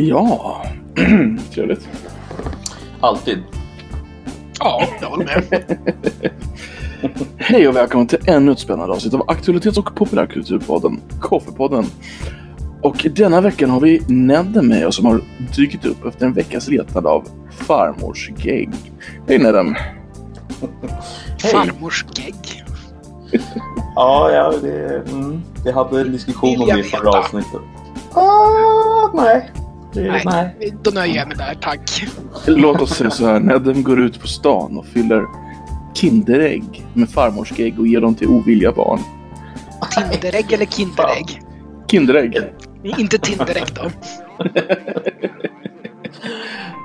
Ja, trevligt. Alltid. Ja, jag håller med. Hej och välkommen till ännu ett spännande avsnitt av Aktualitets och populärkulturpodden Koffepodden. Och denna veckan har vi Nedde med oss som har dykt upp efter en veckas letande av farmors gegg. Hej Nedem! Farmors gegg. Ja, ja det, mm, vi hade en diskussion Vill om jag det i förra avsnittet. Ah, nej. Nej. Nej, då nöjer jag mig där, tack. Låt oss säga så här, Nedem går ut på stan och fyller Kinderägg med farmors gegg och ger dem till ovilliga barn. Tinderägg eller Kinderägg? Kinderägg! Inte Tinderägg då.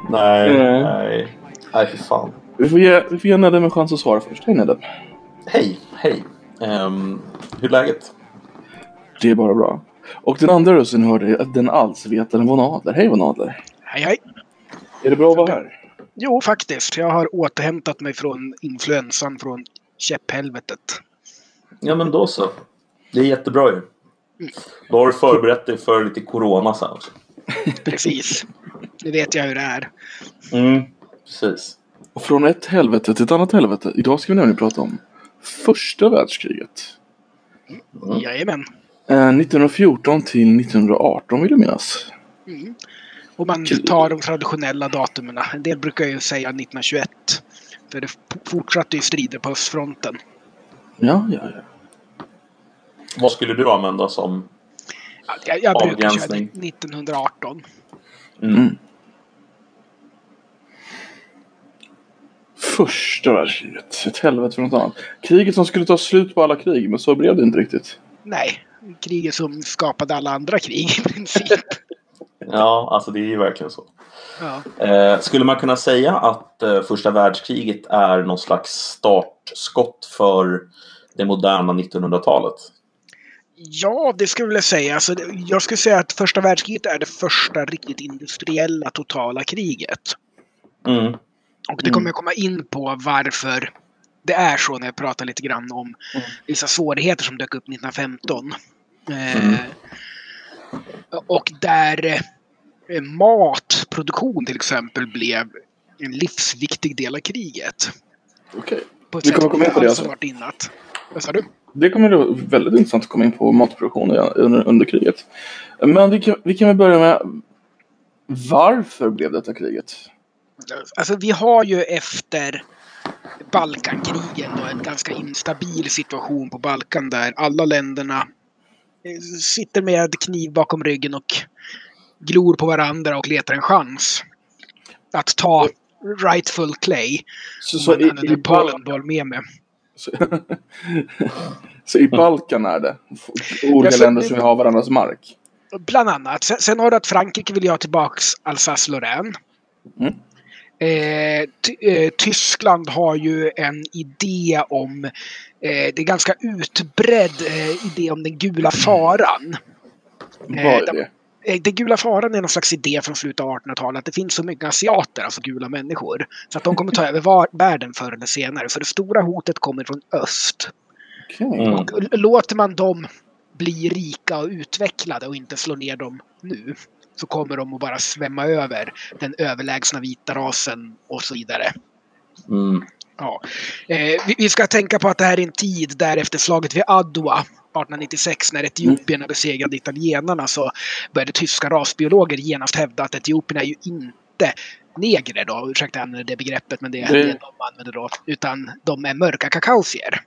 Nej, Nej. nej. Nej, fy fan. Vi får ge, vi får ge Nedem en chans att svara först. Hej Nedem! Hej, hej. Ehm, hur är läget? Det är bara bra. Och den andra rösten hörde är den allsvetande Von Adler. Hej Von Adler! Hej, hej. Är det bra att vara här? Jo, faktiskt. Jag har återhämtat mig från influensan från käpphelvetet. Ja, men då så. Det är jättebra ju. Då har du förberett dig för lite corona sen också. Precis. Nu vet jag hur det är. Mm, precis. Och från ett helvete till ett annat helvete. Idag ska vi nämligen prata om första världskriget. Mm. Jajamän. Eh, 1914 till 1918 vill jag minnas. Mm. Och man tar de traditionella datumen. En del brukar ju säga 1921. För det fortsatte ju strider på östfronten. Ja, ja, ja. Vad skulle du använda som... Ja, Jag, jag brukar köra Avgränsning. 1918. Mm. Mm. Första världskriget. Ett helvete för något annat. Kriget som skulle ta slut på alla krig, men så blev det inte riktigt. Nej, kriget som skapade alla andra krig i princip. Ja, alltså det är ju verkligen så. Ja. Eh, skulle man kunna säga att eh, första världskriget är någon slags startskott för det moderna 1900-talet? Ja, det skulle jag säga. Alltså, jag skulle säga att första världskriget är det första riktigt industriella totala kriget. Mm. Och det kommer jag komma in på varför det är så när jag pratar lite grann om vissa svårigheter som dök upp 1915. Eh, Mm. och där eh, matproduktion till exempel blev en livsviktig del av kriget. Okej. Ett Vi kommer komma in på det alltså. innan. Vad sa du? Det kommer bli väldigt intressant att komma in på matproduktion under, under kriget. Men vi kan, vi kan väl börja med varför blev detta kriget? Alltså vi har ju efter Balkankrigen då en ganska instabil situation på Balkan där alla länderna eh, sitter med kniv bakom ryggen och glor på varandra och letar en chans att ta rightful clay. Så, Så i, i, i, Bal- Polenboll med mig. så, så i Balkan är det olika Ja, länder som vill ha varandras mark? Bland annat. Sen, sen har du att Frankrike vill ha tillbaks Alsace-Lorraine. Mm. Eh, eh, Tyskland har ju en idé om, det är ganska utbredd eh, idé om den gula faran. Vad Eh, det? Eh, Den gula faran är någon slags idé från slutet av 1800-talet att det finns så mycket asiater, alltså gula människor, så att de kommer ta över var- världen förr eller senare. För det stora hotet kommer från öst. Mm. Och låter man dem bli rika och utvecklade och inte slå ner dem nu så kommer de att bara svämma över den överlägsna vita rasen och så vidare. Mm. Ja. Eh, vi, vi ska tänka på att det här är en tid där efter slaget vid Adwa 1896 när etiopierna besegrade italienarna så började tyska rasbiologer genast hävda att etiopierna är ju inte negrer då, ursäkta jag använder det begreppet men det är Det- det de använder då, utan de är mörka kakausier.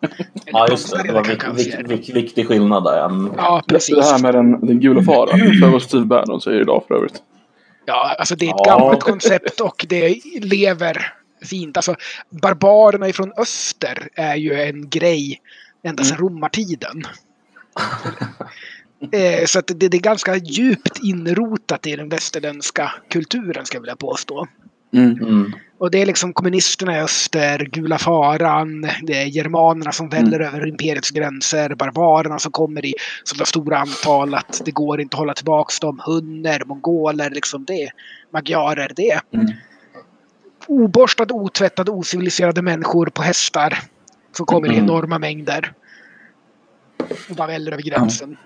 Ja, just det. Det var vik, kakausier. vik, vik, viktig skillnad där. Mm. Ja, Det precis. här med den, den gula faran. För vad Steve Bannon säger idag för övrigt. Ja, alltså det är ett Ja. gammalt koncept och det lever fint. Alltså, barbarerna ifrån öster är ju en grej ända sedan romartiden. Eh, Så det, det är ganska djupt inrotat i den västerländska kulturen, ska jag vilja påstå. Mm. Mm. Och det är liksom kommunisterna i öster, gula faran, det är germanerna som väller över imperiets gränser, barbarerna som kommer i så stora antal att det går inte att hålla tillbaks dem, hunner, mongoler, liksom det, magyarer, det. Oborstade, otvättade, ociviliserade människor på hästar som kommer i Mm. enorma mängder. Och bara väller över gränsen.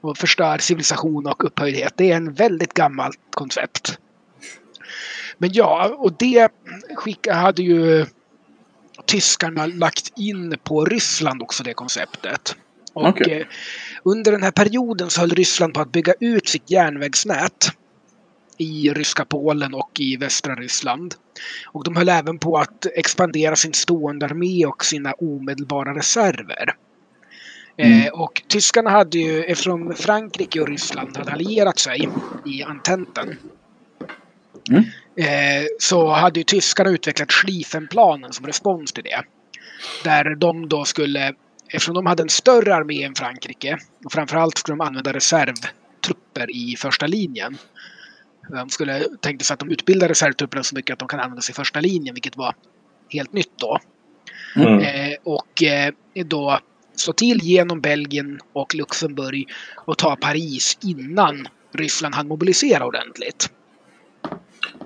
och förstör civilisation och upphöjdhet. Det är en väldigt gammalt koncept. Men ja, och det skicka, hade ju tyskarna lagt in på Ryssland också det konceptet. Och Okej. eh, under den här perioden så höll Ryssland på att bygga ut sitt järnvägsnät i ryska Polen och i västra Ryssland. Och de höll även på att expandera sin stående armé och sina omedelbara reserver. Mm. Eh, och tyskarna hade ju, eftersom Frankrike och Ryssland hade allierat sig i Ententen, Mm. eh, så hade ju tyskarna utvecklat Schlieffenplanen som respons till det. Där de då skulle, eftersom de hade en större armé än Frankrike, och framförallt skulle de använda reservtrupper i första linjen. De skulle tänkte sig att de utbildar reservtrupperna så mycket att de kan användas i första linjen, vilket var helt nytt då. Mm. Eh, och eh, då slå till genom Belgien och Luxemburg och ta Paris innan Ryssland hann mobilisera ordentligt.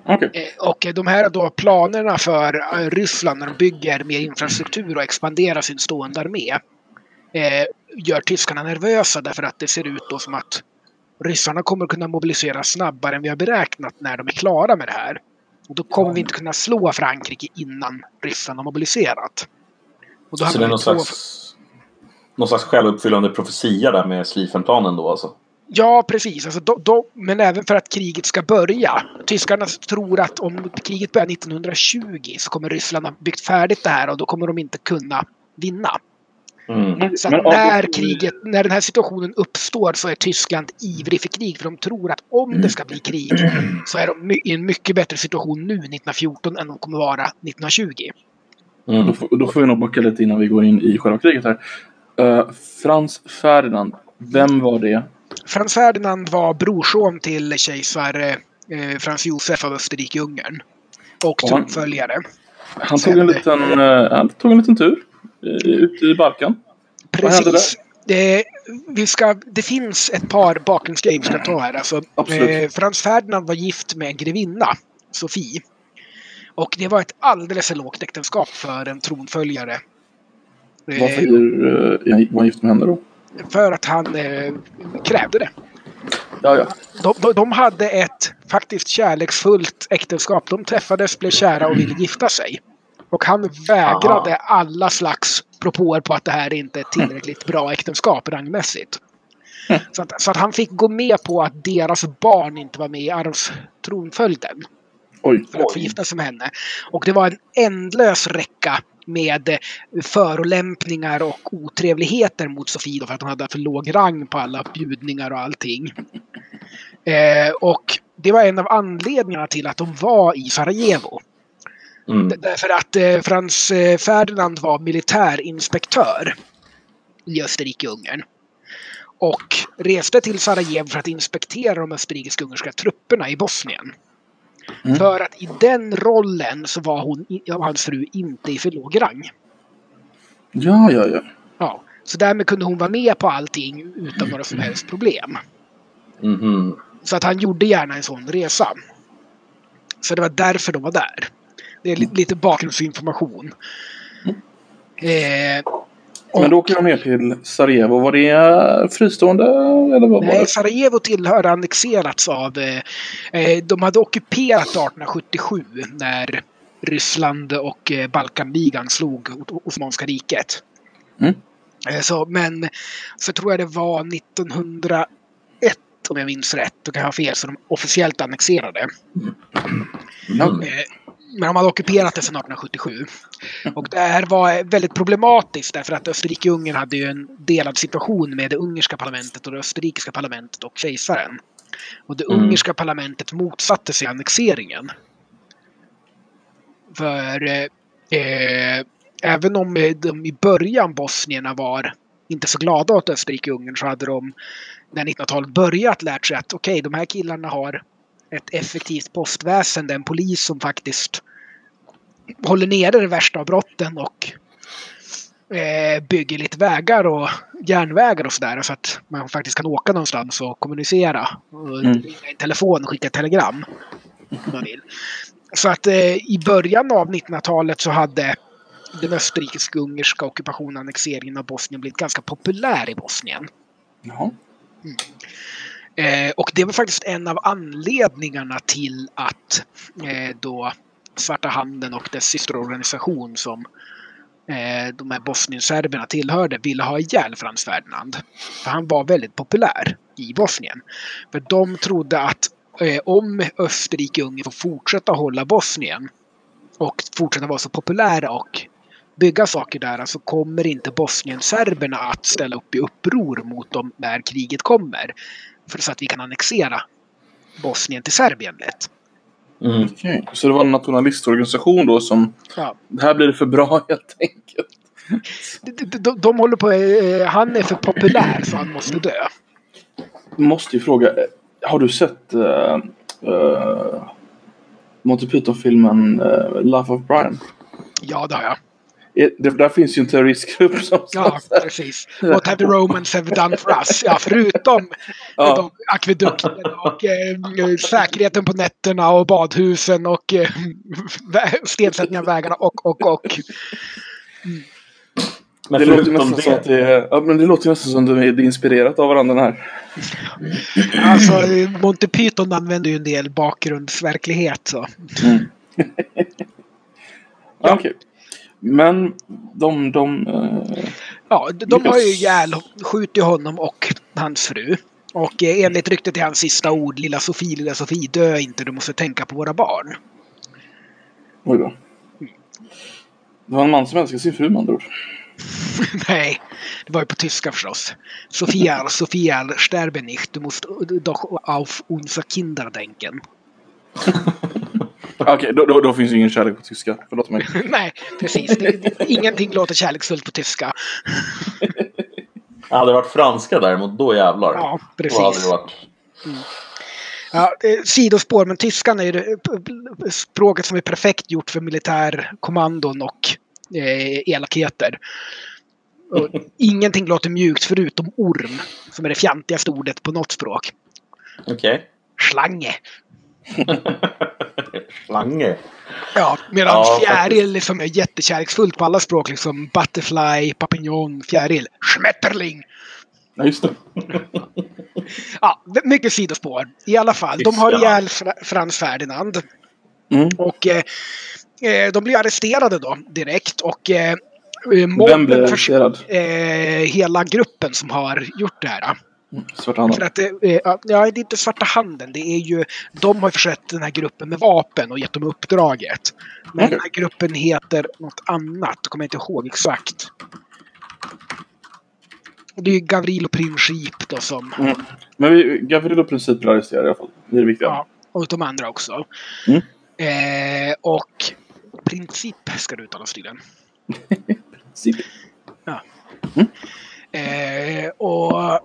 Okej. Eh, och de här då planerna för eh, Ryssland när de bygger mer infrastruktur och expanderar sin stående armé eh, gör tyskarna nervösa därför att det ser ut då som att ryssarna kommer kunna mobilisera snabbare än vi har beräknat när de är klara med det här. Och då kommer vi inte kunna slå Frankrike innan Ryssland har mobiliserat. Och då Så det är någon två- slags, någon slags självuppfyllande profetia där med Schlieffenplanen då alltså? Ja, precis. Alltså, då, då, men även för att kriget ska börja. Tyskarna tror att om kriget börjar 1920 så kommer Ryssland ha byggt färdigt det här och då kommer de inte kunna vinna. Mm. Så när, kriget, när den här situationen uppstår så är Tyskland ivrig för krig. För de tror att om det ska bli krig så är de i en mycket bättre situation nu 1914 än de kommer vara 1920. Mm. Då, får- då får vi nog backa lite innan vi går in i själva kriget här. Eh, Frans Ferdinand, vem var det? Frans Ferdinand var brorson till kejsar eh, Frans Josef av Österrike-Ungern. Och Och han- tronföljare. Han tog en liten, eh, han tog en liten tur eh, ut i hände Precis. Det, vi ska, det finns ett par bakgrundsgrejer vi ska ta här. Alltså, eh, Frans Ferdinand var gift med en grevinna, Sofie. Och det var ett alldeles för lågt äktenskap för en tronföljare. Eh, Varför eh, var han gift med henne då? för att han eh, krävde det. Ja, ja. De, de, de hade ett faktiskt kärleksfullt äktenskap. De träffades, blev kära och ville gifta sig. Och han vägrade alla slags propåer på att det här inte är ett tillräckligt bra äktenskap rangmässigt. Så att, så att han fick gå med på att deras barn inte var med i arvstronföljden Oj. för att få gifta sig med henne. Och det var en ändlös räcka med förolämpningar och otrevligheter mot Sofie då för att hon hade för låg rang på alla bjudningar och allting. Eh, och det var en av anledningarna till att de var i Sarajevo. Mm. Därför att eh, Frans eh, Ferdinand var militärinspektör i Österrike-Ungern. Och reste till Sarajevo för att inspektera de österrikisk-ungerska trupperna i Bosnien. Mm. För att i den rollen så var hon, hans fru inte i för låg rang. Ja, ja, ja. Ja, så därmed kunde hon vara med på allting utan några som helst problem. Mhm. Så att han gjorde gärna en sån resa. Så det var därför de var där. Det är li- lite bakgrundsinformation. Eh, Men då åker de ner till Sarajevo. Var det eh, fristående eller vad nej? Sarajevo tillhör annexerats av... Eh, eh, de hade ockuperat 1877 när Ryssland och eh, Balkanligan slog Osmanska riket. Mm. Så, men så tror jag det var 1901 om jag minns rätt. Då kan jag ha fel, så de officiellt annexerade. Ja. Eh, Men de hade ockuperat det sedan 1877. Och det här var väldigt problematiskt därför att Österrike-Ungern hade ju en delad situation med det ungerska parlamentet och det österrikiska parlamentet och kejsaren. Och det Mm. ungerska parlamentet motsatte sig annexeringen. För eh, eh, även om eh, de i början bosnierna var inte så glada åt Österrike-Ungern så hade de när 1900-talet börjat lärt sig att okej, de här killarna har ett effektivt postväsende, en polis som faktiskt håller nere det värsta av brotten och eh, bygger lite vägar och järnvägar och sådär så att man faktiskt kan åka någonstans och kommunicera. Och Mm. i telefon och skicka telegram. Om man vill. Så att eh, i början av 1900-talet så hade den österrikisk-ungerska ockupationen och annexeringen av Bosnien blivit ganska populär i Bosnien. Jaha. Eh, och det var faktiskt en av anledningarna till att eh, då Svarta Handen och dess systerorganisation som eh, de här bosnienserberna tillhörde ville ha ihjäl Frans Ferdinand. För han var väldigt populär i Bosnien. För de trodde att eh, om Österrike och Ungern får fortsätta hålla Bosnien och fortsätta vara så populära och bygga saker där så kommer inte Bosnienserberna att ställa upp i uppror mot dem när kriget kommer. För så att vi kan annexera Bosnien till Serbien lätt. Mm. Okej. Så det var en nationalistorganisation då som... Ja. Det här blir för bra helt enkelt. De, de, de, de håller på... eh, Han är för populär så han måste dö. Måste ju fråga. eh, Har du sett uh, uh, Monty Python-filmen uh, Life of Brian? Ja, det har jag. Det, där finns ju en terroristgrupp som... Ja, precis. What have the Romans have done for us? Ja, förutom Ja. de akvedukten och eh, säkerheten på nätterna och badhusen och eh, stensättning av vägarna och, och, och. Men det låter nästan som att det, det är, ja, men det låter nästan som att de är inspirerat av varandra här. Alltså, Monty Python använder ju en del bakgrundsverklighet. Så. Ja. Okej. Men de... de eh, Ja, de, de har ju Yes. ihjäl, skjutit honom och hans fru. Och eh, enligt ryktet är hans sista ord, lilla Sofie, lilla Sofie, dö inte, du måste tänka på våra barn. oj då. Det var en man som älskar sin fru med andra ord. Nej, det var ju på tyska förstås. Sofia, Sofia, sterbe nicht, du musst doch auf unser Kinder denken. Okej, då, då, då finns ju ingen kärlek på tyska. Förlåt mig. Nej, precis. Det, det, ingenting låter kärleksfullt på tyska. hade det varit franska däremot, då jävlar. Ja, Då hade det precis. varit... Ja, eh, sidospår, men tyskan är ju språket som är perfekt gjort för militärkommandon och eh, elakheter. Och ingenting låter mjukt förutom orm, som är det fjantigaste ordet på något språk. Okej. Slange. Slange. Ja, medan Ja, fjäril liksom är jättekärleksfullt på alla språk. Liksom butterfly, papillon, fjäril, schmetterling. Ja, just det. Ja, mycket sidospår. I alla fall, de har ihjäl Fra- Frans Ferdinand. Mm. Och eh, eh, de blir arresterade då direkt. Och eh, eh, Vem blir arresterad? eh, hela gruppen som har gjort det här. Svarta handen. För att, eh, ja, det är inte svarta handen. Det är ju, de har försett den här gruppen med vapen och gett dem uppdraget. Men Okej. den här gruppen heter något annat. Jag kommer inte ihåg exakt. Det är ju Gavrilo Princip då som... Mm. Men vi, Gavrilo princip blir arresterad i alla fall. Det är det viktiga. Ja, och de andra också. Mm. Eh, och Princip ska det uttalas tydligen. Princip. Eh, och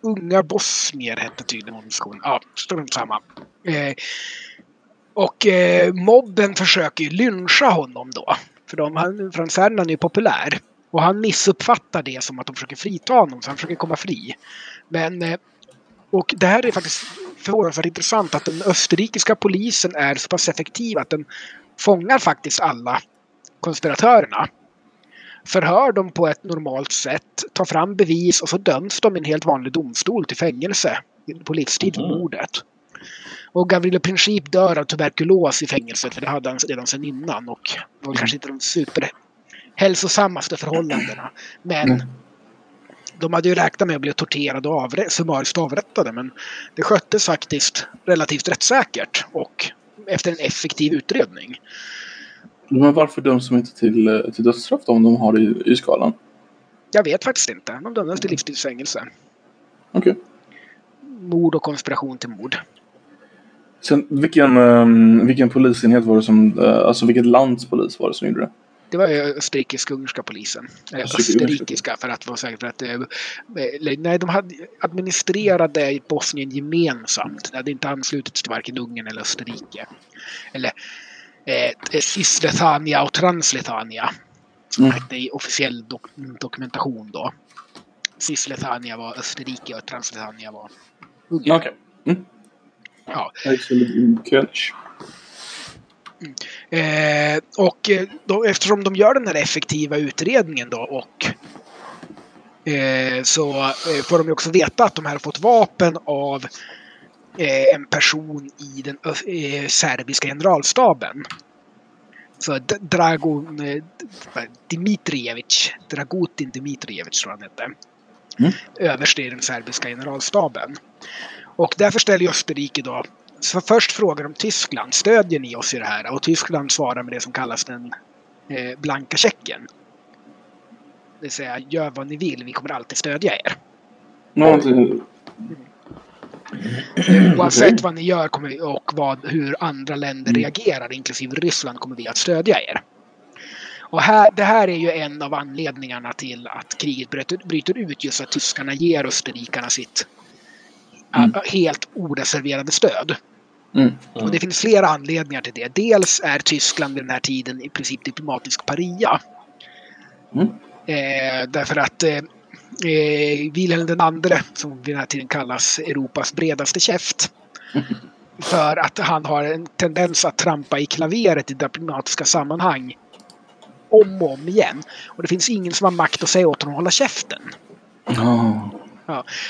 Unga bosnier hette tydligen organisationen. Ja, strunt samma. Eh, och eh, mobben försöker ju lyncha honom då. För de, han, fransärerna är ju populär. Och han missuppfattar det som att de försöker frita honom, så han försöker komma fri. Men... Eh, och det här är faktiskt förvånansvärt intressant att den österrikiska polisen är så pass effektiv att den fångar faktiskt alla konspiratörerna förhör dem på ett normalt sätt, tar fram bevis och så döms de i en helt vanlig domstol till fängelse på livstid för Mhm. mordet. Och Gavrilo Princip dör av tuberkulos i fängelset, för det hade han redan sedan innan och det var kanske inte de superhälsosammaste förhållandena. Men Mm. de hade ju räknat med att bli torterade och avre- summariskt avrättade, men det sköttes faktiskt relativt rättssäkert och efter en effektiv utredning. Men varför döms de inte till, eh, till dödsstraff om de har det i, i skalan? Jag vet faktiskt inte. De dömdes till livstidsfängelse. Okej. Mord och konspiration till mord. Sen, vilken, ehm, vilken polisenhet var det som, eh, alltså vilket lands polis var det som gjorde det? Det var österrikisk-ungerska polisen. Eller Österrike- österrikiska för att vara säker. För att, eh, eller, nej, de hade administrerade Bosnien gemensamt. Det hade inte anslutits till varken Ungern eller Österrike. Eller eh, Cisleithania och Transleithania. Som Mm. hette i officiell dok- dokumentation då. Cisleithania var Österrike och Transleithania var Ungern. Okej. Mm. Ja. König. Eh, och eh, då, eftersom de gör den här effektiva utredningen då och eh, så eh, får de ju också veta att de här har fått vapen av en person i den eh, serbiska generalstaben. Så Dragon eh, Dmitrijevic, Dragutin Dmitrijevic tror jag han hette. Mm. Överste i den serbiska generalstaben. Och därför ställer Österrike då så först frågar de Tyskland, stödjer ni oss i det här? Och Tyskland svarar med det som kallas den eh, blanka checken. Det vill säga, gör vad ni vill, vi kommer alltid stödja er. Eh, Oavsett vad ni gör kommer och vad, hur andra länder reagerar, inklusive Ryssland, kommer vi att stödja er. Och här, det här är ju en av anledningarna till att kriget bryter, bryter ut, just att tyskarna ger österrikarna sitt Mm. äh, helt oreserverade stöd. mm. Och det finns flera anledningar till det. Dels är Tyskland vid den här tiden i princip diplomatisk paria. Mm. Eh, därför att eh, eh, Wilhelm den andre, som vid den här tiden kallas Europas bredaste käft, för att han har en tendens att trampa i klaveret i diplomatiska sammanhang om och om igen. Och det finns ingen som har makt att säga åt honom att hålla käften. Ja.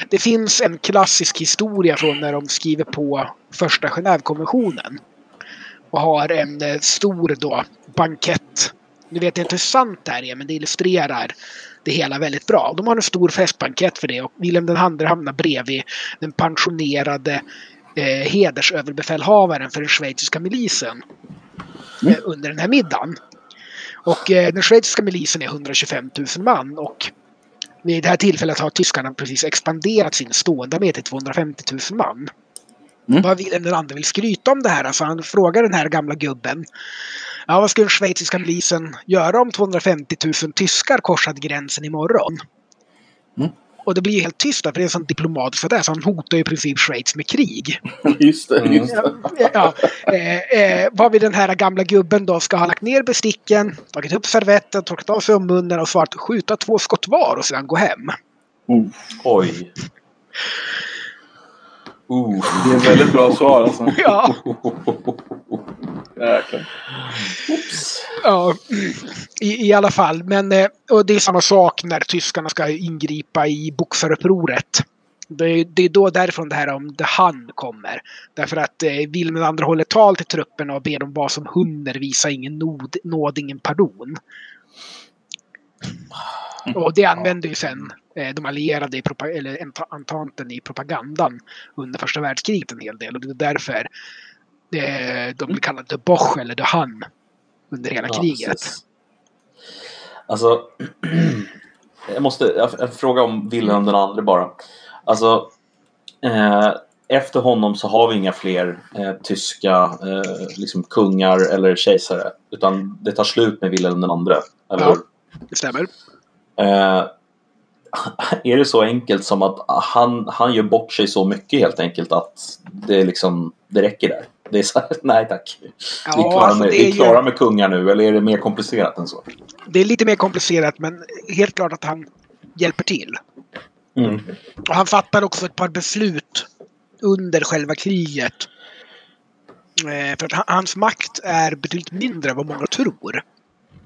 Det finns en klassisk historia från när de skriver på första Genèvekonventionen. Och har en eh, stor då bankett. Nu vet jag inte hur sant det här är, men det illustrerar det hela väldigt bra. De har en stor festbankett för det och Wilhelm den andre hamnar bredvid den pensionerade eh, hedersöverbefälhavaren för den schweiziska milisen eh, under den här middagen. Och eh, den schweiziska milisen är 125 000 man och vid det här tillfället har tyskarna precis expanderat sin stående armé till 250 000 man. Mm. Vad Wilhelm den andre vill skryta om det här. Alltså han frågar den här gamla gubben. Ja, vad skulle den schweiziska milisen göra om 250 000 tyskar korsade gränsen imorgon? Mm. Och det blir ju helt tyst där, för det är en sån diplomat för det. Så han hotar ju i princip Schweiz med krig. Just det, Mm. just det. Ja, ja, eh, eh, vad vi den här gamla gubben då ska ha lagt ner besticken, tagit upp servetten, torkat av sig om munnen och svarat skjuta två skott var och sedan gå hem. Oh, Oj. Uh. det är ett väldigt bra svar alltså. Ja, Jäklar. Oops. ja i, i alla fall. Men eh, och det är samma sak när tyskarna ska ingripa i boxarupproret. Det, är- det är då därifrån det här om The Han kommer. Därför att eh, Wilhelm II håller tal till trupperna och ber dem vara som hunder, visa ingen nåd, nåd ingen pardon. Och det använder ju sen de allierade, i eller ent- entanten i propagandan under första världskriget en hel del. Och det är därför eh, de blir kallade The Bosch eller The Han under hela Ja, kriget. precis. Alltså, jag måste jag, fråga om Wilhelm den andre bara. Alltså, eh, efter honom så har vi inga fler eh, tyska eh, liksom kungar eller kejsare. Utan det tar slut med Wilhelm den andre. Eller Ja. Det stämmer. Är det så enkelt som att han, han gör bort sig så mycket helt enkelt att det, liksom, det räcker där? Det är så här, nej tack. vi är klara, alltså, med, vi är är klara ju, med kungar nu, eller är det mer komplicerat än så? det är lite mer komplicerat men helt klart att han hjälper till. Mm. Och han fattar också ett par beslut under själva kriget. Eh, för att han- hans makt är betydligt mindre än vad många tror.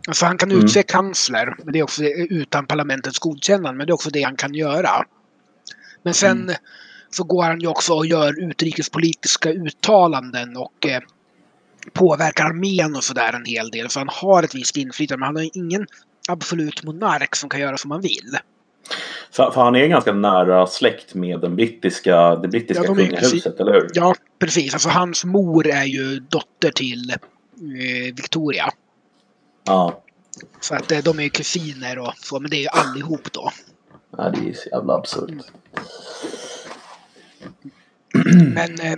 Alltså han kan Mm. utse kansler, men det är också utan parlamentets godkännande, men det är också det han kan göra. Men sen Mm. så går han ju också och gör utrikespolitiska uttalanden och eh, påverkar armén och sådär en hel del. Så han har ett visst inflytande, men han har ingen absolut monark som kan göra som han vill. För, för han är ganska nära släkt med den brittiska, det brittiska Ja, de kungahuset, eller hur? Ja, precis. Alltså hans mor är ju dotter till eh, Victoria. Ja. Så att eh, de är ju kusiner och så, men det är ju allihop då. ja det är så jävla absurt. Men eh,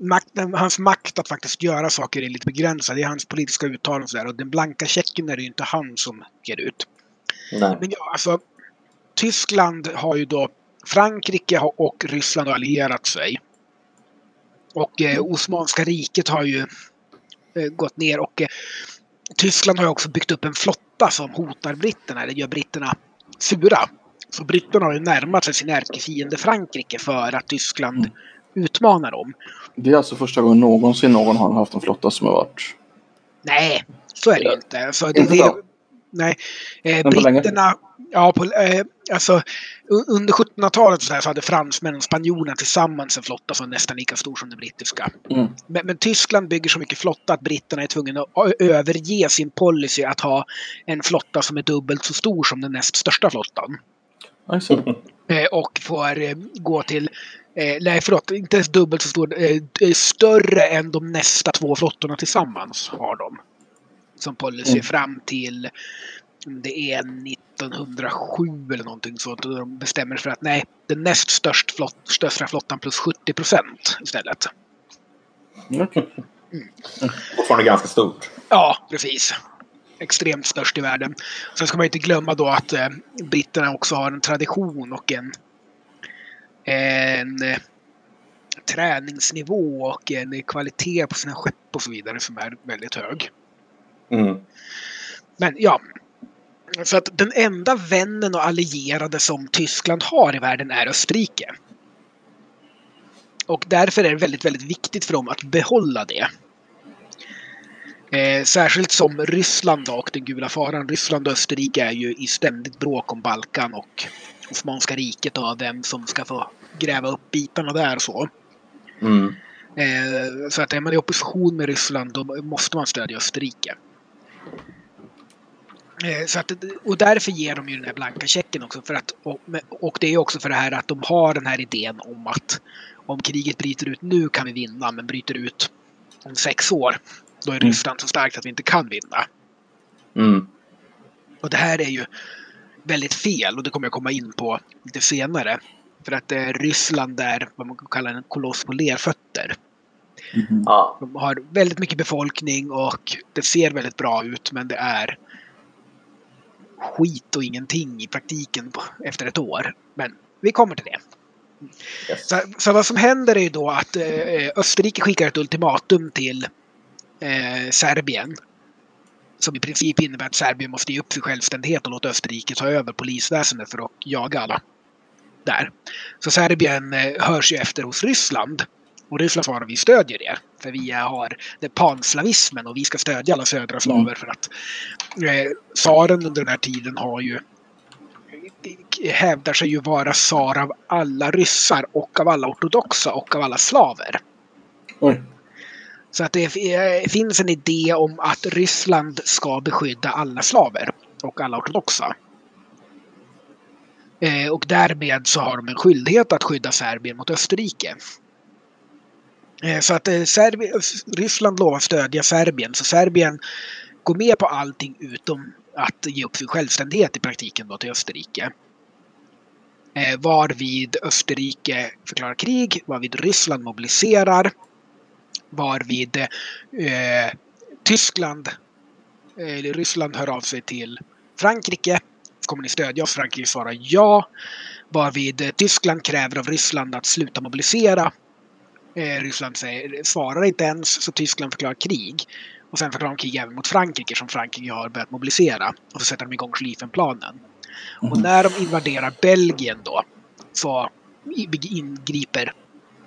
makten, hans makt att faktiskt göra saker är lite begränsad. Det är hans politiska uttalanden och sådär. Och den blanka checken är det ju inte han som ger ut. Nej. Men ja, alltså Tyskland har ju då Frankrike och Ryssland har allierat sig. Och eh, Osmanska riket har ju eh, gått ner och eh, Tyskland har ju också byggt upp en flotta som hotar britterna, eller gör britterna sura. Så britterna har ju närmat sig sin ärkefiende Frankrike för att Tyskland utmanar dem. Det är alltså första gången någonsin någon har haft en flotta som har varit... Nej, så är det ju inte. Så det, Inte det, nej, eh, britterna Ja, på, eh, alltså under 1700-talet så, så hade fransmännen och spanjorerna tillsammans en flotta som var nästan lika stor som den brittiska. Mm. Men, men, Tyskland bygger så mycket flotta att britterna är tvungna att överge sin policy att ha en flotta som är dubbelt så stor som den näst största flottan. Alltså. Eh, och får eh, gå till Eh, nej, förlåt, inte ens dubbelt så stor. Eh, större än de nästa två flottorna tillsammans har de. Som policy mm. fram till det är 1907 eller någonting sånt. Och de bestämmer för att nej, den näst störst flott, största flottan plus 70 procent istället. Mm. Mm. Fortfarande ganska stort. Ja, precis. Extremt störst i världen. Sen ska man inte glömma då att eh, britterna också har en tradition och en en eh, träningsnivå och en kvalitet på sina skepp och så vidare som är väldigt hög. Mm. Men ja. Så att den enda vännen och allierade som Tyskland har i världen är Österrike. Och därför är det väldigt, väldigt viktigt för dem att behålla det. Eh, särskilt som Ryssland och den gula faran. Ryssland och Österrike är ju i ständigt bråk om Balkan och Osmanska riket och vem som ska få gräva upp bitarna där och så. Mm. Eh, så att är man i opposition med Ryssland då måste man stödja Österrike. Eh, så att, och därför ger de ju den här blanka checken också. För att, och, och det är också för det här att de har den här idén om att om kriget bryter ut nu kan vi vinna, men bryter ut om sex år, då är mm. Ryssland så starkt att vi inte kan vinna. Mm. Och det här är ju väldigt fel och det kommer jag komma in på lite senare. För att eh, Ryssland är vad man kan kalla en koloss på lerfötter. Mm. De har väldigt mycket befolkning och det ser väldigt bra ut men det är skit och ingenting i praktiken på, efter ett år. Men vi kommer till det. Yes. Så, så, vad som händer är ju då att eh, Österrike skickar ett ultimatum till eh, Serbien som i princip innebär att Serbien måste ge upp sin självständighet och låta Österrike ta över polisväsendet för att jaga alla där. Så Serbien eh, hörs ju efter hos Ryssland. Och Ryssland svarar vi stödjer er. För vi har det panslavismen och vi ska stödja alla södra slaver mm. för att eh, tsaren under den här tiden har ju hävdar sig ju vara tsar av alla ryssar och av alla ortodoxa och av alla slaver. Oj. Så att det finns en idé om att Ryssland ska beskydda alla slaver och alla ortodoxa. Eh, och därmed så har de en skyldighet att skydda Serbien mot Österrike. Eh, så att eh, Serbi Ryssland lovar stödja Serbien, så Serbien går med på allting utom att ge upp sin självständighet i praktiken då till Österrike. Eh, varvid Österrike förklarar krig, varvid Ryssland mobiliserar varvid eh, Tyskland, eller Ryssland hör av sig till Frankrike. Kommer ni stödja oss? Frankrike svarar ja. Varvid Tyskland kräver av Ryssland att sluta mobilisera. Eh, Ryssland säger, svarar inte ens, så Tyskland förklarar krig. Och sen förklarar de krig även mot Frankrike som Frankrike har börjat mobilisera. Och så sätter de igång Schlieffenplanen. Mm. Och när de invaderar Belgien då så ingriper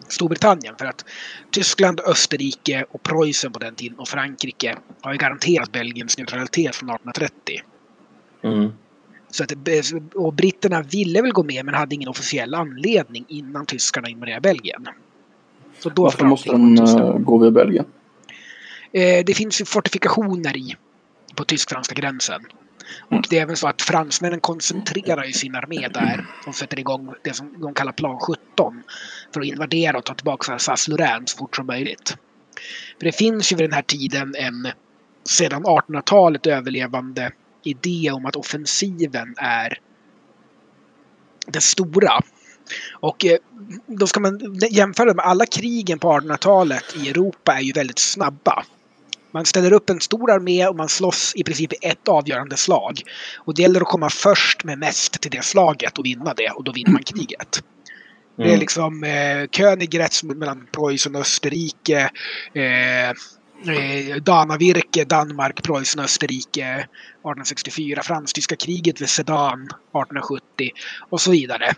Storbritannien. För att Tyskland, Österrike och Preussen på den tiden och Frankrike har ju garanterat Belgiens neutralitet från 1830. Mm. Så att, och britterna ville väl gå med men hade ingen officiell anledning innan tyskarna invaderade Belgien. Så då Varför måste de uh, gå via Belgien? Eh, det finns ju fortifikationer i, på tysk-franska gränsen. Och det är även så att fransmännen koncentrerar ju sin armé där. De sätter igång det som de kallar plan 17. För att invadera och ta tillbaka Alsace-Lorraine så fort som möjligt. För det finns ju vid den här tiden en sedan 1800-talet överlevande idé om att offensiven är det stora. Och eh, då ska man jämföra med alla krigen på 1800-talet i Europa är ju väldigt snabba. Man ställer upp en stor armé och man slåss i princip i ett avgörande slag. Och det gäller att komma först med mest till det slaget och vinna det och då vinner man kriget. Mm. Det är mm. liksom eh, Königgrätz mellan Preussen och Österrike. Eh, eh, Danavirke, Danmark, Preussen och Österrike 1864. Fransk-tyska kriget vid Sedan 1870 och så vidare.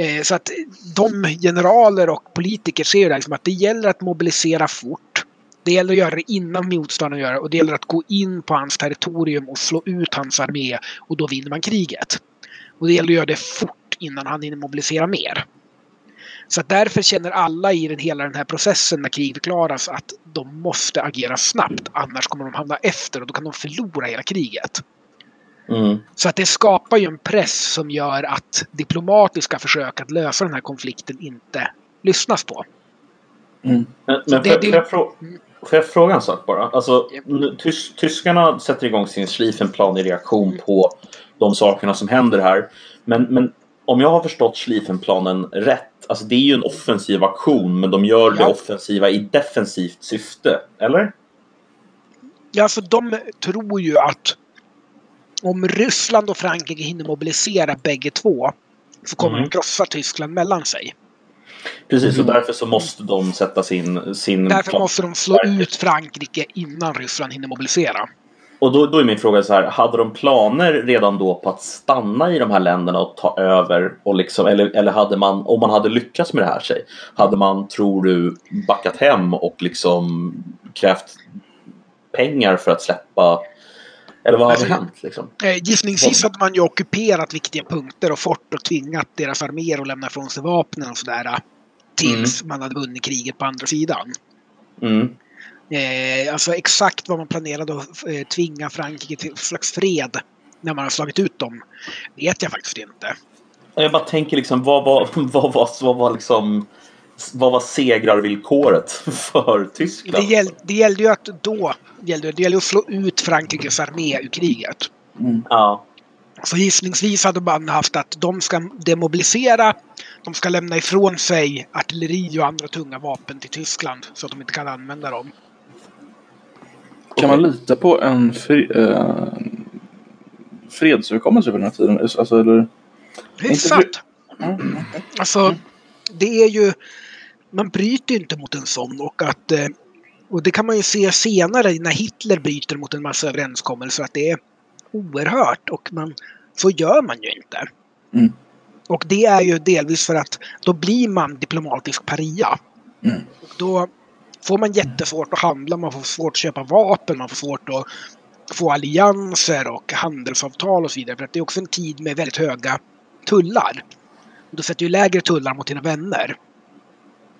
Eh, så att de generaler och politiker ser det liksom att det gäller att mobilisera fort. Det gäller att göra det innan motståndaren gör det och det gäller att gå in på hans territorium och slå ut hans armé och då vinner man kriget. Och det gäller att göra det fort innan han hinner mobilisera mer. Så att därför känner alla i den, hela den här processen när krig förklaras att de måste agera snabbt. Annars kommer de hamna efter och då kan de förlora hela kriget. Mm. Så att det skapar ju en press som gör att diplomatiska försök att lösa den här konflikten inte lyssnas på. Mm. Men, men det- får, jag- det- jag frå- får jag fråga en sak bara? Alltså, tys, tyskarna sätter igång sin Schlieffenplan i reaktion på de sakerna som händer här. Men, men om jag har förstått Schlieffenplanen rätt, alltså det är ju en offensiv aktion men de gör det Ja. offensiva i defensivt syfte, eller? Ja, alltså de tror ju att om Ryssland och Frankrike hinner mobilisera bägge två så kommer Mm. de krossa Tyskland mellan sig. Precis, och Mhm. därför så måste de sätta sin, sin Därför plan. måste de slå ut Frankrike innan Ryssland hinner mobilisera. Och då, då är min fråga så här, hade de planer redan då på att stanna i de här länderna och ta över? Och liksom, eller, eller hade man, om man hade lyckats med det här sig, hade man, tror du, backat hem och liksom krävt pengar för att släppa? Eller vad hade Alltså, hänt liksom? Eh, gissningsvis hade man ju ockuperat viktiga punkter och fort och tvingat deras arméer att lämna ifrån sig vapnen och sådär. eh, Tills man hade vunnit kriget på andra sidan. Mm. Eh, alltså exakt vad man planerade att eh, tvinga Frankrike till slags fred när man har slagit ut dem vet jag faktiskt inte. Jag bara tänker liksom, vad var, vad var, vad var liksom vad var segrarvillkoret för Tyskland? Det, gäll, det gällde ju att då gällde, det gällde att slå ut Frankrikes armé ur kriget. Mm. Ja. Så gissningsvis hade man haft att de ska demobilisera, de ska lämna ifrån sig artilleri och andra tunga vapen till Tyskland så att de inte kan använda dem. Kan man lita på en fri, eh, fredsöverenskommelse för den här tiden? Alltså, eller? Hyfsat! Mm. Alltså, det är ju... Man bryter ju inte mot en sån och att... eh, Och det kan man ju se senare när Hitler bryter mot en massa överenskommelser att det är oerhört och man, så gör man ju inte. Mm. Och det är ju delvis för att då blir man diplomatisk paria. Mm. Och då får man jättesvårt att handla, man får svårt att köpa vapen, man får svårt att få allianser och handelsavtal och så vidare. För att det är också en tid med väldigt höga tullar. Du sätter ju lägre tullar mot dina vänner.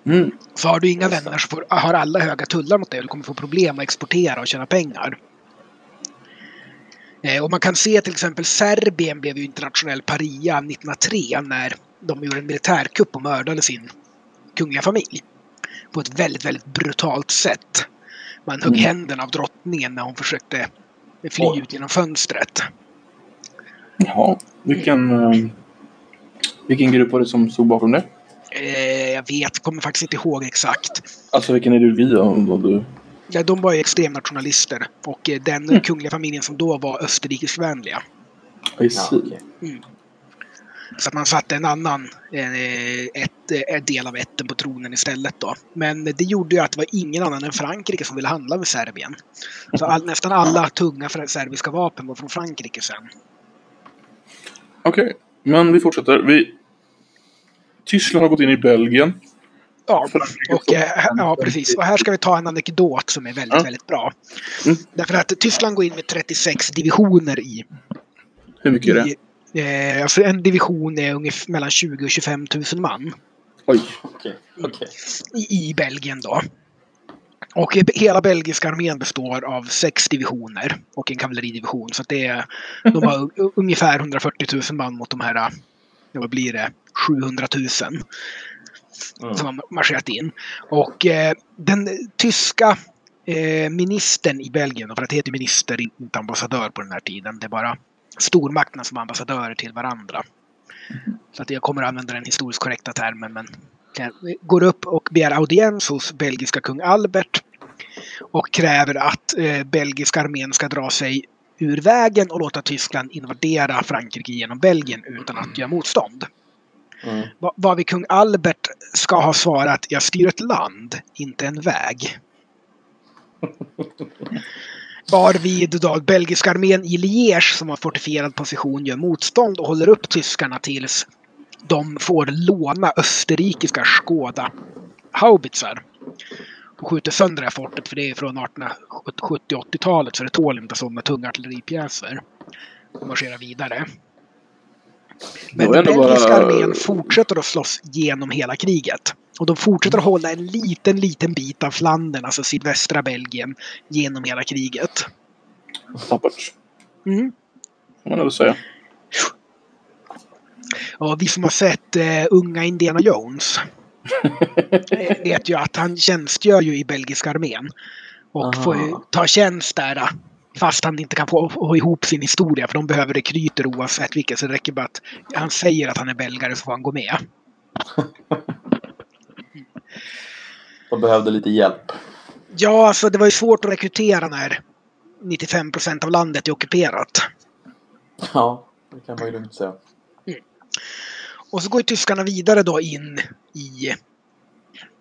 Mm. Så har du inga vänner så får, har alla höga tullar mot dig och du kommer få problem att exportera och tjäna pengar. Eh, och man kan se till exempel Serbien blev ju internationell paria 1903 när de gjorde en militärkupp och mördade sin kungliga familj. På ett väldigt, väldigt brutalt sätt. Man högg Mm. händerna av drottningen när hon försökte fly Oj. ut genom fönstret. Jaha, vilken, eh, vilken grupp var det som stod bakom det? Eh, jag vet, kommer faktiskt inte ihåg exakt. Alltså vilken ideologi då du... Ja, de var ju extremnationalister och eh, den Mm. kungliga familjen som då var österrikiskvänliga. I Ja, see. okej. Så att man satte en annan eh, ett, eh, del av ätten på tronen istället då. Men det gjorde ju att det var ingen annan än Frankrike som ville handla med Serbien. Så all, nästan alla tunga serbiska vapen var från Frankrike sen. Okej, men vi fortsätter. Vi... Tyskland har gått in i Belgien. Ja, och, eh, ja, precis. Och här ska vi ta en anekdot som är väldigt, Ja. väldigt bra. Mm. Därför att Tyskland går in med 36 divisioner i Hur mycket är det? i, eh, alltså en division är ungefär mellan 20 och 25 000 man Oj. Okej, okej. i, i Belgien då. Och eh, hela belgiska armén består av sex divisioner och en kavalleridivision. Så det är, de har ungefär 140 000 man mot de här, vad blir det, 700 000 Mm. som har marscherat in. Och eh, den tyska eh, ministern i Belgien, och för att det heter minister, inte ambassadör på den här tiden, det är bara stormakterna som är ambassadörer till varandra. Så att jag kommer att använda den historiskt korrekta termen, men går upp och begär audiens hos belgiska kung Albert och kräver att eh, belgiska armén ska dra sig ur vägen och låta Tyskland invadera Frankrike genom Belgien utan att göra motstånd. Mm. Va- Varvid kung Albert ska ha svarat jag styr ett land, inte en väg. Varvid då belgiska armén i Liège som har fortifierad position gör motstånd och håller upp tyskarna tills de får låna österrikiska Skåda haubitsar. Och skjuter sönder det här fortet för det är från 1870-80-talet så det tål inte sådana tunga artilleripjäser. Och marscherar vidare. Men den belgiska bara- armén fortsätter att slåss genom hela kriget. Och de fortsätter att hålla en liten, liten bit av Flandern, alltså sydvästra Belgien, genom hela kriget. Tappert. Mm. Får man väl säga. Och vi som har sett eh, unga Indiana Jones eh, vet ju att han tjänstgör ju i belgiska armén. Och Aha. får ju ta tjänst där. Fast han inte kan få, få ihop sin historia för de behöver rekryter oavsett vilket. Så det räcker bara att han säger att han är belgare så får han gå med. De behövde lite hjälp. Ja, alltså det var ju svårt att rekrytera när 95 procent av landet är ockuperat. Ja, det kan man ju lugnt säga. Och så går ju tyskarna vidare då in i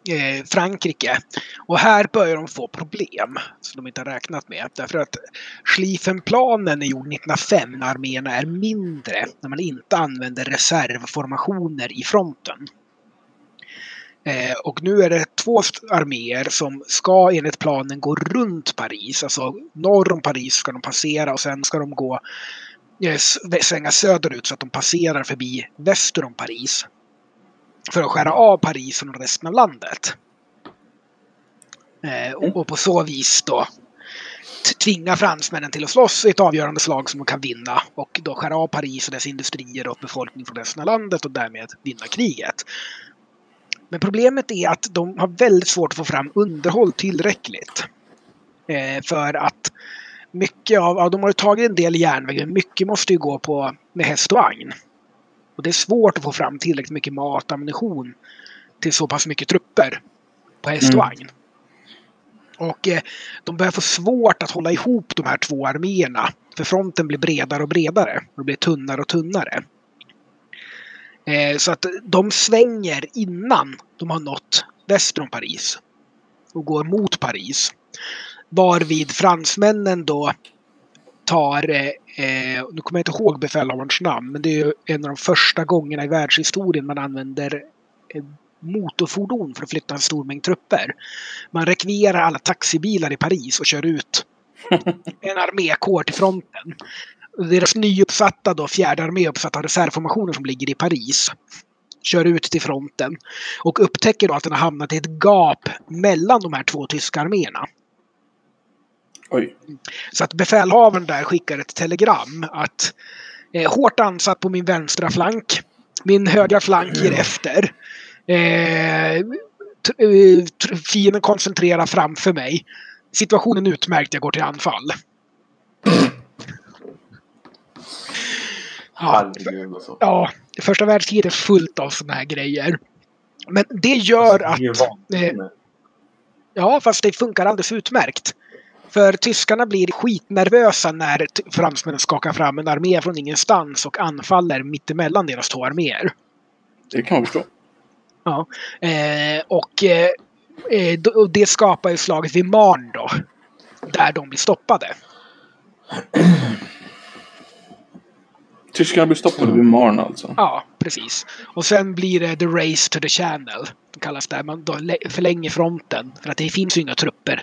eh, Frankrike. Och här börjar de få problem som de inte har räknat med. Därför att Schlieffenplanen är gjord 1905 när arméerna är mindre. När man inte använder reservformationer i fronten. Eh, och nu är det två arméer som ska enligt planen gå runt Paris. Alltså norr om Paris ska de passera och sen ska de gå eh, svänga söderut så att de passerar förbi väster om Paris. För att skära av Paris från resten av landet. Eh, och, och på så vis då tvinga fransmännen till att slåss i ett avgörande slag som de kan vinna. Och då skära av Paris och dess industrier och befolkning från resten av landet och därmed vinna kriget. Men problemet är att de har väldigt svårt att få fram underhåll tillräckligt. Eh, för att mycket av, ja, de har ju tagit en del järnväg, men mycket måste ju gå på med häst och vagn. Och det är svårt att få fram tillräckligt mycket mat och ammunition till så pass mycket trupper på häst och Mm. Och eh, de börjar få svårt att hålla ihop de här två arméerna. För fronten blir bredare och bredare. Och det blir tunnare och tunnare. Eh, så att de svänger innan de har nått väster om Paris. Och går mot Paris. Varvid fransmännen då tar, eh, nu kommer jag inte ihåg befälhavarens namn, men det är en av de första gångerna i världshistorien man använder motorfordon för att flytta en stor mängd trupper. Man rekvirerar alla taxibilar i Paris och kör ut en armékår till fronten. Deras nyuppsatta då, fjärde arméuppsatta reservformationer som ligger i Paris kör ut till fronten och upptäcker då att den har hamnat i ett gap mellan de här två tyska arméerna. Oj. Så att befälhavaren där skickar ett telegram att eh, hårt ansatt på min vänstra flank. Min högra flank ger efter. Eh, eh, fienden koncentrerar framför mig. Situationen är utmärkt, jag går till anfall. Ja, alltså. ja, första världskriget är fullt av sådana här grejer. Men det gör att... Är ju vansinnigt. Ja, fast det funkar alldeles utmärkt. För tyskarna blir skitnervösa när fransmännen skakar fram en armé från ingenstans och anfaller mittemellan deras två arméer. Det kan man förstå. Ja. Eh, och, eh, eh, det skapar ju slaget vid Marne då. Där de blir stoppade. Tyskarna blir stoppade vid Marne alltså. Ja, precis. Och sen blir det the race to the channel. Det kallas det. Man förlänger fronten. För att det finns ju inga trupper.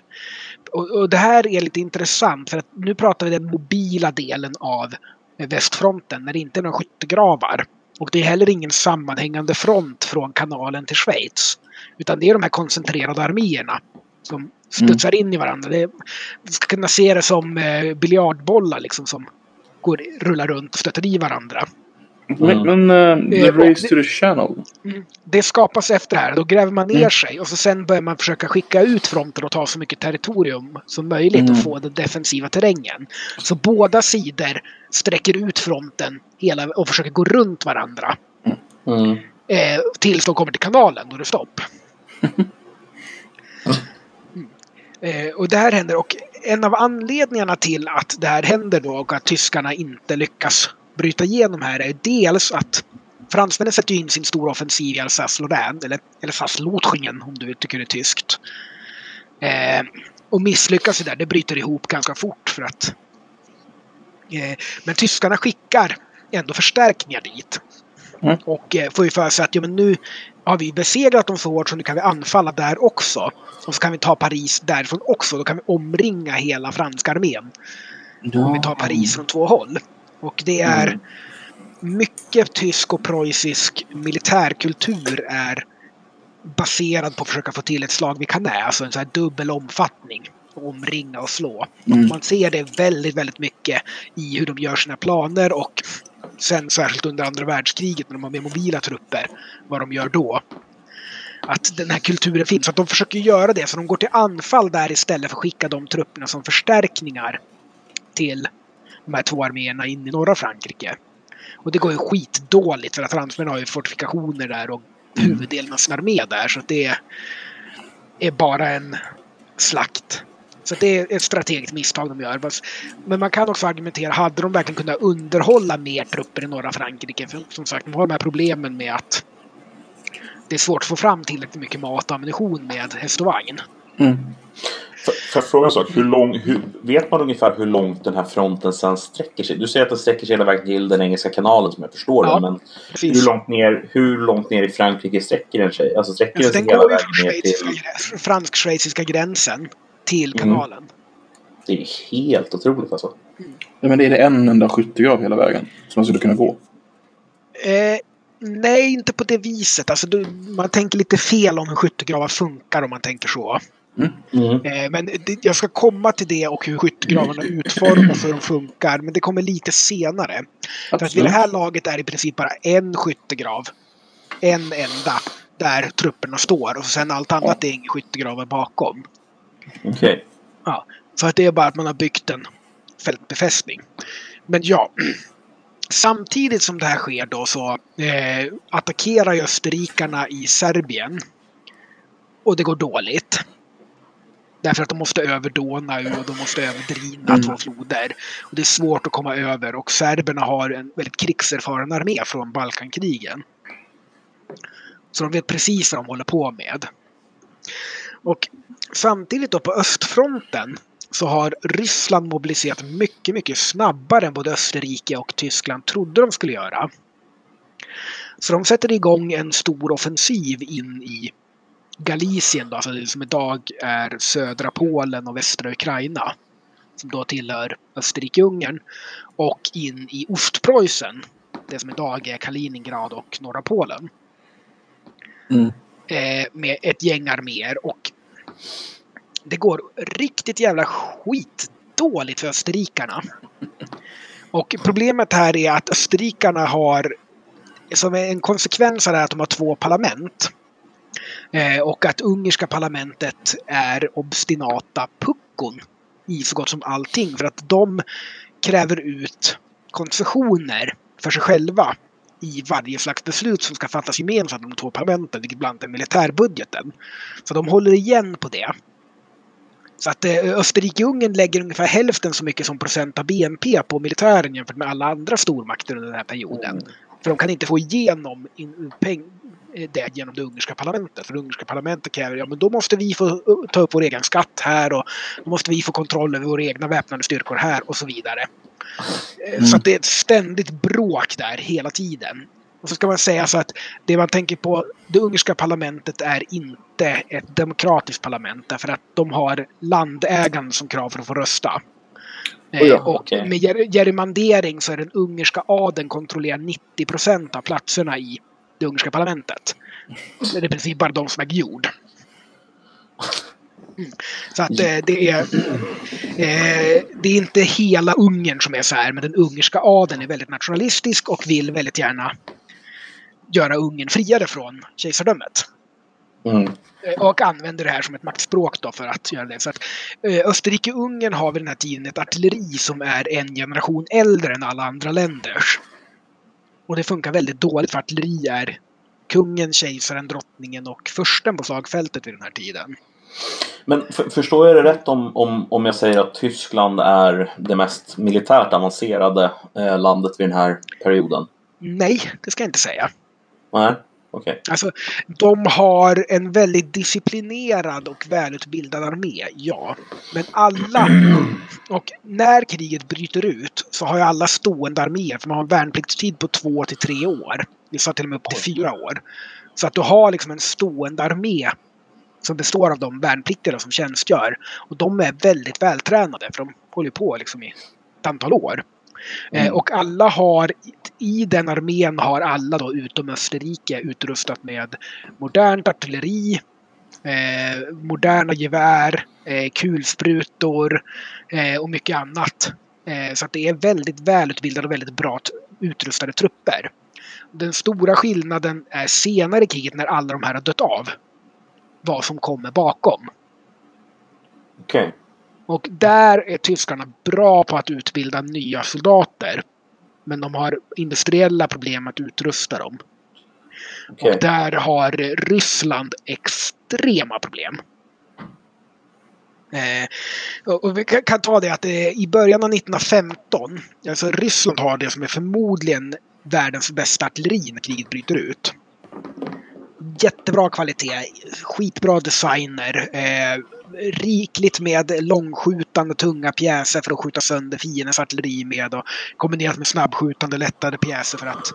Och, och det här är lite intressant. För att nu pratar vi den mobila delen av västfronten. När det inte är några skyttegravar. Och det är heller ingen sammanhängande front från kanalen till Schweiz. Utan det är de här koncentrerade arméerna. Som studsar in i varandra. Det, vi ska kunna se det som eh, biljardbollar liksom. Som går, rullar runt och stöter i varandra. Men, men eh, The Race det- to the Channel. det skapas efter det här. Då gräver man ner Mm. sig och så sen börjar man försöka skicka ut fronten och ta så mycket territorium som möjligt Mm. och få den defensiva terrängen. Så båda sidor sträcker ut fronten hela, och försöker gå runt varandra. Mm. Eh, tills de kommer till kanalen, då det är stopp. Mm. Eh, och det här händer och en av anledningarna till att det här händer då och att tyskarna inte lyckas bryta igenom här är dels att fransmännen sätter in sin stora offensiv i Alsace-Lorraine, eller, eller Alsace-Lothringen om du tycker det är tyskt. Eh, och misslyckas där, det bryter ihop ganska fort för att eh, men tyskarna skickar ändå förstärkningar dit. Mm. Och eh, får ju för sig att ja, men nu har vi besegrat dem så hårt så nu kan vi anfalla där också. Och så kan vi ta Paris därifrån också. Då kan vi omringa hela franska armén. Om vi tar Paris från två håll. Och det är... Mm. mycket tysk och preussisk militärkultur är baserad på att försöka få till ett slag vid Canä, alltså en så här dubbel omfattning. Omringa och slå. Mm. Man ser det väldigt, väldigt mycket i hur de gör sina planer och sen särskilt under andra världskriget när de har med mobila trupper, vad de gör då. Att den här kulturen finns. Att de försöker göra det, så de går till anfall där istället för att skicka de trupperna som förstärkningar till de här två arméerna in i norra Frankrike. Och det går ju skitdåligt för att fransmännen har ju fortifikationer där och huvuddelen av sin armé där. Så det är bara en slakt. Så det är ett strategiskt misstag de gör. Men man kan också argumentera, hade de verkligen kunnat underhålla mer trupper i norra Frankrike? För som sagt, de har de här problemen med att det är svårt att få fram tillräckligt mycket mat och ammunition med häst och vagn. Mm. Får jag fråga en sak? Hur lång, hur, vet man ungefär hur långt den här fronten sen sträcker sig? Du säger att den sträcker sig hela vägen till den engelska kanalen som jag förstår Ja, det. Men Precis. hur långt, ner, hur långt ner i Frankrike sträcker den sig? Alltså sträcker Alltså, den den sig hela går ju vägen ner till... fransk-schweiziska gränsen till Mm. kanalen. Det är helt otroligt alltså. Ja, men är det en enda skyttegrav hela vägen som man skulle kunna gå? Eh, nej, inte på det viset. Alltså, du, man tänker lite fel om hur skyttegravar funkar om man tänker så. Mm. Eh, men det, jag ska komma till det och hur skyttegravarna utformas och hur de funkar. Men det kommer lite senare. För att vid det här laget är det i princip bara en skyttegrav. En enda. Där trupperna står. Och sen allt annat är inga skyttegravar bakom. Okej. Så att det är bara att man har byggt en fältbefästning. Men ja. Samtidigt som det här sker då så eh, attackerar österrikarna i Serbien. Och det går dåligt. Därför att de måste över Donau och de måste över Drina, Mm. två floder. Och det är svårt att komma över och serberna har en väldigt krigserfaren armé från Balkankrigen. Så de vet precis vad de håller på med. Och samtidigt då på östfronten så har Ryssland mobiliserat mycket, mycket snabbare än både Österrike och Tyskland trodde de skulle göra. Så de sätter igång en stor offensiv in i Galicien, då, alltså det som idag är södra Polen och västra Ukraina. Som då tillhör Österrike-Ungern. Och in i Ostpreussen, det som idag är Kaliningrad och norra Polen. Mm. Eh, med ett gäng arméer och det går riktigt jävla skitdåligt för österrikarna. Och problemet här är att österrikarna har som en konsekvens av det här att de har två parlament. Eh, och att ungerska parlamentet är obstinata puckon i så gott som allting. För att de kräver ut koncessioner för sig själva i varje slags beslut som ska fattas gemensamt av de två parlamenten, vilket bland annat är militärbudgeten. Så de håller igen på det. Så att eh, Österrike-Ungern lägger ungefär hälften så mycket som procent av BNP på militären jämfört med alla andra stormakter under den här perioden. För de kan inte få igenom in, peng, det genom det ungerska parlamentet. För det ungerska parlamentet kräver ja men då måste vi få uh, ta upp vår egen skatt här och då måste vi få kontroll över våra egna väpnade styrkor här och så vidare. Eh, Så att det är ett ständigt bråk där hela tiden. Och så ska man säga så att det man tänker på, det ungerska parlamentet är inte ett demokratiskt parlament därför att de har landägande som krav för att få rösta. Eh, Oh ja, och okej. med ger- gerrymandering så är den ungerska adeln kontrollerar 90 procent av platserna i det ungerska parlamentet. Det är i princip bara de som äger jord. Mm. Så att eh, det är eh, det är inte hela Ungern som är så här, men den ungerska adeln är väldigt nationalistisk och vill väldigt gärna göra Ungern friare från kejsardömet. Mm. Eh, Och använder det här som ett maktspråk då för att göra det. Så att eh, Österrike-Ungern har vid den här tiden ett artilleri som är en generation äldre än alla andra länders. Och det funkar väldigt dåligt för artilleri är kungen, kejsaren, drottningen och fursten på slagfältet vid den här tiden. Men för, förstår jag det rätt om, om, om jag säger att Tyskland är det mest militärt avancerade eh, landet vid den här perioden? Nej, det ska jag inte säga. Nej, okej. Alltså, de har en väldigt disciplinerad och välutbildad armé, ja. Men alla, och när kriget bryter ut så har ju alla stående arméer, för man har en värnpliktstid på två till tre år. Vissa till och med upp till fyra år. Så att du har liksom en stående armé som består av de värnpliktiga som tjänstgör. Och de är väldigt vältränade, för de håller på liksom i ett antal år. Eh, Mm. och alla har, i den armén har alla då utom Österrike utrustat med modernt artilleri, eh, moderna gevär, eh, kulsprutor eh, och mycket annat. Eh, så att det är väldigt välutbildade och väldigt bra utrustade trupper. Den stora skillnaden är senare i kriget när alla de här har dött av. Vad som kommer bakom. Okej. Och där är tyskarna bra på att utbilda nya soldater. Men de har industriella problem att utrusta dem. Okej. Och där har Ryssland extrema problem. Eh, och vi kan, kan ta det att eh, i början av 1915, alltså Ryssland har det som är förmodligen världens bästa artilleri när kriget bryter ut. Jättebra kvalitet, skitbra designer, eh, rikligt med långskjutande tunga pjäser för att skjuta sönder fiendens artilleri med och kombinerat med snabbskjutande lättare pjäser för att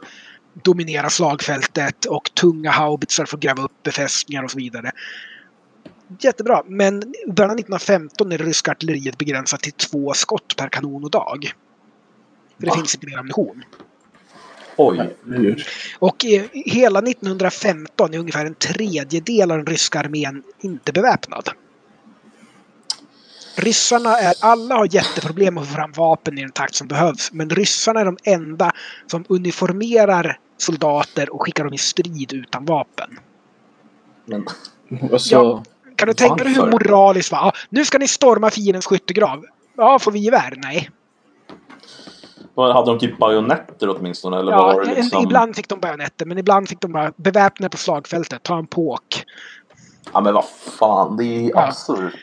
dominera slagfältet och tunga haubitsar för att gräva upp befästningar och så vidare. Jättebra, men i början av 1915 är det ryska artilleriet begränsat till två skott per kanon och dag. För det Va? finns inte mer ammunition. Oj. Och eh, hela 1915 är ungefär en tredjedel av den ryska armén inte beväpnad. Ryssarna är, alla har jätteproblem att få fram vapen i den takt som behövs. Men ryssarna är de enda som uniformerar soldater och skickar dem i strid utan vapen. Men, Alltså, Ja. Kan du tänka dig hur moraliskt va? Ja, nu ska ni storma fiendens skyttegrav. Ja, får vi gevär? Nej. hade de typ bajonetter åtminstone? Eller Ja, var det liksom... Ibland fick de bajonetter, men ibland fick de bara beväpna på slagfältet, ta en påk. Ja men vad fan, det är Ja. absurt.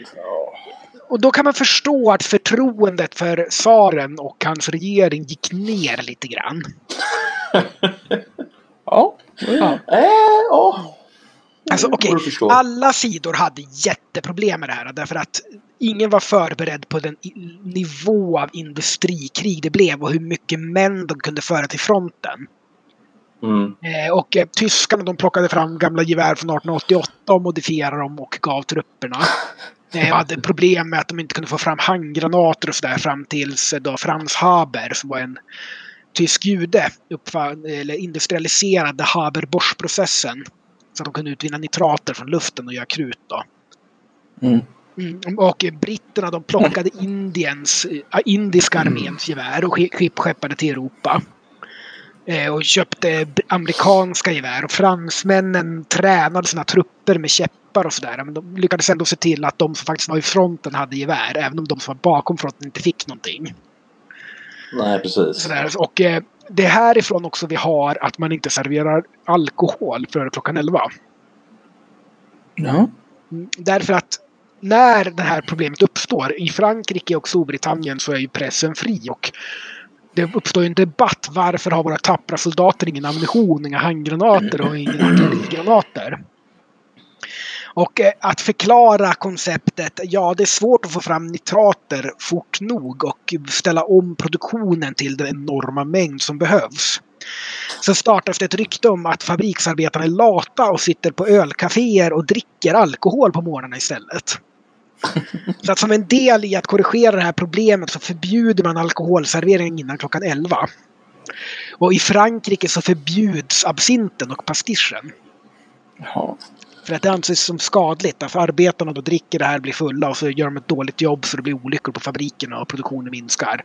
Och då kan man förstå att förtroendet för tsaren och hans regering gick ner lite grann. ja. Ja. Eh, ja. Alltså okej, förstå. alla sidor hade jätteproblem med det här därför att ingen var förberedd på den nivå av industrikrig det blev och hur mycket män de kunde föra till fronten. Mm. Eh, och eh, tyskarna de plockade fram gamla gevär från 1888 och modifierade dem och gav trupperna. Eh, hade problem med att de inte kunde få fram handgranater och sådär fram tills eh, då Franz Haber som var en tysk jude uppfann, eller industrialiserade Haber-Bosch-processen. Så att de kunde utvinna nitrater från luften och göra krut. Då. Mm. Mm, och britterna de plockade Indiens, äh, indiska arméns gevär och skeppade till Europa. Eh, och köpte amerikanska gevär. Och fransmännen tränade sina trupper med käppar och sådär. Men de lyckades ändå se till att de som faktiskt var i fronten hade gevär. Även om de som var bakom fronten inte fick någonting. Nej, precis. Sådär. Och eh, det är härifrån också vi har att man inte serverar alkohol före klockan 11. Ja. Mm, Därför att när det här problemet uppstår, i Frankrike och Storbritannien så är ju pressen fri och det uppstår ju en debatt. Varför har våra tappra soldater ingen ammunition, inga handgranater och inga artillerigranater? Och eh, att förklara konceptet, ja det är svårt att få fram nitrater fort nog och ställa om produktionen till den enorma mängd som behövs. Så startas det ett rykte om att fabriksarbetarna är lata och sitter på ölcaféer och dricker alkohol på morgnarna istället. Så att som en del i att korrigera det här problemet så förbjuder man alkoholservering innan klockan 11. Och i Frankrike så förbjuds absinten och pastischen. Jaha. För att det anses som skadligt. Därför arbetarna då dricker det här, blir fulla och så gör de ett dåligt jobb så det blir olyckor på fabrikerna och produktionen minskar.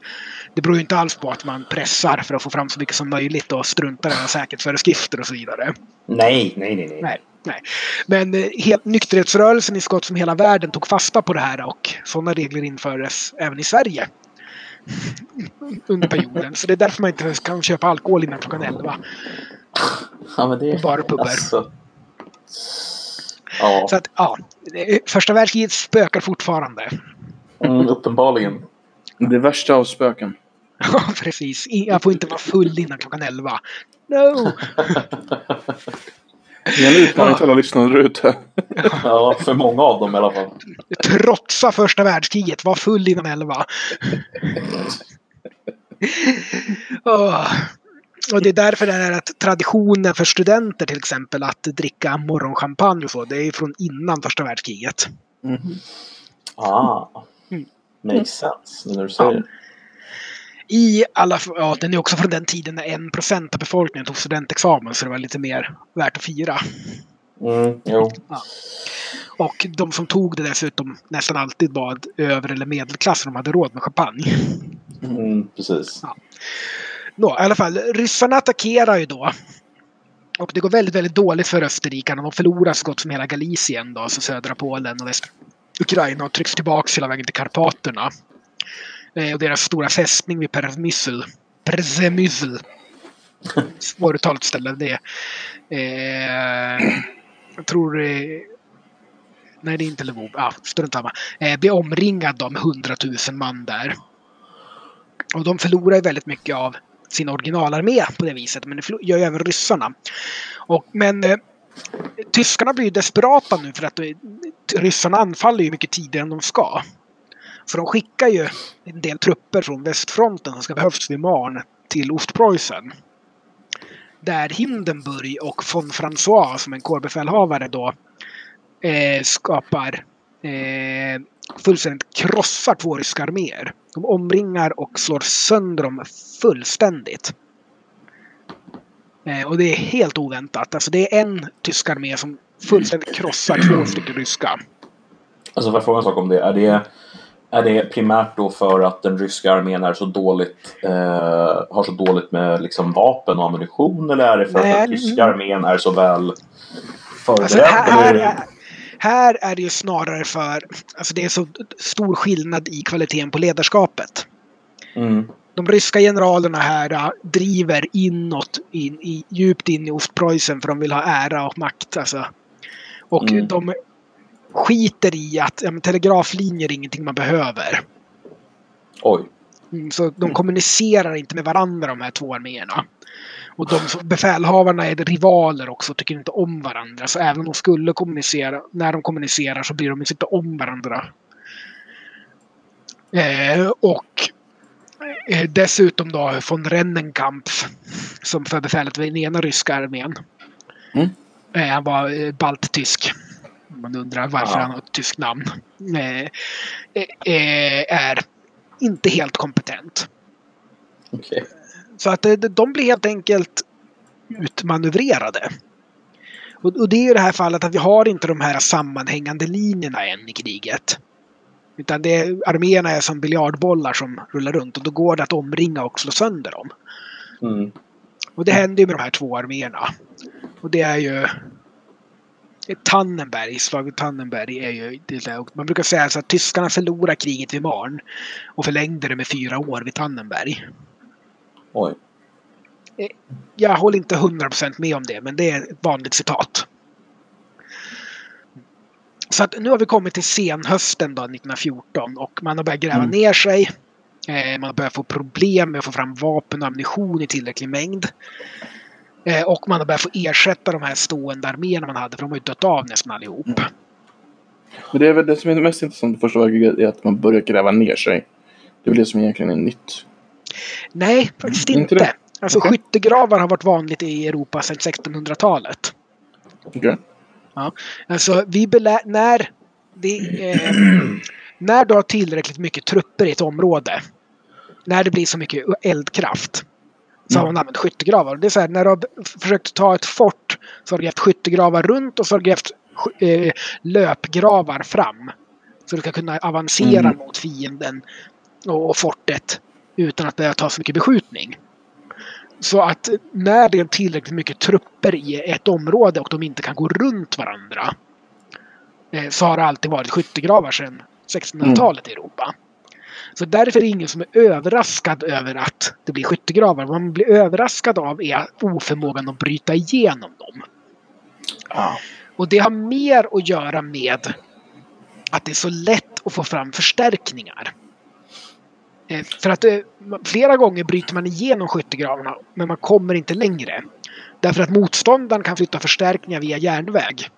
Det beror ju inte alls på att man pressar för att få fram så mycket som möjligt och struntar i säkerhetsföreskrifter och så vidare. Nej, nej, nej, nej. Nej, nej. Men eh, helt, nykterhetsrörelsen i så gott som hela världen tog fasta på det här och sådana regler infördes även i Sverige. Under perioden. Så det är därför man inte kan köpa alkohol innan klockan 11. Ja, men det är... Bara pubbar. Alltså... Ja, Så att, ja. Första världskriget spökar fortfarande. mm, uppenbarligen. Det värsta av spöken. Ja, precis. Jag får inte vara full innan klockan 11. No! Det är en utmaning till alla lyssnare där ute. Ja, för många av dem i alla fall. Trotsa första världskriget. Var full innan 11. Åh. Och det är därför det är att traditionen för studenter till exempel att dricka morgonchampagne och så, det är från innan första världskriget. Ah. Mm. Makes sense, när du säger det. I alla ja, den är också från den tiden när en procent av befolkningen tog studentexamen så det var lite mer värt att fira. Mm, jo. Och de som tog det dessutom nästan alltid var över eller medelklass de hade råd med champagne. Mm, precis. Ja. Nå, i alla fall, ryssarna attackerar ju då. Och det går väldigt, väldigt dåligt för österrikarna. De förlorar så gott som hela Galicien, då, alltså södra Polen och västra Ukraina och trycks tillbaka hela vägen till Karpaterna. Eh, och deras stora fästning vid Przemysl. Przemysl. Svåruttalat ställe det. Eh, jag tror... Eh, nej, det är inte Lvov. Ah, strunt samma. Eh, blir omringad av hundratusen man där. Och de förlorar väldigt mycket av sin originalarmé på det viset. Men det gör ju även ryssarna. Och, men eh, tyskarna blir ju desperata nu för att eh, ryssarna anfaller ju mycket tidigare än de ska. För de skickar ju en del trupper från västfronten som ska behövas vid Marn till Ostpreussen. Där Hindenburg och von François som en kårbefälhavare då eh, skapar eh, fullständigt krossar två ryska arméer. De omringar och slår sönder dem fullständigt. Eh, och det är helt oväntat. Alltså det är en tysk armé som fullständigt krossar två stycken ryska. Alltså får jag fråga en sak om det? Är det, är det primärt då för att den ryska armén är så dåligt, eh, har så dåligt med liksom vapen och ammunition eller är det för Nej, att den tyska armén är så väl förberedd? Alltså här, här, här är det ju snarare för, alltså det är så stor skillnad i kvaliteten på ledarskapet. Mm. De ryska generalerna här driver inåt, in, i, djupt in i Ostpreussen för de vill ha ära och makt. Alltså. Och Mm. de skiter i att ja, telegraflinjer är ingenting man behöver. Oj. Mm, Så de kommunicerar inte med varandra de här två arméerna. Och de befälhavarna är rivaler också och tycker inte om varandra. Så även om de skulle kommunicera, när de kommunicerar så blir de inte om varandra. Eh, och eh, dessutom då von Rennenkampf som för befälet vid den ena ryska armén. Mm. Eh, han var eh, balttysk. Man undrar varför Ja. han har ett tyskt namn. Eh, eh, är inte helt kompetent. Okej. Så att eh, de blir helt enkelt utmanövrerade. Och, och det är ju det här fallet att vi har inte de här sammanhängande linjerna än i kriget. Utan det är, arméerna är som biljardbollar som rullar runt och då går det att omringa och slå sönder dem. Mm. Och det händer ju med de här två arméerna. Och det är ju... Tannenberg, slaget Tannenberg är ju... Man brukar säga så att tyskarna förlorade kriget vid Marn och förlängde det med fyra år vid Tannenberg. Oj. Jag håller inte 100% med om det, men det är ett vanligt citat. Så att nu har vi kommit till senhösten då, 1914 och man har börjat gräva Mm. ner sig. Eh, man har börjat få problem med att få fram vapen och ammunition i tillräcklig mängd. Eh, och man har börjat få ersätta de här stående arméerna man hade, för de har ju dött av nästan allihop. Men det är väl det som är det mest intressanta i första världskriget är att man börjar gräva ner sig. Det är väl det som egentligen är nytt. Nej, faktiskt Inte inte. Alltså Okej. skyttegravar har varit vanligt i Europa sedan 1600-talet. Okej? Alltså, vi belä- när, det, eh, när du har tillräckligt mycket trupper i ett område, när det blir så mycket eldkraft, så har man använt skyttegravar. Det är så här, när du har försökt ta ett fort så har du grävt skyttegravar runt och så har du grävt eh, löpgravar fram. Så du ska kunna avancera Mm. mot fienden och, fortet utan att behöva ta så mycket beskjutning. Så att när det är tillräckligt mycket trupper i ett område och de inte kan gå runt varandra eh, så har det alltid varit skyttegravar sedan 1600-talet i Europa. Så därför är det ingen som är överraskad över att det blir skyttegravar. Vad man blir överraskad av är oförmågan att bryta igenom dem. Ja. Och det har mer att göra med att det är så lätt att få fram förstärkningar. Eh, För att eh, flera gånger bryter man igenom skyttegravarna men man kommer inte längre. Därför att motståndaren kan flytta förstärkningar via järnväg.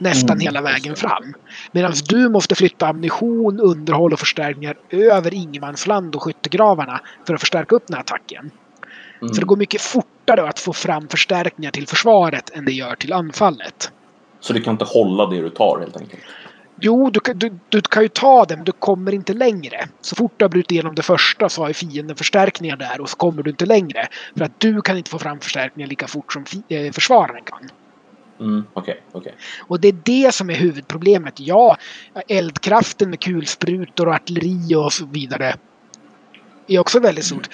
Nästan Mm. hela vägen fram. Medan du måste flytta ammunition, underhåll och förstärkningar över ingenmansland och skyttegravarna för att förstärka upp den här attacken. Mm. Så det går mycket fortare att få fram förstärkningar till försvaret än det gör till anfallet. Så du kan inte hålla det du tar helt enkelt? Jo, du, kan- du, du kan ju ta det, men du kommer inte längre. Så fort du har brutit igenom det första så har ju fienden förstärkningar där och så kommer du inte längre. För att du kan inte få fram förstärkningar lika fort som eh, försvararen kan. Mm, Okej, okej. Och det är det som är huvudproblemet. Ja, eldkraften med kulsprutor och artilleri och så vidare är också väldigt stort.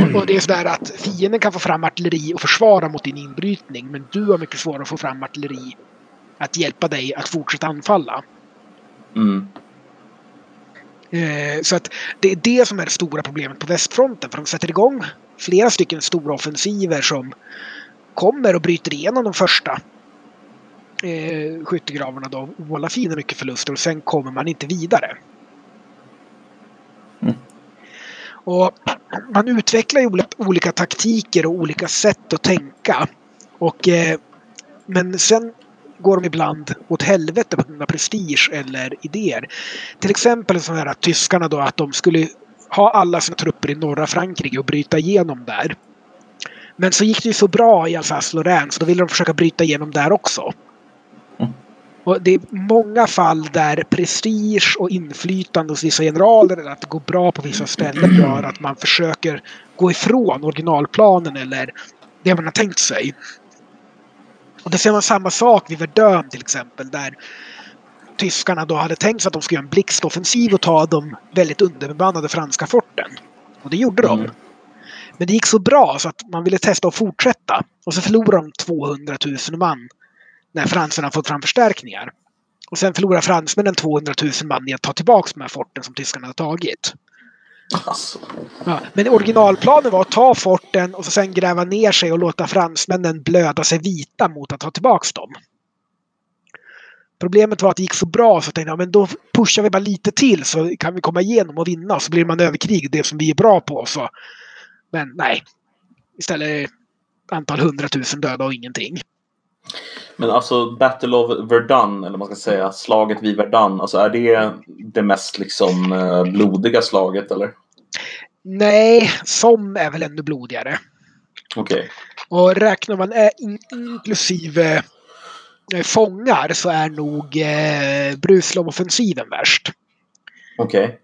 Och, och det är sådär att fienden kan få fram artilleri och försvara mot din inbrytning. Men du har mycket svårare att få fram artilleri att hjälpa dig att fortsätta anfalla. Mm. Eh, så att det är det som är det stora problemet på västfronten. För de sätter igång flera stycken stora offensiver som kommer och bryter igenom de första eh, skyttegravarna då. Vållar fienden mycket förluster och sen kommer man inte vidare. Mm. Och man utvecklar ju olika, olika taktiker och olika sätt att tänka. Och, eh, men sen går de ibland åt helvete på grund av prestige eller idéer. Till exempel så här att tyskarna då att de skulle ha alla sina trupper i norra Frankrike och bryta igenom där. Men så gick det ju så bra i Alsace-Lorraine så då ville de försöka bryta igenom där också. Och det är många fall där prestige och inflytande hos vissa generaler eller att det går bra på vissa ställen gör att man försöker gå ifrån originalplanen eller det man har tänkt sig. Och det ser man samma sak vid Verdun till exempel där tyskarna då hade tänkt sig att de skulle göra en blixtoffensiv och ta de väldigt underbemannade franska forten. Och det gjorde de. Mm. Men det gick så bra så att man ville testa att fortsätta. Och så förlorade de 200 000 man när fransarna fått fram förstärkningar. Och sen förlorar fransmännen 200 000 man i att ta tillbaka de här forten som tyskarna hade tagit. Alltså. Ja, men originalplanen var att ta forten och så sen gräva ner sig och låta fransmännen blöda sig vita mot att ta tillbaka dem. Problemet var att det gick så bra så tänkte jag, men då pushar vi bara lite till så kan vi komma igenom och vinna. Så blir man överkrig, det som vi är bra på. Så. Men nej. Istället antal hundratusen döda och ingenting. Men alltså Battle of Verdun, eller man ska säga, slaget vid Verdun, alltså är det det mest liksom eh, blodiga slaget eller? Nej, som är väl ännu blodigare. Okej. Och räknar man eh, in, inklusive eh, fångar så är nog eh, Bruslov-offensiven värst. Okej.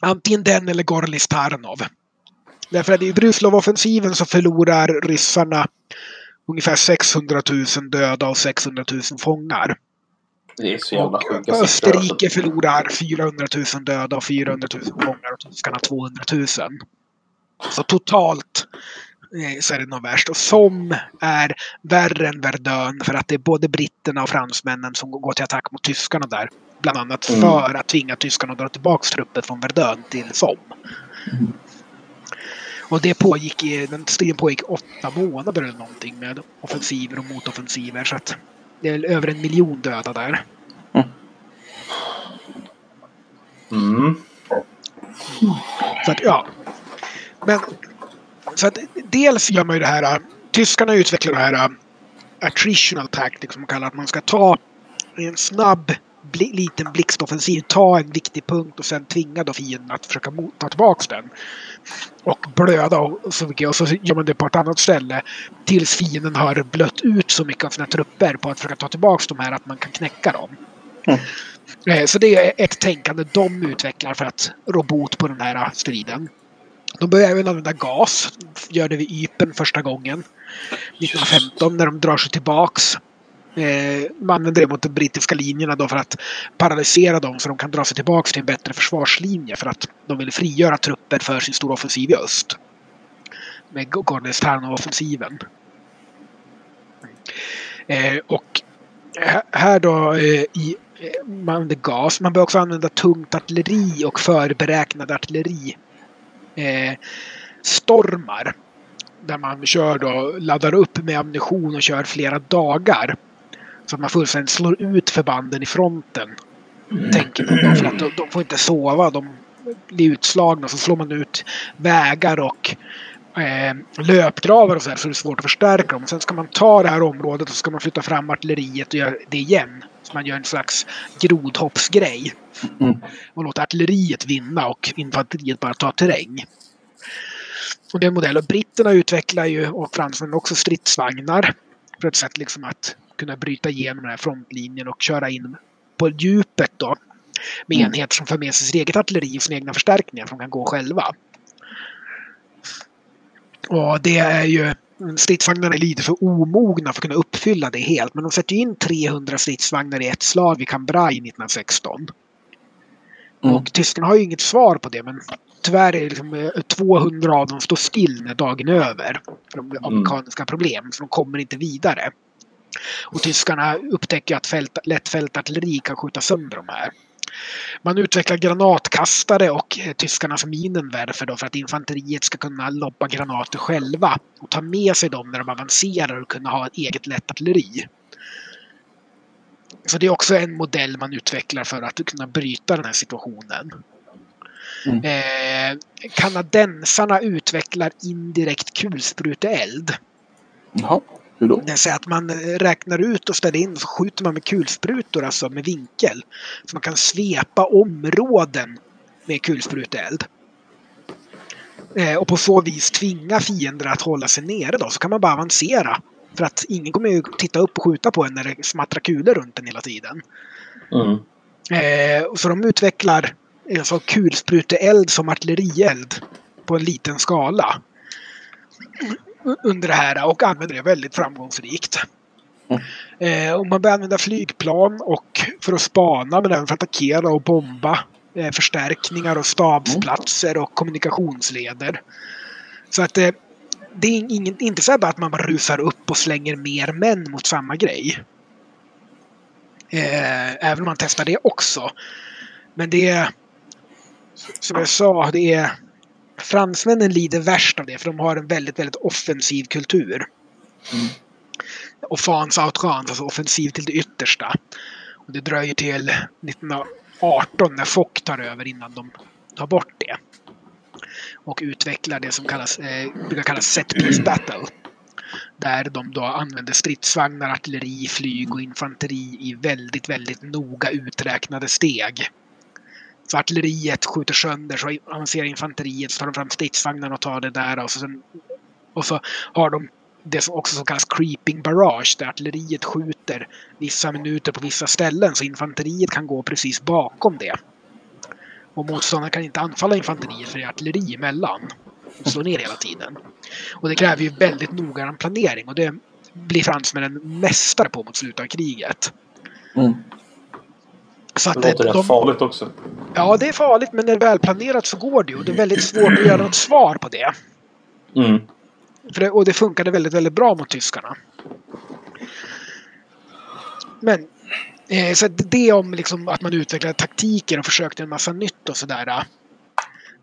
Antingen den eller Gorlis Tarnov. Därför att i Bruslov-offensiven så förlorar ryssarna ungefär 600 000 döda och 600 000 fångar. Det är så jävla Och sjuka siffror. Österrike Alltså. förlorar 400 000 döda och 400 000 fångar och tyskarna 200 000. Så totalt eh, så är det nog värst. Och som är värre än Verdun för att det är både britterna och fransmännen som går till attack mot tyskarna där. Bland annat Mm. för att tvinga tyskarna att dra tillbaka trupper från Verdun till Somme. Och det pågick i, den striden pågick åtta månader eller någonting med offensiver och motoffensiver. Så att det är över en miljon döda där. Mm. Så att, ja. Men så att dels gör man ju det här. Tyskarna utvecklar det här äh, attritional tactic som man kallar att man ska ta en snabb bli, liten blixtoffensiv, ta en viktig punkt och sen tvinga då fienden att försöka mot, ta tillbaka den. Och blöda och så mycket. Och så gör man det på ett annat ställe tills fienden har blött ut så mycket av sina trupper på att försöka ta tillbaka de här att man kan knäcka dem. Mm. Eh, Så det är ett tänkande de utvecklar för att rå bot på den här striden. De börjar även använda gas. Gör det vid Ypen första gången. 1915 när de drar sig tillbaks. Eh, man använder det mot de brittiska linjerna då för att paralysera dem så de kan dra sig tillbaka till en bättre försvarslinje för att de vill frigöra trupper för sin stora offensiv i öst. Med Gornes-Tarnov-offensiven. Eh, och här- då eh, i eh, man använder gas. Man bör också använda tungt artilleri och förberäknad artilleri. Eh, stormar. Där man kör då, laddar upp med ammunition och kör flera dagar. Så att man fullständigt slår ut förbanden i fronten. Tänker man för att de, de får inte sova. De blir utslagna. Så slår man ut vägar och eh, löpgravar och så här så det är svårt att förstärka dem. Sen ska man ta det här området och så ska man flytta fram artilleriet och göra det igen. Så man gör en slags grodhoppsgrej. Mm. Och låter artilleriet vinna och infanteriet bara ta terräng. Och det är en modell. Och britterna utvecklar ju, och fransmännen också, stridsvagnar. För ett sätt liksom att kunna bryta igenom den här frontlinjen och köra in på djupet då. Med Mm. enheter som för med sig sitt eget artilleri och sina egna förstärkningar som kan gå själva. Och det är ju stridsvagnarna är lite för omogna för att kunna uppfylla det helt. Men de sätter in 300 stridsvagnar i ett slag vid Cambrai 1916. Mm. Och tyskarna har ju inget svar på det men tyvärr är liksom eh, 200 av dem står still när dagen är över. För de har amerikanska problem så de kommer inte vidare. Och tyskarna upptäcker att fält, lättfältartilleri kan skjuta sönder de här. Man utvecklar granatkastare och eh, tyskarnas minenwerfer då för att infanteriet ska kunna lobba granater själva och ta med sig dem när de avancerar och kunna ha ett eget lättartilleri. Så det är också en modell man utvecklar för att kunna bryta den här situationen. Mm. Eh, kanadensarna utvecklar indirekt kulspruteeld. Hur då? Det säga att man eh, räknar ut och ställer in och så skjuter man med kulsprutor, alltså med vinkel. Så man kan svepa områden med kulspruteeld. Eh, och på så vis tvinga fiender att hålla sig nere då, så kan man bara avancera. För att ingen kommer ju titta upp och skjuta på en när det smattrar kulor runt en hela tiden. Mm. Eh, så de utvecklar alltså kulspruteeld som artillerield på en liten skala. Under det här och använder det väldigt framgångsrikt. Mm. Och man börjar använda flygplan och för att spana men även för att attackera och bomba eh, förstärkningar och stabsplatser och kommunikationsleder. Så att eh, det är ingen, inte så bara att man bara rusar upp och slänger mer män mot samma grej. Även om man testar det också. Men det är, som jag sa, det är fransmännen lider värst av det för de har en väldigt, väldigt offensiv kultur. Mm. Offense outrance, alltså offensiv till det yttersta. Och det dröjer till 1918 när Fock tar över innan de tar bort det. Och utvecklar det som kallas, eh, brukar kallas set piece battle. Där de då använder stridsvagnar, artilleri, flyg och infanteri i väldigt, väldigt noga uträknade steg. Så artilleriet skjuter sönder, så avancerar infanteriet, så tar de fram stridsvagnarna och tar det där. Och så, sen, och så har de det som också som kallas creeping barrage, där artilleriet skjuter vissa minuter på vissa ställen, så infanteriet kan gå precis bakom det. Och motståndaren kan inte anfalla infanteriet för det är artilleri emellan. Och slår ner hela tiden. Och det kräver ju väldigt noggrann planering och det blir fransmännen mästare på mot slutet av kriget. Mm. Så Det att låter de, rätt farligt också. Ja, det är farligt men när det är välplanerat så går det ju. Det är väldigt svårt att göra något svar på det. Mm. För det, och det funkade väldigt, väldigt bra mot tyskarna. Men eh, så det om liksom att man utvecklade taktiker och försökte en massa nytt och sådär.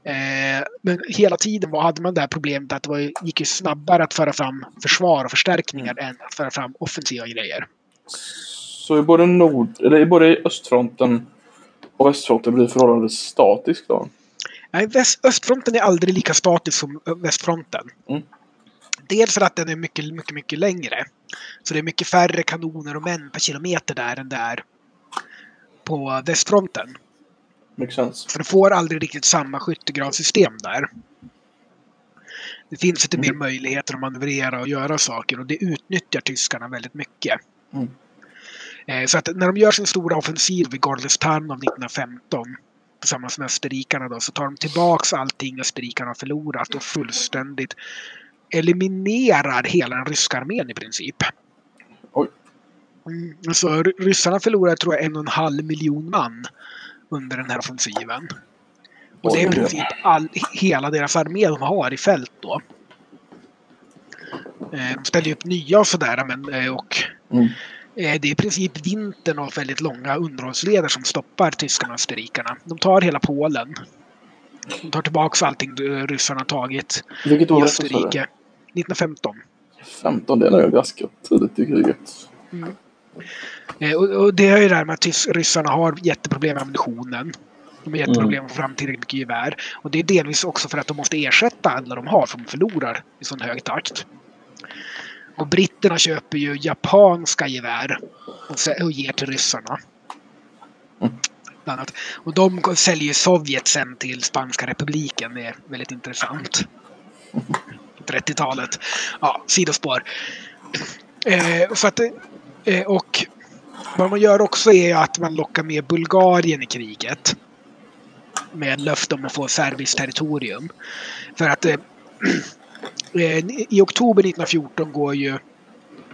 Eh, men hela tiden var, hade man det här problemet att det var, gick ju snabbare att föra fram försvar och förstärkningar än att föra fram offensiva grejer. Så i både, nord, eller i både östfronten och västfronten blir förhållandevis statisk då? Nej, väst, östfronten är aldrig lika statisk som västfronten. Mm. Dels för att den är mycket, mycket, mycket längre. Så det är mycket färre kanoner och män per kilometer där än där på västfronten. Makes sense. Så du får aldrig riktigt samma skyttegravssystem där. Det finns lite mer möjligheter att manövrera och göra saker och det utnyttjar tyskarna väldigt mycket. Mm. Eh, Så att när de gör sin stora offensiv vid Gorlestan av 1915 tillsammans med österrikarna då, så tar de tillbaks allting österrikarna har förlorat och fullständigt eliminerar hela den ryska armén i princip. Oj. Mm, alltså, ry- ryssarna förlorar tror jag en och en halv miljon man under den här offensiven. Och det är i princip all, hela deras armé de har i fält då. Eh, De ställer ju upp nya och sådär men eh, och Mm. Eh, det är i princip vintern och väldigt långa underhållsleder som stoppar tyskarna och österrikarna. De tar hela Polen. De tar tillbaka allting ryssarna tagit Vilket i år du? Österrike. 1915. 15, det är nog ganska tidigt i kriget. Eh, Och, det är ju det här med att ryssarna har jätteproblem med ammunitionen. De har jätteproblem med att få fram tillräckligt mycket gevär. Och det är delvis också för att de måste ersätta alla de har för de förlorar i sån hög takt. Och britterna köper ju japanska gevär och, ger till ryssarna. Mm. Och de säljer ju Sovjet sen till Spanska republiken. Det är väldigt intressant. 30-talet. Ja, sidospår. Eh, så att Eh, och vad man gör också är att man lockar med Bulgarien i kriget. Med löfte om att få serbiskt territorium. För att eh i oktober 1914 går ju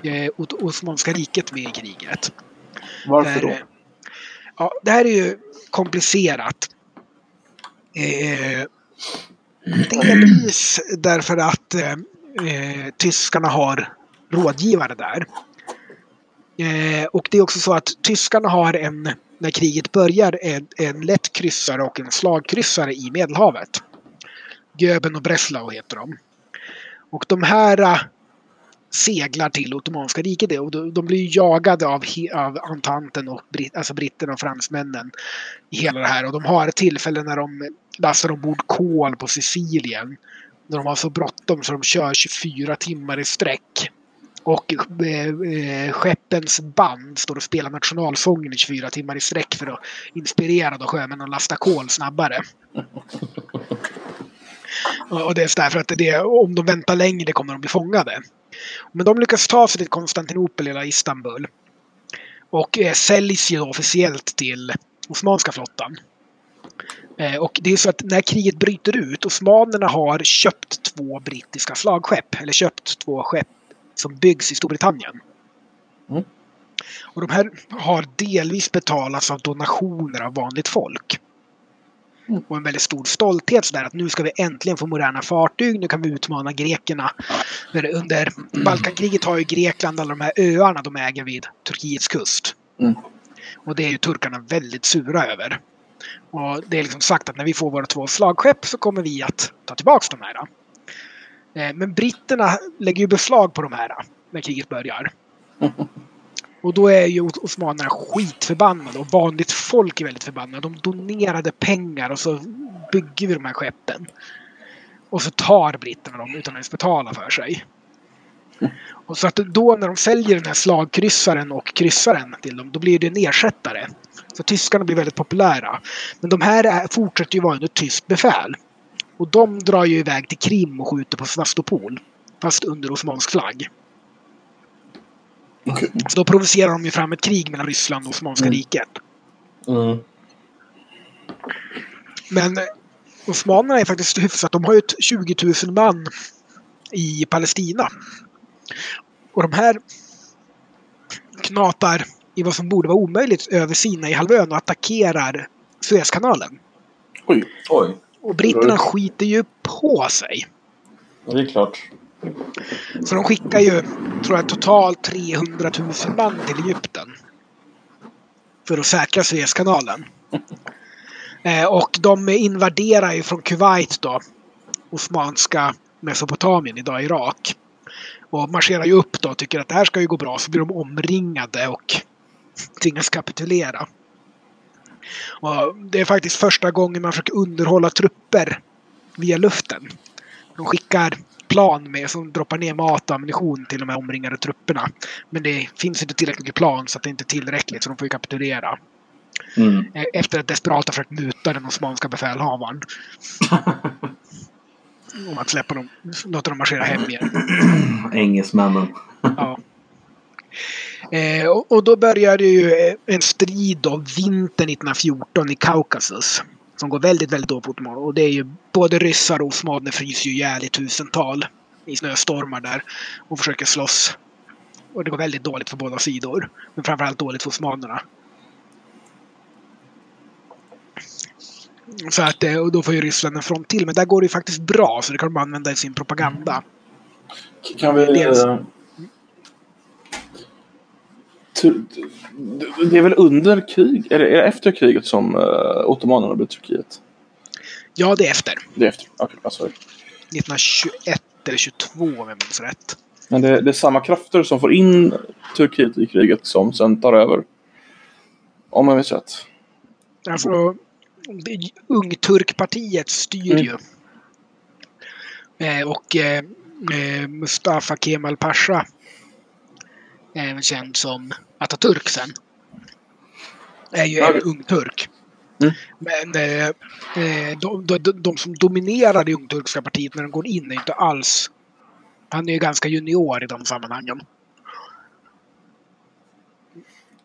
eh, Osmanska riket med i kriget. Varför då? Där, ja, det här är ju komplicerat. Eh, delvis därför att eh, eh, tyskarna har rådgivare där. Eh, och det är också så att tyskarna har en, när kriget börjar, en, en lätt kryssare och en slagkryssare i Medelhavet. Göben och Breslau heter de. Och de här äh, seglar till Ottomanska riket och de, blir jagade av, av Antanten och Brit, alltså britterna och fransmännen i hela det här. Och de har tillfällen när de lastar ombord kol på Sicilien. När de har så bråttom så de kör 24 timmar i sträck. Och eh, eh, skeppens band står och spelar nationalsången i 24 timmar i sträck för att inspirera då sjömännen att lasta kol snabbare. och det är därför att det, om de väntar längre kommer de bli fångade. Men de lyckas ta sig till Konstantinopel eller Istanbul. Och eh, säljs ju officiellt till Osmanska flottan. Eh, och det är så att när kriget bryter ut, osmanerna har köpt två brittiska slagskepp, eller köpt två skepp som byggs i Storbritannien. Mm. Och de här har delvis betalats av donationer av vanligt folk. Och en väldigt stor stolthet sådär att nu ska vi äntligen få moderna fartyg, nu kan vi utmana grekerna. Under Balkankriget har ju Grekland alla de här öarna de äger vid Turkiets kust. Mm. Och det är ju turkarna väldigt sura över. Och det är liksom sagt att när vi får våra två slagskepp så kommer vi att ta tillbaka de här. Eh, men britterna lägger ju beslag på de här när kriget börjar. Och då är ju osmanerna skitförbannade och vanligt folk är väldigt förbannade. De donerade pengar och så bygger vi de här skeppen. Och så tar britterna dem utan att ens betala för sig. Och så att då när de säljer den här slagkryssaren och kryssaren till dem, då blir det en ersättare. Så tyskarna blir väldigt populära. Men de här är, fortsätter ju vara under tyskt befäl. Och de drar ju iväg till Krim och skjuter på Svastopol. Fast under osmansk flagg. Okay. Så då provocerar de ju fram ett krig mellan Ryssland och Osmanska mm. riket. Mm. Men eh, osmanerna är faktiskt hyfsat. De har ju ett 20 000 man i Palestina. Och de här knatar i vad som borde vara omöjligt över Sinai-halvön och attackerar Suezkanalen. Oj. Oj. Och britterna skiter ju på sig. Ja, det är klart. Så de skickar ju, tror jag, totalt 300 000 man till Egypten. För att säkra Suezkanalen. eh, och de invaderar ju från Kuwait då. Osmanska Mesopotamien, idag Irak. Och marscherar ju upp då och tycker att det här ska ju gå bra. Så blir de omringade och tvingas kapitulera. Och det är faktiskt första gången man försöker underhålla trupper via luften. De skickar plan med som droppar ner mat och ammunition till de här omringade trupperna. Men det finns inte tillräckligt mycket plan så att det inte är tillräckligt så de får ju kapitulera. Mm. E- efter att desperat ha försökt muta den osmanska befälhavaren. Om att släppa dem, låta dem marschera hem igen. Engelsmännen. ja. Eh, och, och, då började ju eh, en strid då, vintern 1914 i Kaukasus. Som går väldigt, väldigt dåligt mot Och det är ju både ryssar och osmaner fryser ju ihjäl i tusental i snöstormar där och försöker slåss. Och det går väldigt dåligt för båda sidor. Men framförallt dåligt för osmanerna. Så att, eh, och då får ju Ryssland en front till. Men där går det ju faktiskt bra så det kan de använda i sin propaganda. Kan vi... Dels, det är väl under krig? Är det, är det efter kriget som uh, ottomanerna blev Turkiet? Ja, det är efter. Det är efter, okej. Okay, sorry. 1921 eller 22 om jag minns rätt. Men det, det, är samma krafter som får in Turkiet i kriget som sen tar över? Om jag minns rätt. Alltså, Ungturkpartiet styr mm. ju. Eh, och eh, eh Mustafa Kemal Pasha även känd som Atatürk sen. Är ju en ung turk. Mm. Men eh, eh, de, de, de, som dominerar det ungturkska partiet när de går in är inte alls... Han är ju ganska junior i de sammanhangen.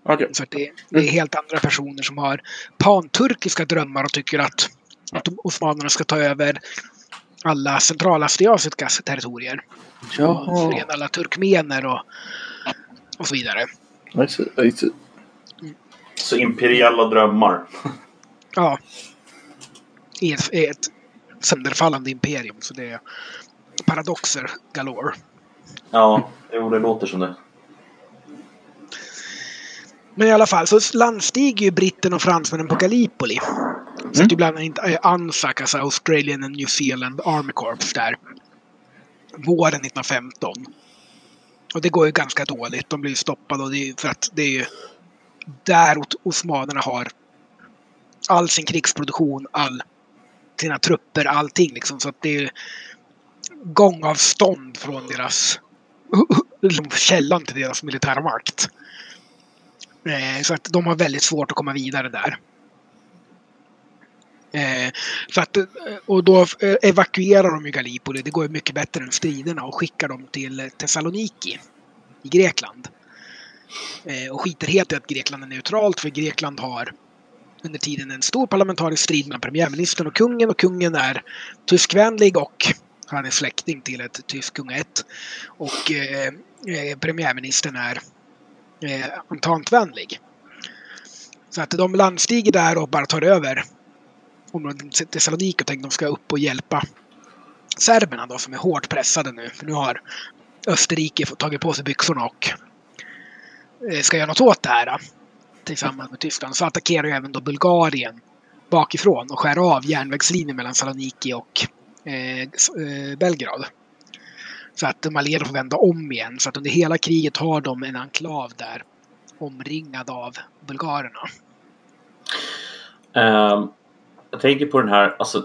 Okej. Så det, det är helt andra personer som har panturkiska drömmar och tycker att, att osmanerna ska ta över alla centralasiatiska territorier. Jaha. Förena alla turkmener och, och så vidare. I see, I see. Så imperiella drömmar. Ja. I ett, i ett sönderfallande imperium. Så det är paradoxer galore. Ja, jo det låter som det. Men i alla fall så landstiger ju britten och fransmännen på Gallipoli. Så att ibland inte äh, ANZAC, alltså Australian and New Zealand Army Corps där. Våren 1915. Och det går ju ganska dåligt. De blir stoppade och det är ju för att det är ju där osmanerna har all sin krigsproduktion, all sina trupper, allting liksom. Så att det är gångavstånd från deras liksom källan till deras militära makt. Eh, så att de har väldigt svårt att komma vidare där. Eh, så att, eh, och då eh, evakuerar de ju Gallipoli. Det går ju mycket bättre än striderna och skickar dem till Thessaloniki i Grekland. Eh, och skiter helt i att Grekland är neutralt för Grekland har under tiden en stor parlamentarisk strid mellan premiärministern och kungen och kungen är tyskvänlig och han är släkting till ett tyskt kungaätt. Och eh, eh premiärministern är eh, antantvänlig. Så att de landstiger där och bara tar över området liksom Thessaloniki och tänkte att de ska upp och hjälpa serberna då som är hårt pressade nu. För nu har Österrike tagit på sig byxorna och eh, ska göra något åt det här. Eh, tillsammans med Tyskland. Så attackerar ju även då Bulgarien bakifrån och skär av järnvägslinjen mellan Saloniki och eh, eh, Belgrad. Så att de allierade får vända om igen. Så att under hela kriget har de en enklav där omringad av bulgarerna. Ehm, jag tänker på den här, alltså,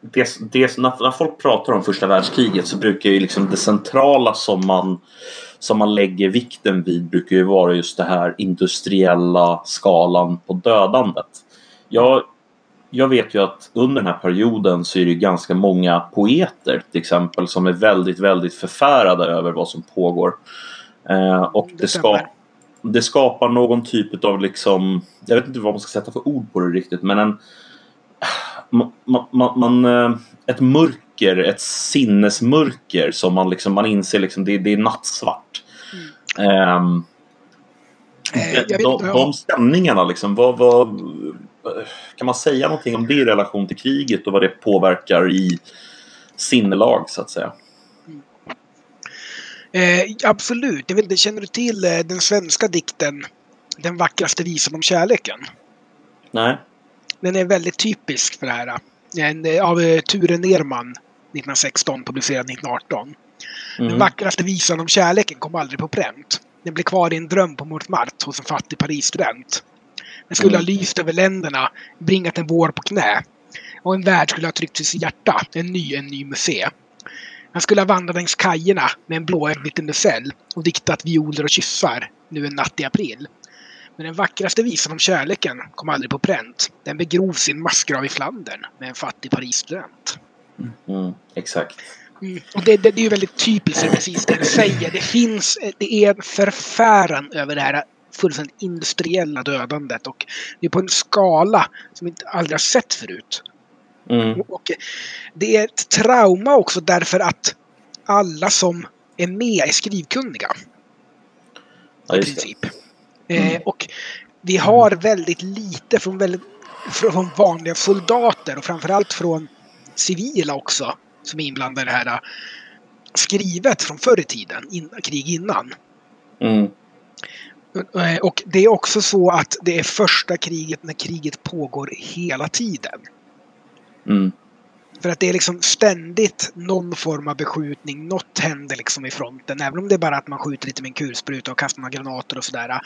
det, det, när, folk pratar om första världskriget så brukar ju liksom det centrala som man, som man lägger vikten vid brukar ju vara just det här industriella skalan på dödandet. Jag, jag vet ju att under den här perioden så är det ju ganska många poeter till exempel som är väldigt, väldigt förfärade över vad som pågår. Eh, och Det ska, det skapar någon typ av liksom, jag vet inte vad man ska sätta för ord på det riktigt, men en man, man, man, man, eh, ett mörker, ett sinnesmörker som man liksom, man inser liksom, det, det är nattsvart. Eh, jag vet de, inte, ja. de stämningarna liksom, vad, vad, kan man säga någonting om det i relation till kriget och vad det påverkar i sinnelag så att säga? Eh, absolut. Jag vet inte, känner du till eh, den svenska dikten Den vackraste visan om kärleken? Nej? Den är väldigt typisk för det här. En, eh, av eh, Ture Nerman 1916, publicerad 1918. Den Mm. vackraste visan om kärleken kom aldrig på pränt. Den blev kvar i en dröm på Montmartre hos en fattig Parisstudent. Den skulle ha Mm. lyst över länderna, bringat en vår på knä. Och en värld skulle ha tryckt till sitt hjärta, en ny, en ny musé. Han skulle ha vandrat längs kajerna med en blåögd liten Nusell och diktat violer och kyssar, nu en natt i april. Men den vackraste visan om kärleken kom aldrig på pränt. Den begrovs i en massgrav i Flandern med en fattig Parisstudent. Mm, exakt. Mm. Och det, det, det är ju väldigt typiskt, precis det du säger. Det finns, det är en förfäran över det här fullständigt industriella dödandet och det är på en skala som vi inte aldrig har sett förut. Mm. Och det är ett trauma också därför att alla som är med är skrivkunniga Ja, i just det. Eh, och vi har väldigt lite från, väldigt, från vanliga soldater och framförallt från civila också som är inblandade i det här. eh, Skrivet från förr i tiden, in, krig innan. Mm. Eh, Och det är också så att det är första kriget när kriget pågår hela tiden. Mm. För att det är liksom ständigt någon form av beskjutning. Något händer liksom i fronten. Även om det är bara att man skjuter lite med en kulspruta och kastar några granater och sådär.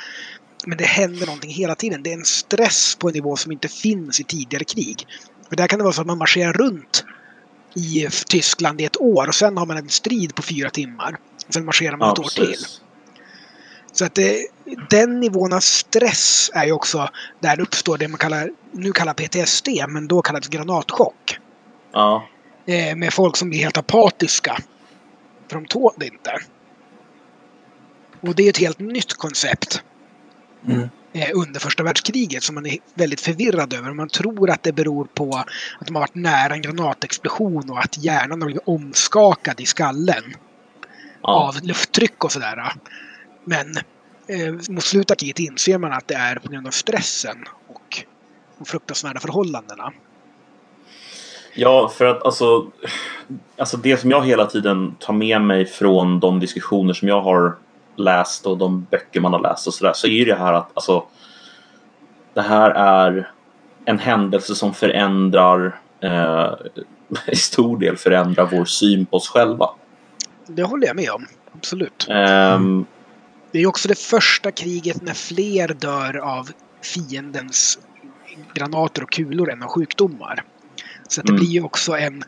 Men det händer någonting hela tiden. Det är en stress på en nivå som inte finns i tidigare krig. För där kan det vara så att man marscherar runt i Tyskland i ett år och sen har man en strid på fyra timmar. Sen marscherar man Ja, ett år till. Så att det, den nivån av stress är ju också där det uppstår det man kallar, nu kallar PTSD, men då kallades granatchock. Ja. Eh, med folk som blir helt apatiska. För de tål det inte. Och det är ett helt nytt koncept. Mm. eh, under första världskriget som man är väldigt förvirrad över. Man tror att det beror på att de har varit nära en granatexplosion och att hjärnan har blivit omskakad i skallen Ja. av lufttryck och sådär. Men eh, mot slutet av kriget inser man att det är på grund av stressen och de fruktansvärda förhållandena. Ja, för att alltså, alltså det som jag hela tiden tar med mig från de diskussioner som jag har läst och de böcker man har läst och sådär så är det här att alltså det här är en händelse som förändrar eh, i stor del förändrar vår syn på oss själva. Det håller jag med om. Absolut. Ehm, Det är också det första kriget när fler dör av fiendens granater och kulor än av sjukdomar. Så att det Mm. blir ju också en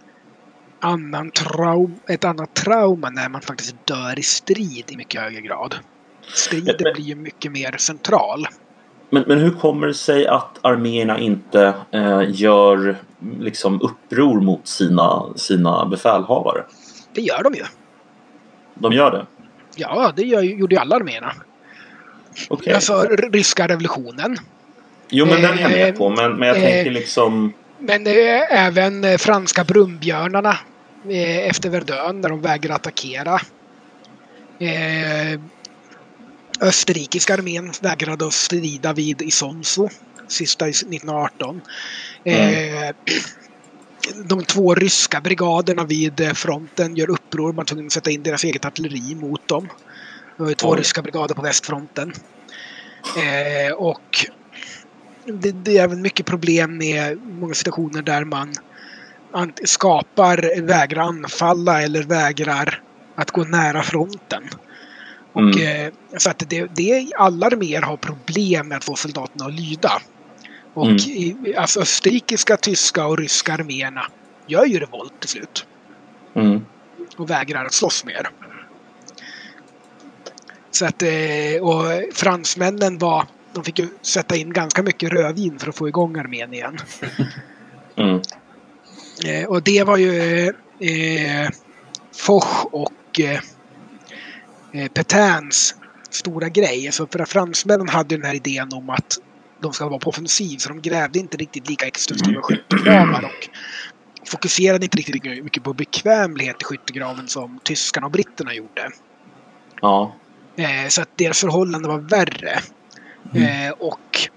annan traum, ett annat trauma när man faktiskt dör i strid i mycket högre grad. Striden Men- blir ju mycket mer central. men, men hur kommer det sig att arméerna inte eh, gör liksom uppror mot sina, sina befälhavare? Det gör de ju. De gör det? Ja, det gör, gjorde ju alla arméerna. Okej. Alltså ryska revolutionen. Jo men den är jag med på men, men jag eh, tänker liksom Men även eh, franska brunnbjörnarna eh, efter Verdun när de vägrar attackera. Eh, österrikiska armén vägrade att strida vid Isonzo sista i 1918. Eh, de två ryska brigaderna vid fronten gör uppror. Man tvungen att sätta in deras eget artilleri mot dem. Det var två Oj. ryska brigader på västfronten. Och det, det är även mycket problem med många situationer där man skapar, vägrar anfalla eller vägrar att gå nära fronten. Och, eh, så att det, det, alla arméer har problem med att få soldaterna att lyda. Och Mm. i, alltså österrikiska, tyska och ryska arméerna gör ju revolt till slut mm, och vägrar att slåss mer. Så att, eh, och fransmännen var, de fick ju sätta in ganska mycket rödvin för att få igång armén igen. mm, Eh, och det var ju eh, Foch och eh, eh, Petins stora grej. Så för att fransmännen hade ju den här idén om att de ska vara på offensiv så de grävde inte riktigt lika extensiva skyttegravar och fokuserade inte riktigt lika mycket på bekvämlighet i skyttegraven som tyskarna och britterna gjorde. ja, Eh, så att deras förhållande var värre. Eh, och,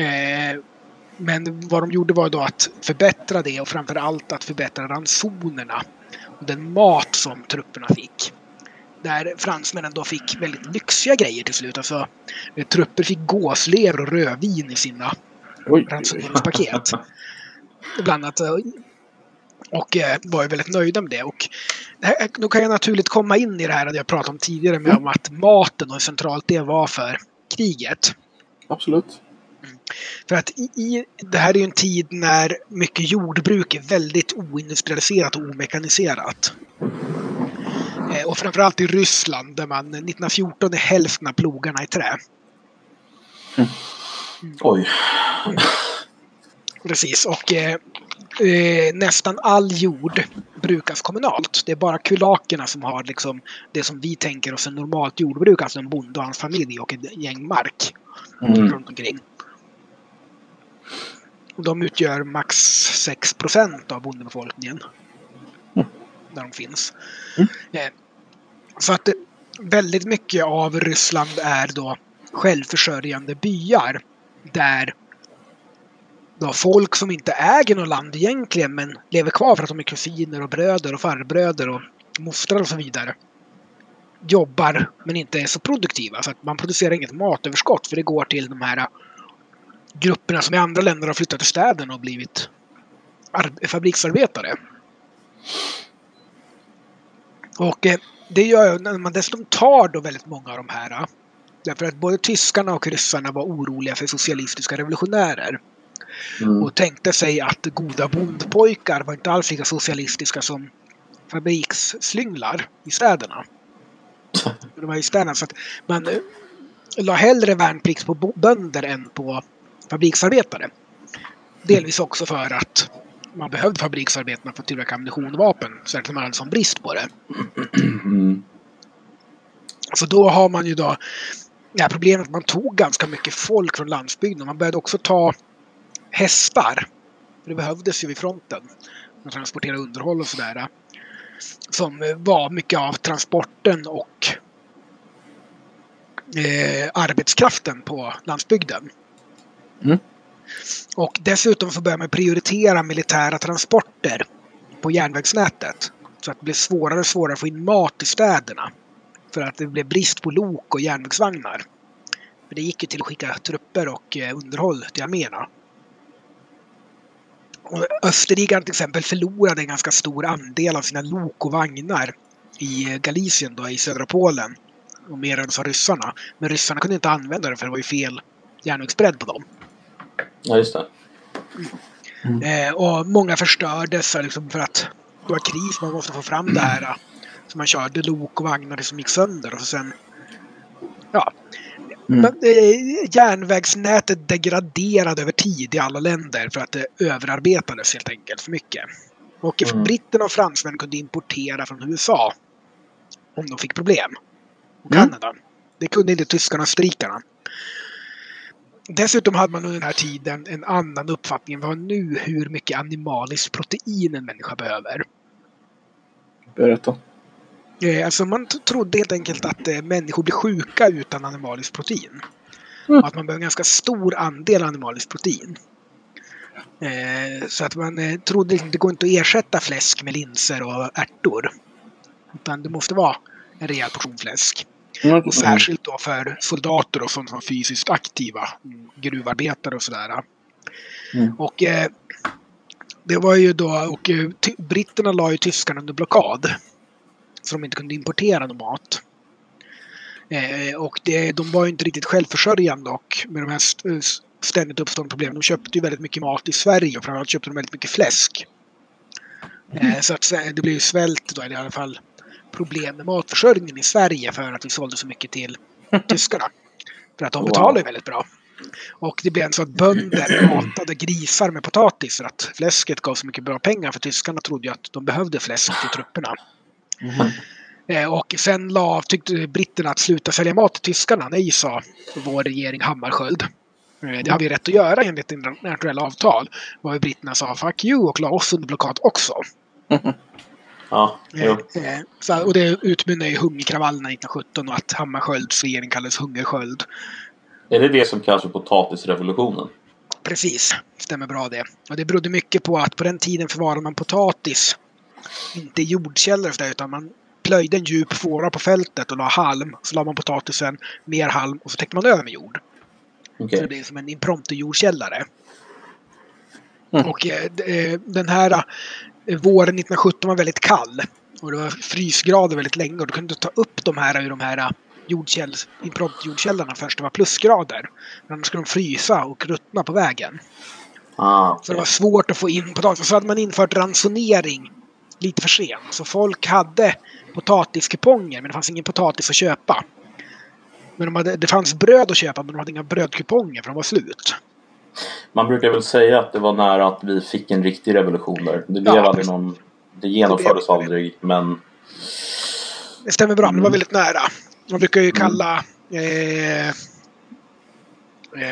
eh, men vad de gjorde var då att förbättra det och framför allt att förbättra ransonerna och den mat som trupperna fick. Där fransmännen då fick väldigt lyxiga grejer till slut. Alltså, eh, trupper fick gåslever och rödvin i sina ransoneringspaket. Bland annat. Och var ju väldigt nöjda med det. Och här, då kan jag naturligt komma in i det här jag pratade om tidigare med om att maten och hur centralt det var för kriget. Absolut. För att i, i, det här är ju en tid när mycket jordbruk är väldigt oindustrialiserat och omekaniserat. Eh, och framförallt i Ryssland där man 1914 är hälften av plogarna i trä. oj. Precis, och eh, eh, nästan all jord brukas kommunalt. Det är bara kulakerna som har liksom det som vi tänker oss en normalt jordbruk, alltså en bonde och hans familj och ett gäng mark Mm. runt omkring. Och de utgör max 6% av bondebefolkningen. Där de finns. Eh, Så att det, väldigt mycket av Ryssland är då självförsörjande byar. Där då folk som inte äger något land egentligen men lever kvar för att de är kusiner och bröder och farbröder och mostrar och så vidare. Jobbar men inte är så produktiva. Så att man producerar inget matöverskott för det går till de här grupperna som i andra länder har flyttat till städerna och blivit fabriksarbetare. Och eh, det gör ju när man dessutom tar då väldigt många av de här. Eh, därför att både tyskarna och ryssarna var oroliga för socialistiska revolutionärer. Mm. Och tänkte sig att goda bondpojkar var inte alls lika socialistiska som fabriksslynglar i städerna. Det var i städerna så att man eh, la hellre värnplikt på bönder än på fabriksarbetare. Delvis också för att man behövde fabriksarbetarna för att tillverka ammunition och vapen. Särskilt när man hade sån brist på det. Mm. Så då har man ju då Ja, problemet är att man tog ganska mycket folk från landsbygden. Man började också ta hästar. Det behövdes ju vid fronten. Man transporterade underhåll och sådär. Som var mycket av transporten och eh, arbetskraften på landsbygden. Mm. Och dessutom så börjar man prioritera militära transporter på järnvägsnätet. Så att det blir svårare och svårare att få in mat i städerna. För att det blev brist på lok och järnvägsvagnar. För det gick ju till att skicka trupper och eh, underhåll till arméerna. Österrike till exempel förlorade en ganska stor andel av sina lok och vagnar i Galicien då, i södra Polen. Och mer än så ryssarna. Men ryssarna kunde inte använda det för det var ju fel järnvägsbredd på dem. Ja, just det. Eh, och många förstördes för, liksom, för att det var kris. Man måste få fram det här. eh, Så man körde lok och vagnar som gick sönder och så sen... Ja. Mm. Men, eh, järnvägsnätet degraderade över tid i alla länder för att det överarbetades helt enkelt för mycket. Och Mm. britterna och fransmän kunde importera från USA om de fick problem. Och Mm. Kanada. Det kunde inte tyskarna och österrikarna. Dessutom hade man under den här tiden en annan uppfattning än vad nu hur mycket animaliskt protein en människa behöver. Berätta. Eh, Alltså man trodde helt enkelt att eh, människor blir sjuka utan animaliskt protein. Mm. Och att man behöver en ganska stor andel animaliskt protein. Eh, så att man trodde att det går inte att ersätta fläsk med linser och ärtor. Utan det måste vara en rejäl portion fläsk. Mm. Och särskilt då för soldater och sådana som fysiskt aktiva. mm, Gruvarbetare och sådär. Mm. Och det var ju då, och britterna la ju tyskarna under blockad. Så de inte kunde importera någon mat. Eh, och det, de var ju inte riktigt självförsörjande och med de här eh, ständigt uppstående problemen. De köpte ju väldigt mycket mat i Sverige och framförallt köpte de väldigt mycket fläsk. Eh, så att det blev svält då, eller i alla fall problem med matförsörjningen i Sverige för att vi sålde så mycket till tyskarna. För att de Wow. betalar ju väldigt bra. Och det blev så att bönder matade grisar med potatis för att fläsket gav så mycket bra pengar. För tyskarna trodde ju att de behövde fläsk till trupperna. Mm. Eh, Och sen la, tyckte britterna att sluta sälja mat till tyskarna. Nej, sa vår regering Hammarskjöld. Eh, Det har vi rätt att göra enligt internationella avtal. Vad britterna sa fuck you och la oss under blockad också. Ja, jo. Eh, Så, och det utmynnade i hungerkravallerna 1917 och att Hammarskjölds regering kallades hungersköld. Är det det som kallas för potatisrevolutionen? Precis, stämmer bra det. Och det berodde mycket på att på den tiden förvarade man potatis inte jordkällor och så där, utan man plöjde en djup fåra på fältet och la halm. Så la man potatisen, mer halm och så täckte man över med jord. Okej. Så det blev som en impromptu-jordkällare. Mm. Och eh, eh, den här eh, våren 1917 var väldigt kall. Och det var frysgrader väldigt länge och du kunde ta upp de här ur de här jordkäll, impromptu-jordkällorna först det var plusgrader. Men annars skulle de frysa och ruttna på vägen. Ah, Så det var svårt att få in potatis. Så hade man infört ransonering lite för sent. Så folk hade potatiskuponger men det fanns ingen potatis att köpa. Men de hade, det fanns bröd att köpa men de hade inga brödkuponger för de var slut. Man brukar väl säga att det var nära att vi fick en riktig revolution där. Det blev Ja, aldrig någon... Det genomfördes Det aldrig, men... Det stämmer bra, men det var Mm. väldigt nära. Man brukar ju kalla... Eh, eh,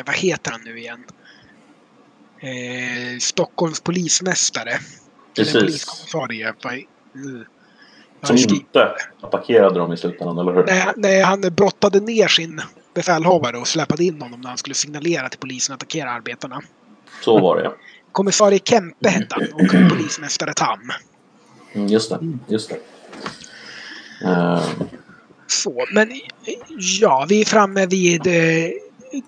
vad heter han nu igen? Eh, Stockholms polismästare. Precis. uh. Jag Som inte attackerade dem i slutändan, eller hur? Nej, nej, han brottade ner sin befälhavare och släpade in honom när han skulle signalera till polisen att attackera arbetarna. Så var det ja. Kommissarie Kempe hette han och polismästare Tam. Mm, just det. Just det. Eh, Så, men ja, vi är framme vid... Eh,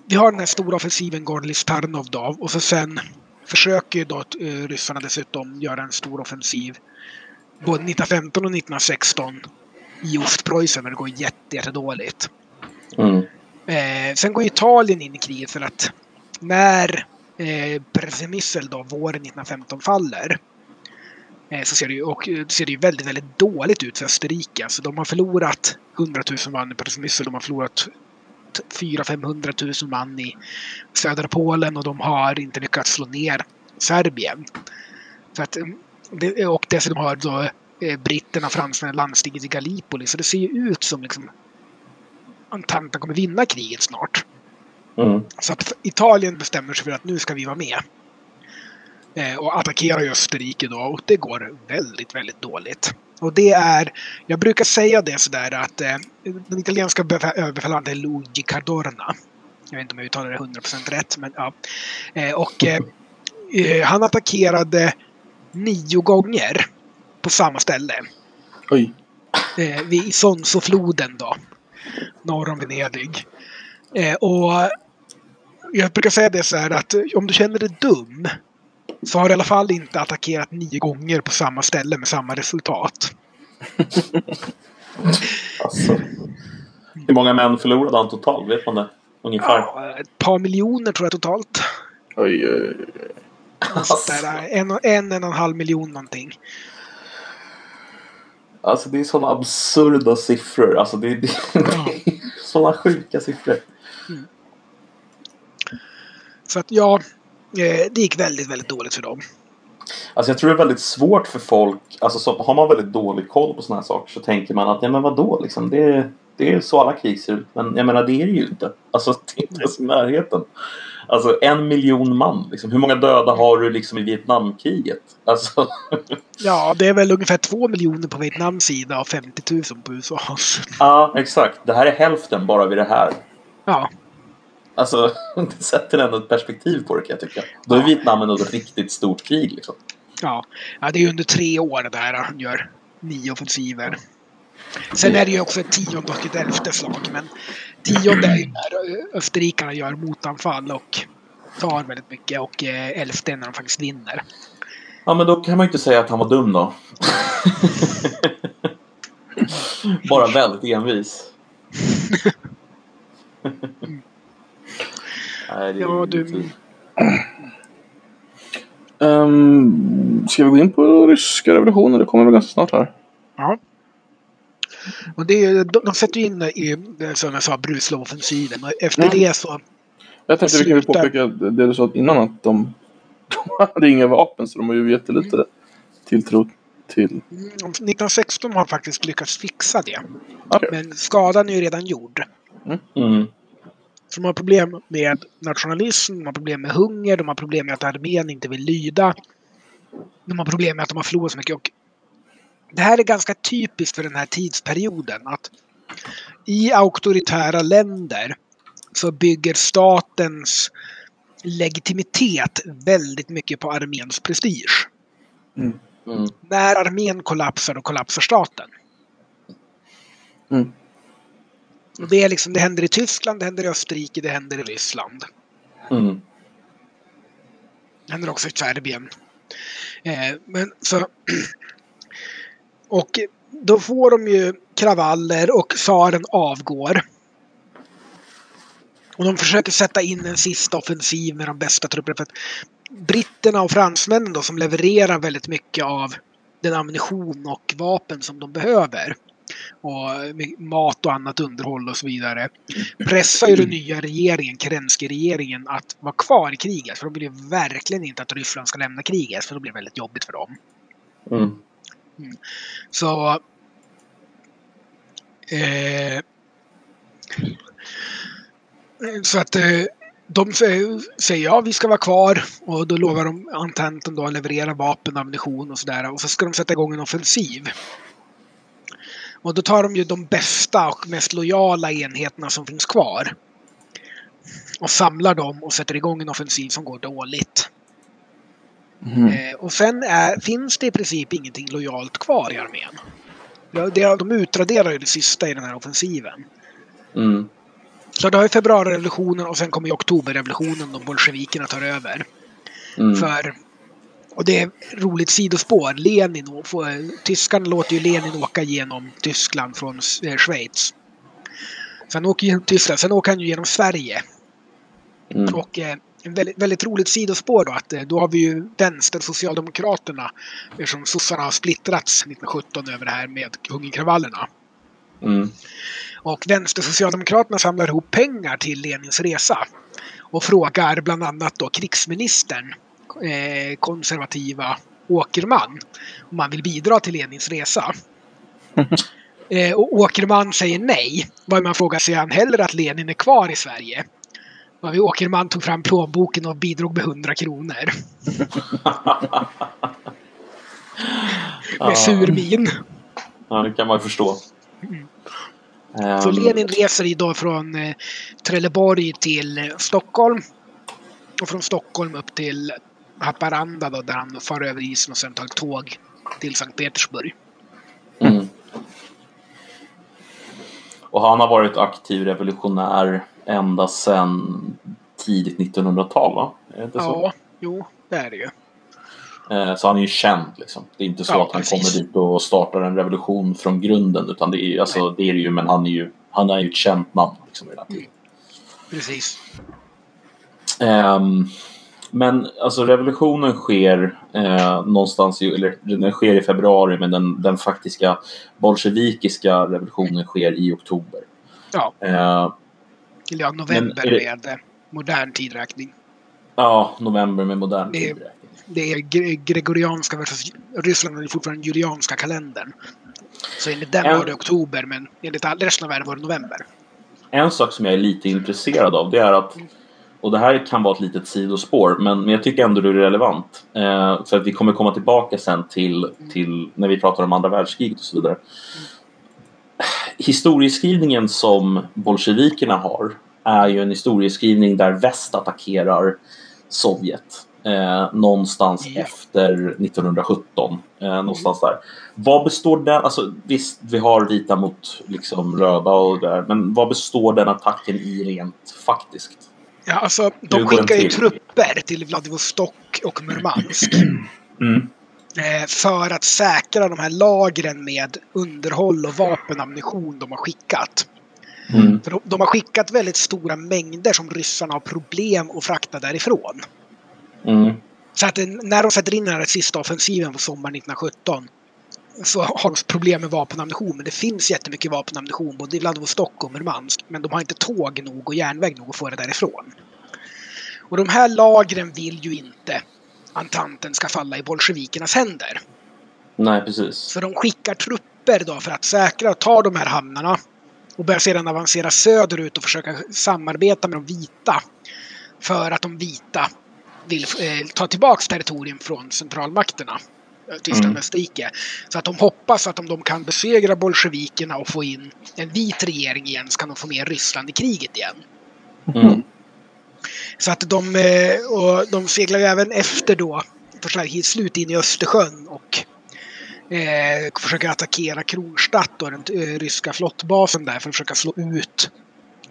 vi har den här stora offensiven Gorlis-Tarnov då och så sen försöker ju då eh, ryssarna dessutom göra en stor offensiv både 1915 och 1916 i Ostpreussen men det går jätte, jättedåligt. mm, Eh, sen går Italien in i kriget för att när eh, Przemysl då våren 1915 faller eh, så ser det ju, och, eh, ser det ju väldigt, väldigt dåligt ut för Österrike. Alltså, de har förlorat 100 000 man i Przemysl, de har förlorat 400-500 000 man i södra Polen och de har inte lyckats slå ner Serbien. Så att, det, och dessutom har då eh, britterna och fransmännen landstigit i Gallipoli så det ser ju ut som liksom Ententen kommer vinna kriget snart. Mm. Så att Italien bestämmer sig för att nu ska vi vara med. Eh, och attackerar Österrike då och det går väldigt, väldigt dåligt. Och det är, jag brukar säga det sådär att eh, den italienska befä- överbefälhavaren är Luigi Cardorna. Jag vet inte om jag uttalar det 100% rätt, men ja. Eh, och eh, eh, han attackerade nio gånger på samma ställe. Oj. Eh, vid Isonzofloden då. Norr om Venedig. Eh, och jag brukar säga det så här att om du känner dig dum så har du i alla fall inte attackerat nio gånger på samma ställe med samma resultat. Alltså. Hur många män förlorade han totalt? Vet man det? Ungefär. Ja, ett par miljoner tror jag totalt. Oj, oj, oj. Sånt där, en, och- en, en och en halv miljon någonting. Alltså det är sådana absurda siffror. Alltså det, det, det är sådana sjuka siffror. Så att ja, det gick väldigt, väldigt dåligt för dem. Alltså jag tror det är väldigt svårt för folk. Alltså så, har man väldigt dålig koll på sådana här saker så tänker man att ja men vadå liksom. Det, det är så alla krig ser ut. Men jag menar det är det ju inte. Alltså det är inte ens i närheten. Alltså en miljon man. Liksom. Hur många döda har du liksom i Vietnamkriget? Alltså, Ja, det är väl ungefär två miljoner på Vietnams sida och 50 000 på USAs. ja exakt. Det här är hälften bara vid det här. Ja, Alltså det sätter ändå ett perspektiv på det kan jag tycka. Då är Vietnam ändå ett riktigt stort krig liksom. ja. ja, det är under tre år det där han gör nio offensiver. Sen är det ju också ett tionde och ett elfte slag. Men tionde är ju när österrikarna gör motanfall och tar väldigt mycket. Och eh, elfte är när de faktiskt vinner. Ja men då kan man ju inte säga att han var dum då. Bara väldigt envis. Nej, det är Ja, du-. Um, ska vi gå in på ryska revolutionen? Det kommer väl ganska snart här. Ja. Och det är, de, de sätter ju in i, som jag sa, Bruslov-offensiven. Och efter Mm. det så... Jag tänkte vi kan väl påpeka det du sa innan att de, de hade inga vapen så de har ju jättelite tilltro till... Mm, 1916 har faktiskt lyckats fixa det. Okej. Men skadan är ju redan gjord. Mm. Så de har problem med nationalism, de har problem med hunger, de har problem med att armén inte vill lyda. De har problem med att de har förlorat så mycket. Och det här är ganska typiskt för den här tidsperioden. Att I auktoritära länder så bygger statens legitimitet väldigt mycket på arméns prestige. Mm. När armén kollapsar, då kollapsar staten. Mm. Och det, är liksom, det händer i Tyskland, det händer i Österrike, det händer i Ryssland. Mm. Det händer också i Serbien. Eh, men så... Och då får de ju kravaller och tsaren avgår. Och de försöker sätta in en sista offensiv med de bästa trupperna. För att britterna och fransmännen då som levererar väldigt mycket av den ammunition och vapen som de behöver. Och mat och annat underhåll och så vidare. Pressar ju den nya regeringen, Kerensky-regeringen, att vara kvar i kriget. För de vill ju verkligen inte att Ryssland ska lämna kriget. För då blir det väldigt jobbigt för dem. Mm. Så... Eh, så att eh, de säger, säger ja, vi ska vara kvar. Och då lovar de Ententen då att leverera vapen, ammunition och sådär. Och så ska de sätta igång en offensiv. Och då tar de ju de bästa och mest lojala enheterna som finns kvar. Och samlar dem och sätter igång en offensiv som går dåligt. Mhm. Eh, och sen är, finns det i princip ingenting lojalt kvar i armén. Ja, de utraderar ju det sista i den här offensiven. Mm. Så då har ju februarirevolutionen och sen kommer ju oktoberrevolutionen då bolsjevikerna tar över. Mm. För, och det är roligt sidospår. Lenin, tyskarna låter ju Lenin åka genom Tyskland från eh, Schweiz. Sen åker genom Tyskland, sen åker han ju genom Sverige. Mm. Och eh, en väldigt, väldigt roligt sidospår då att eh, då har vi ju vänster Socialdemokraterna eftersom sossarna har splittrats 1917 över det här med hungerkravallerna. Mm. Och vänster Socialdemokraterna samlar ihop pengar till Lenins resa. Och frågar bland annat då krigsministern, konservativa Åkerman, om han vill bidra till Lenins resa. Eh, och Åkerman säger nej. Vad man frågar sig han hellre att Lenin är kvar i Sverige. Varvid Åkerman tog fram plånboken och bidrog med 100 kronor. med sur min. Ja, det kan man förstå. Så Ehm, Lenin reser idag från eh, Trelleborg till eh, Stockholm. Och från Stockholm upp till Haparanda då, där han far över isen och sen tar tåg till Sankt Petersburg. Mm. Och han har varit aktiv revolutionär ända sedan tidigt 1900-tal, va? Är det inte så? Ja, jo, det är det ju. Eh, Så han är ju känd liksom. Det är inte så Ja, att han precis. kommer dit och startar en revolution från grunden. Utan det är alltså, det är det ju, men han är ju, han är ju ett känt namn liksom redan tidigt. Precis. Ehm, men alltså revolutionen sker eh, någonstans, i, eller den sker i februari men den, den faktiska bolsjevikiska revolutionen sker i oktober. Ja, Eh, eller ja, november det- med eh, modern tidräkning. ja, november med modern Det tidräkning. Det är gre- gregorianska versus Ryssland är fortfarande julianska kalendern. Så enligt den En- var det oktober, men enligt resten av världen var det november. En sak som jag är lite intresserad av det är att och det här kan vara ett litet sidospår men, men jag tycker ändå det är relevant. Eh, för att vi kommer komma tillbaka sen till, till när vi pratar om andra världskriget och så vidare. Historieskrivningen som bolsjevikerna har är ju en historieskrivning där väst attackerar Sovjet. Eh, någonstans Ja. efter 1917. Eh, någonstans där. Vad består den, alltså visst vi har vita mot liksom röda och där, men vad består den attacken i rent faktiskt? Ja, alltså, de skickar ju trupper till Vladivostok och Murmansk. Mm. eh, för att säkra de här lagren med underhåll och vapenammunition de har skickat. Mm. För de, de har skickat väldigt stora mängder som ryssarna har problem att frakta därifrån. Mm. Så att eh, när de sätter in den här sista offensiven på sommaren 1917 så har de problem med vapenammunition. Men det finns jättemycket vapenammunition både i Vladivostok och Murmansk. Men de har inte tåg nog och järnväg nog att få det därifrån. Och de här lagren vill ju inte Antanten ska falla i bolsjevikernas händer. Nej, precis. Så de skickar trupper då för att säkra och ta de här hamnarna. Och börjar sedan avancera söderut och försöka samarbeta med de vita. För att de vita vill eh, ta tillbaks territorium från centralmakterna. Tyskland Mm. och Österrike. Så att de hoppas att om de kan besegra bolsjevikerna och få in en vit regering igen så kan de få med Ryssland i kriget igen. Mm. Så att de, eh, och de seglar ju även efter då för slut in i Östersjön och eh, försöker attackera Kronstadt och den eh, ryska flottbasen där för att försöka slå ut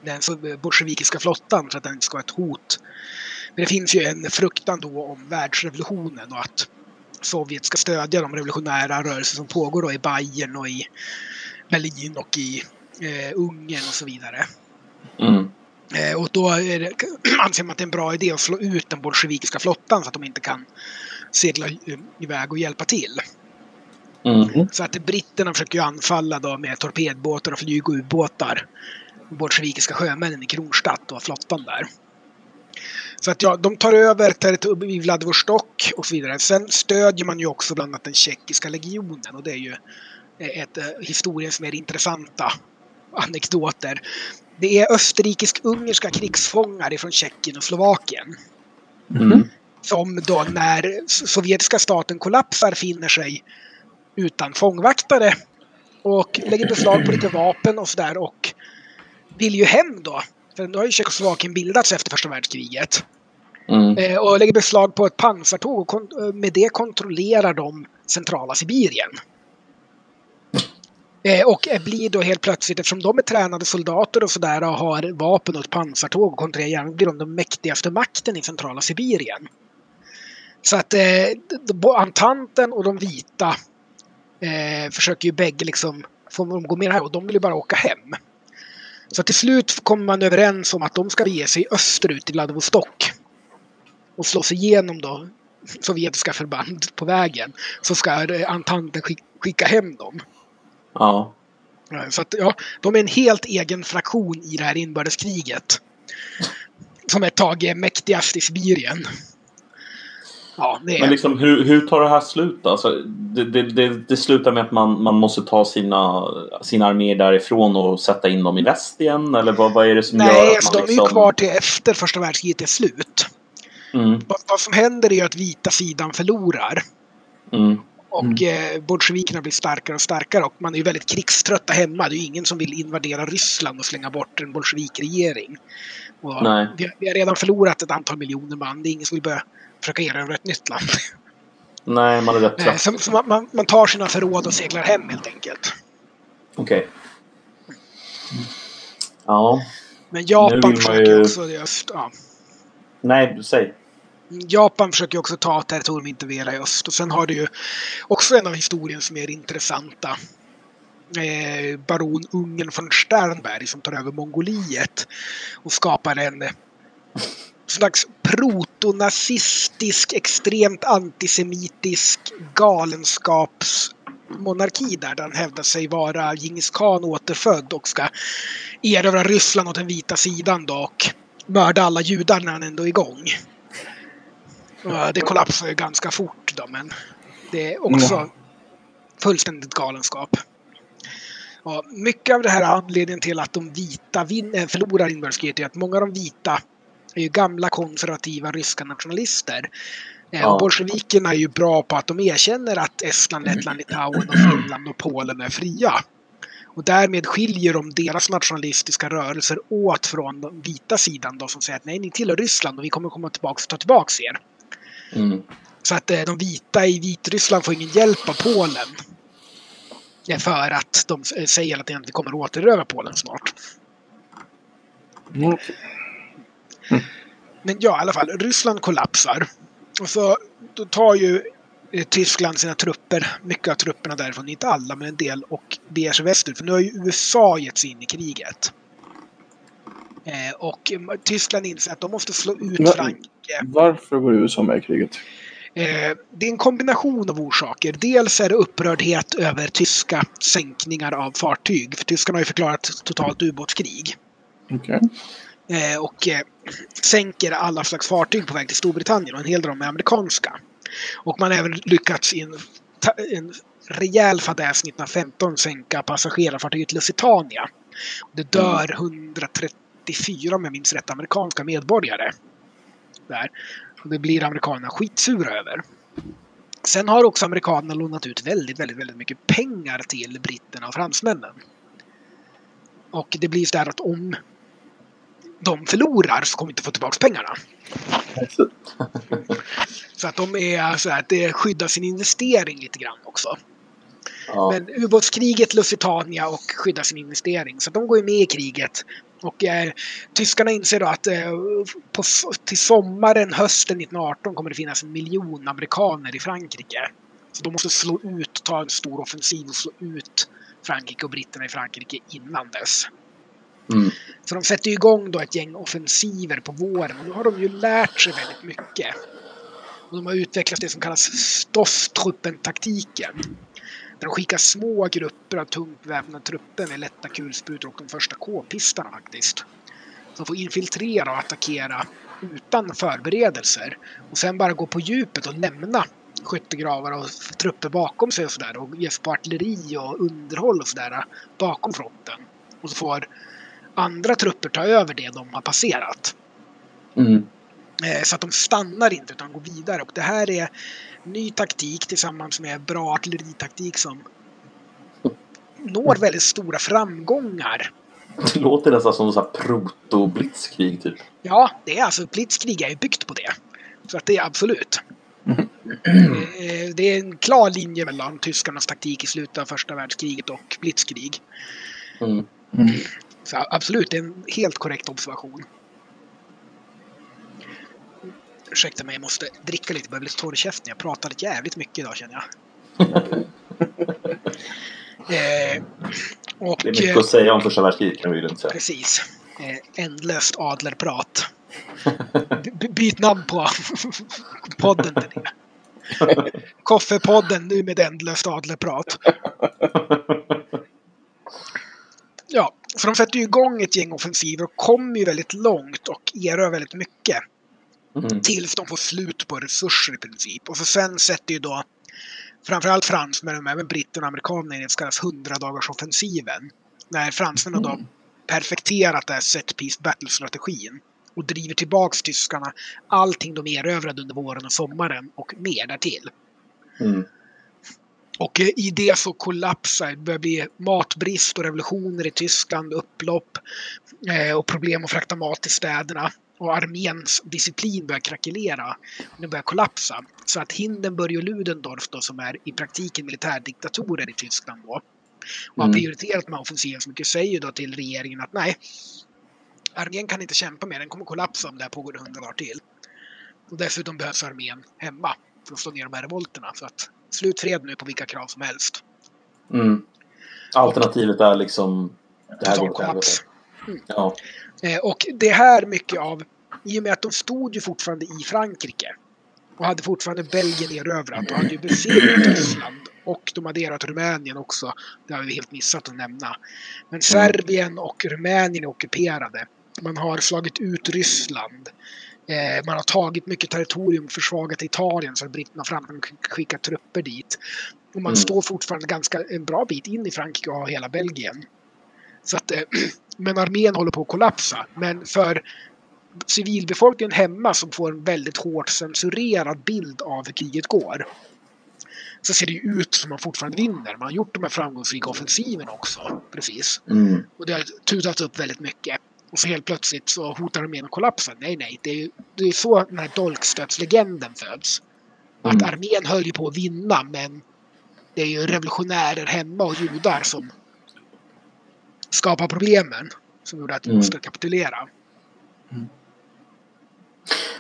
den eh, bolsjevikiska flottan så att den inte ska vara ett hot. Men det finns ju en fruktan då om världsrevolutionen och att Sovjet ska stödja de revolutionära rörelser som pågår då i Bayern och i Berlin och i eh, Ungern och så vidare. Mm. Eh, och då det, anser man att det är en bra idé att slå ut den bolsjevikiska flottan så att de inte kan segla i- iväg och hjälpa till. Mm. Så att britterna försöker ju anfalla då med torpedbåtar och flyg och ubåtar. Bolsjevikiska sjömännen i Kronstadt och flottan där. Så att ja, de tar över territorium i Vladivostok och så vidare. Sen stödjer man ju också bland annat den tjeckiska legionen och det är ju eh, ett eh, historiens mer intressanta anekdoter. Det är österrikisk-ungerska krigsfångar från Tjeckien och Slovakien Mm. som då när sovjetiska staten kollapsar finner sig utan fångvaktare och lägger beslag på lite vapen och sådär och vill ju hem då. För nu har ju Tjeckoslovakien bildats efter första världskriget. Mm. Eh, och lägger beslag på ett pansartåg och eh, med det kontrollerar de centrala Sibirien. Eh, och blir då helt plötsligt, eftersom de är tränade soldater och sådär och har vapen och ett pansartåg och kontrollerar järnvägen, blir de den mäktigaste makten i centrala Sibirien. Så att eh, Antanten och de vita eh, försöker ju bägge liksom få dem gå med här och de vill ju bara åka hem. Så till slut kommer man överens om att de ska bege sig österut till Vladivostok och slå sig igenom då sovjetiska förband på vägen. Så ska eh, Antanten skick- skicka hem dem. Ja. Eh, Så att, ja, de är en helt egen fraktion i det här inbördeskriget. Som ett tag är mäktigast i Sibirien. Ja, är... Men liksom, hur, hur tar det här slut? Alltså, det, det, det, det slutar med att man, man måste ta sina, sina arméer därifrån och sätta in dem i väst igen? Eller vad, vad är det som gör Nej, att alltså, man de är ju liksom... kvar till efter första världskriget är slut. Mm, Vad, vad som händer är att vita sidan förlorar. mm, Och eh, bolsjevikerna blir starkare och starkare och man är ju väldigt krigströtta hemma. Det är ju ingen som vill invadera Ryssland och slänga bort en bolsjevikregering. Vi, vi har redan förlorat ett antal miljoner man. Det är ingen som vill börja försöka erövra ett nytt land. nej, man är rätt Eh, trött. så så man, man, man tar sina förråd och seglar hem helt enkelt. Okej. Ja. Men Japan försöker ju- också... i öst, Ja. Nej, säg. Japan försöker också ta territorium intervera i öst. Och sen har du ju också en av historiens mer intressanta eh, baron Ungern von Sternberg som tar över Mongoliet och skapar en slags protonazistisk, extremt antisemitisk galenskapsmonarki där han hävdar sig vara Djingis khan återfödd och ska erövra Ryssland åt den vita sidan då och mörda alla judar när han ändå är igång. Ja, Det kollapsar ju ganska fort då, men det är också Ja. fullständigt galenskap. Ja, mycket av det här är anledningen till att de vita vin- äh, förlorar inbördeskriget är att många av de vita är ju gamla konservativa ryska nationalister. Eh, Ja. Och bolsjevikerna är ju bra på att de erkänner att Estland, Lettland, Litauen, och Finland och Polen är fria. Och därmed skiljer de deras nationalistiska rörelser åt från den vita sidan då som säger att nej, ni tillhör Ryssland och vi kommer komma tillbaka och ta tillbaka er. Mm. Så att eh, de vita i Vitryssland får ingen hjälp av Polen. För att de eh, säger att vi kommer att återerövra Polen snart. Mm. Men ja, i alla fall, Ryssland kollapsar. Och så då tar ju eh, Tyskland sina trupper, mycket av trupperna därifrån, inte alla men en del, och beger sig västerut. För nu har ju USA gett sig in i kriget. Eh, och Tyskland inser att de måste slå ut Men- Frankrike. Varför går USA med i kriget? Eh, det är en kombination av orsaker. Dels är det upprördhet över tyska sänkningar av fartyg. För tyskarna har ju förklarat totalt ubåtskrig. Okej. Eh, och eh, sänker alla slags fartyg på väg till Storbritannien och en hel del av dem är amerikanska. Och man har även lyckats i en, en rejäl fadäs 1915 sänka passagerarfartyget Lusitania. Det dör 134, om jag minns rätt, amerikanska medborgare. Där. Och det blir amerikanerna skitsura över. Sen har också amerikanerna lånat ut väldigt, väldigt, väldigt mycket pengar till britterna och fransmännen. Och det blir så där att om de förlorar så kommer vi inte få tillbaka pengarna. Så att de är så att det skyddar sin investering lite grann också. Ja. Men ubåtskriget, Lusitania och skyddar sin investering. Så de går ju med i kriget. Och eh, tyskarna inser då att eh, på, till sommaren, hösten 1918 kommer det finnas en miljon amerikaner i Frankrike. Så de måste slå ut, ta en stor offensiv och slå ut Frankrike och britterna i Frankrike innan dess. Mm. Så de sätter igång då ett gäng offensiver på våren och nu har de ju lärt sig väldigt mycket. Och de har utvecklat det som kallas Stosstruppen-taktiken. Där de skickar små grupper av tungt beväpnade trupper med lätta kulsprutor och de första k-pistarna faktiskt. Som får infiltrera och attackera utan förberedelser. Och sen bara gå på djupet och lämna skyttegravar och trupper bakom sig och sådär. Och ge sig på artilleri och underhåll och sådär bakom fronten. Och så får andra trupper ta över det de har passerat. Mm. Eh, Så att de stannar inte utan går vidare. Och det här är ny taktik tillsammans med bra artilleritaktik som når väldigt stora framgångar. Det låter nästan som så proto-blitzkrig typ. Ja, det är alltså Blitzkrieg är ju byggt på det. Så att det är absolut. Eh, Det är en klar linje mellan tyskarnas taktik i slutet av första världskriget och Blitzkrieg. Mm. Så absolut, det är en helt korrekt observation. Ursäkta mig, jag måste dricka lite. Jag börjar bli torr i käften. Jag pratar jävligt mycket idag känner jag. eh, och, Det är mycket eh, att säga om första världskriget kan vi lugnt säga. Precis. Eh, ändlöst adlerprat. B- byt namn på podden till det. Koffepodden nu med ändlöst adlerprat. Ja, så de sätter ju igång ett gäng offensiver och kommer ju väldigt långt och erövrar väldigt mycket. Mm. Tills de får slut på resurser i princip. Och så sen sätter ju då framförallt fransmännen, men även britterna och amerikanerna i det som kallas 100 dagars offensiven. När fransmännen då Mm. perfekterat det här set piece battle-strategin och driver tillbaks tyskarna allting de erövrade under våren och sommaren och mer därtill. Mm. Och eh, i det så kollapsar, det börjar bli matbrist och revolutioner i Tyskland, upplopp eh, och problem att frakta mat till städerna. Och arméns disciplin börjar krackelera. Den börjar kollapsa. Så att Hindenburg och Ludendorff då, som är i praktiken militärdiktatorer i Tyskland då, och har Mm. prioriterat med offensiven så mycket, säger då till regeringen att nej, armén kan inte kämpa mer, den kommer kollapsa om det här pågår hundra dagar till. Och dessutom behövs armén hemma för att slå ner de här revolterna. Så att slutfred nu på vilka krav som helst. Mm. Alternativet är liksom... Det här går kollaps. Ja. Eh, och det här mycket av, i och med att de stod ju fortfarande i Frankrike och hade fortfarande Belgien erövrat och hade ju besegrat Ryssland och de hade erövrat Rumänien också. Det har vi helt missat att nämna. Men Serbien och Rumänien är ockuperade. Man har slagit ut Ryssland. Eh, man har tagit mycket territorium och försvagat Italien så att britterna fram kan skicka trupper dit. Och man Mm. står fortfarande ganska en bra bit in i Frankrike och har hela Belgien. Så att, eh, men armén håller på att kollapsa. Men för civilbefolkningen hemma som får en väldigt hårt censurerad bild av hur kriget går. Så ser det ju ut som man fortfarande vinner. Man har gjort de här framgångsrika offensiven också. Precis. Mm. Och det har tutats upp väldigt mycket. Och så helt plötsligt så hotar armén att kollapsa. Nej, nej. Det är ju det är så den här dolkstötslegenden föds. Att Mm. armén höll ju på att vinna men det är ju revolutionärer hemma och judar som skapar problemen. Som gjorde att vi Mm. måste kapitulera.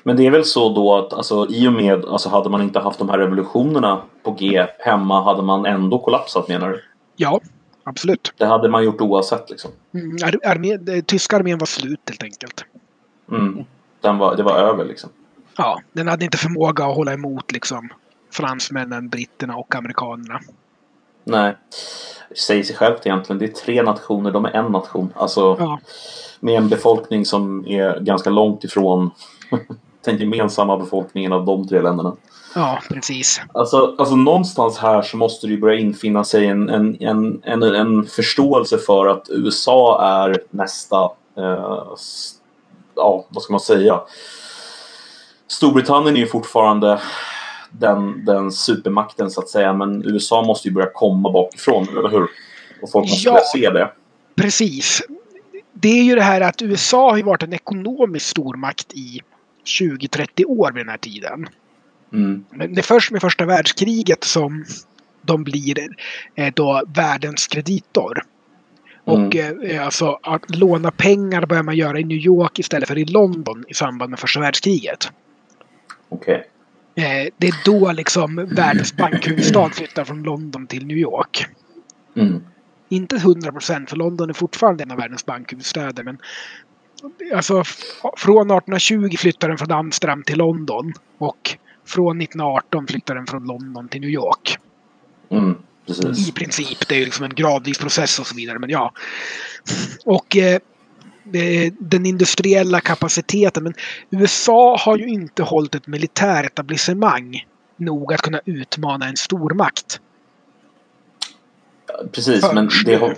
Men det är väl så då att alltså, i och med, alltså hade man inte haft de här revolutionerna på G hemma hade man ändå kollapsat menar du? Ja, absolut. Det hade man gjort oavsett liksom. Mm, ar- armé, det- tyska armén var slut helt enkelt. Mm. Den var, det var över liksom. Ja, den hade inte förmåga att hålla emot liksom fransmännen, britterna och amerikanerna. Nej. Det säger sig självt egentligen. Det är tre nationer, de är en nation. Alltså Ja, med en befolkning som är ganska långt ifrån den gemensamma befolkningen av de tre länderna. ja precis. Alltså, alltså någonstans här så måste det ju börja infinna sig en, en, en, en, en förståelse för att USA är nästa, eh, ja vad ska man säga? Storbritannien är ju fortfarande den, den supermakten så att säga men USA måste ju börja komma bakifrån, eller hur? Och folk måste Ja. börja se det. Precis. Det är ju det här att USA har ju varit en ekonomisk stormakt i 20-30 år vid den här tiden. Mm. Men det är först med första världskriget som de blir eh, då världens kreditor. Och eh, alltså att låna pengar börjar man göra i New York istället för i London i samband med första världskriget. Okej. Eh, det är då liksom världens bankhuvudstad flyttar från London till New York. Mm. Inte 100 procent, för London är fortfarande en av världens bankhuvudstäder. Men alltså, från 1820 flyttar den från Amsterdam till London. Och från 1918 flyttar den från London till New York. Mm. I princip. Det är ju liksom en gradvis process och så vidare. Men ja. Och eh, den industriella kapaciteten. Men USA har ju inte hållit ett militäretablissemang nog att kunna utmana en stormakt. Precis, men Först det har...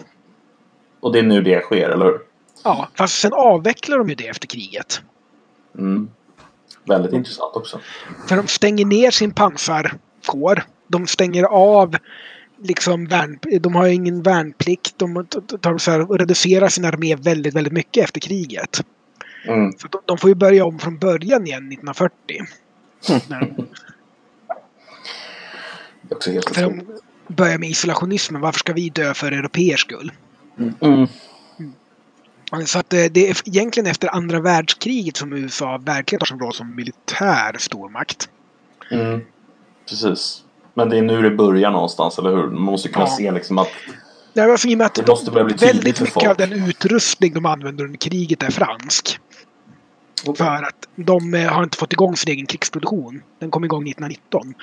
Och det är nu det sker, eller hur? Ja, fast sen avvecklar de ju det efter kriget. Mm. Väldigt intressant också. För de stänger ner sin pansarkår. De stänger av liksom värn, de har ingen värnplikt. De tar så här, reducerar sin armé väldigt, väldigt mycket efter kriget. Mm. Så de, de får ju börja om från början igen 1940. När de, Det är också helt för de börjar med isolationismen. Varför ska vi dö för europeers skull? Mm. Så att eh, det är egentligen efter andra världskriget som USA verkligen tar sin roll som militär stormakt. Mm. Precis. Men det är nu det börjar någonstans, eller hur? Man måste kunna Ja. se liksom att... Det var för att Det de, måste börja bli väldigt mycket folk. av den utrustning de använder under kriget är fransk. För att de eh, har inte fått igång sin egen krigsproduktion. Den kom igång 1919.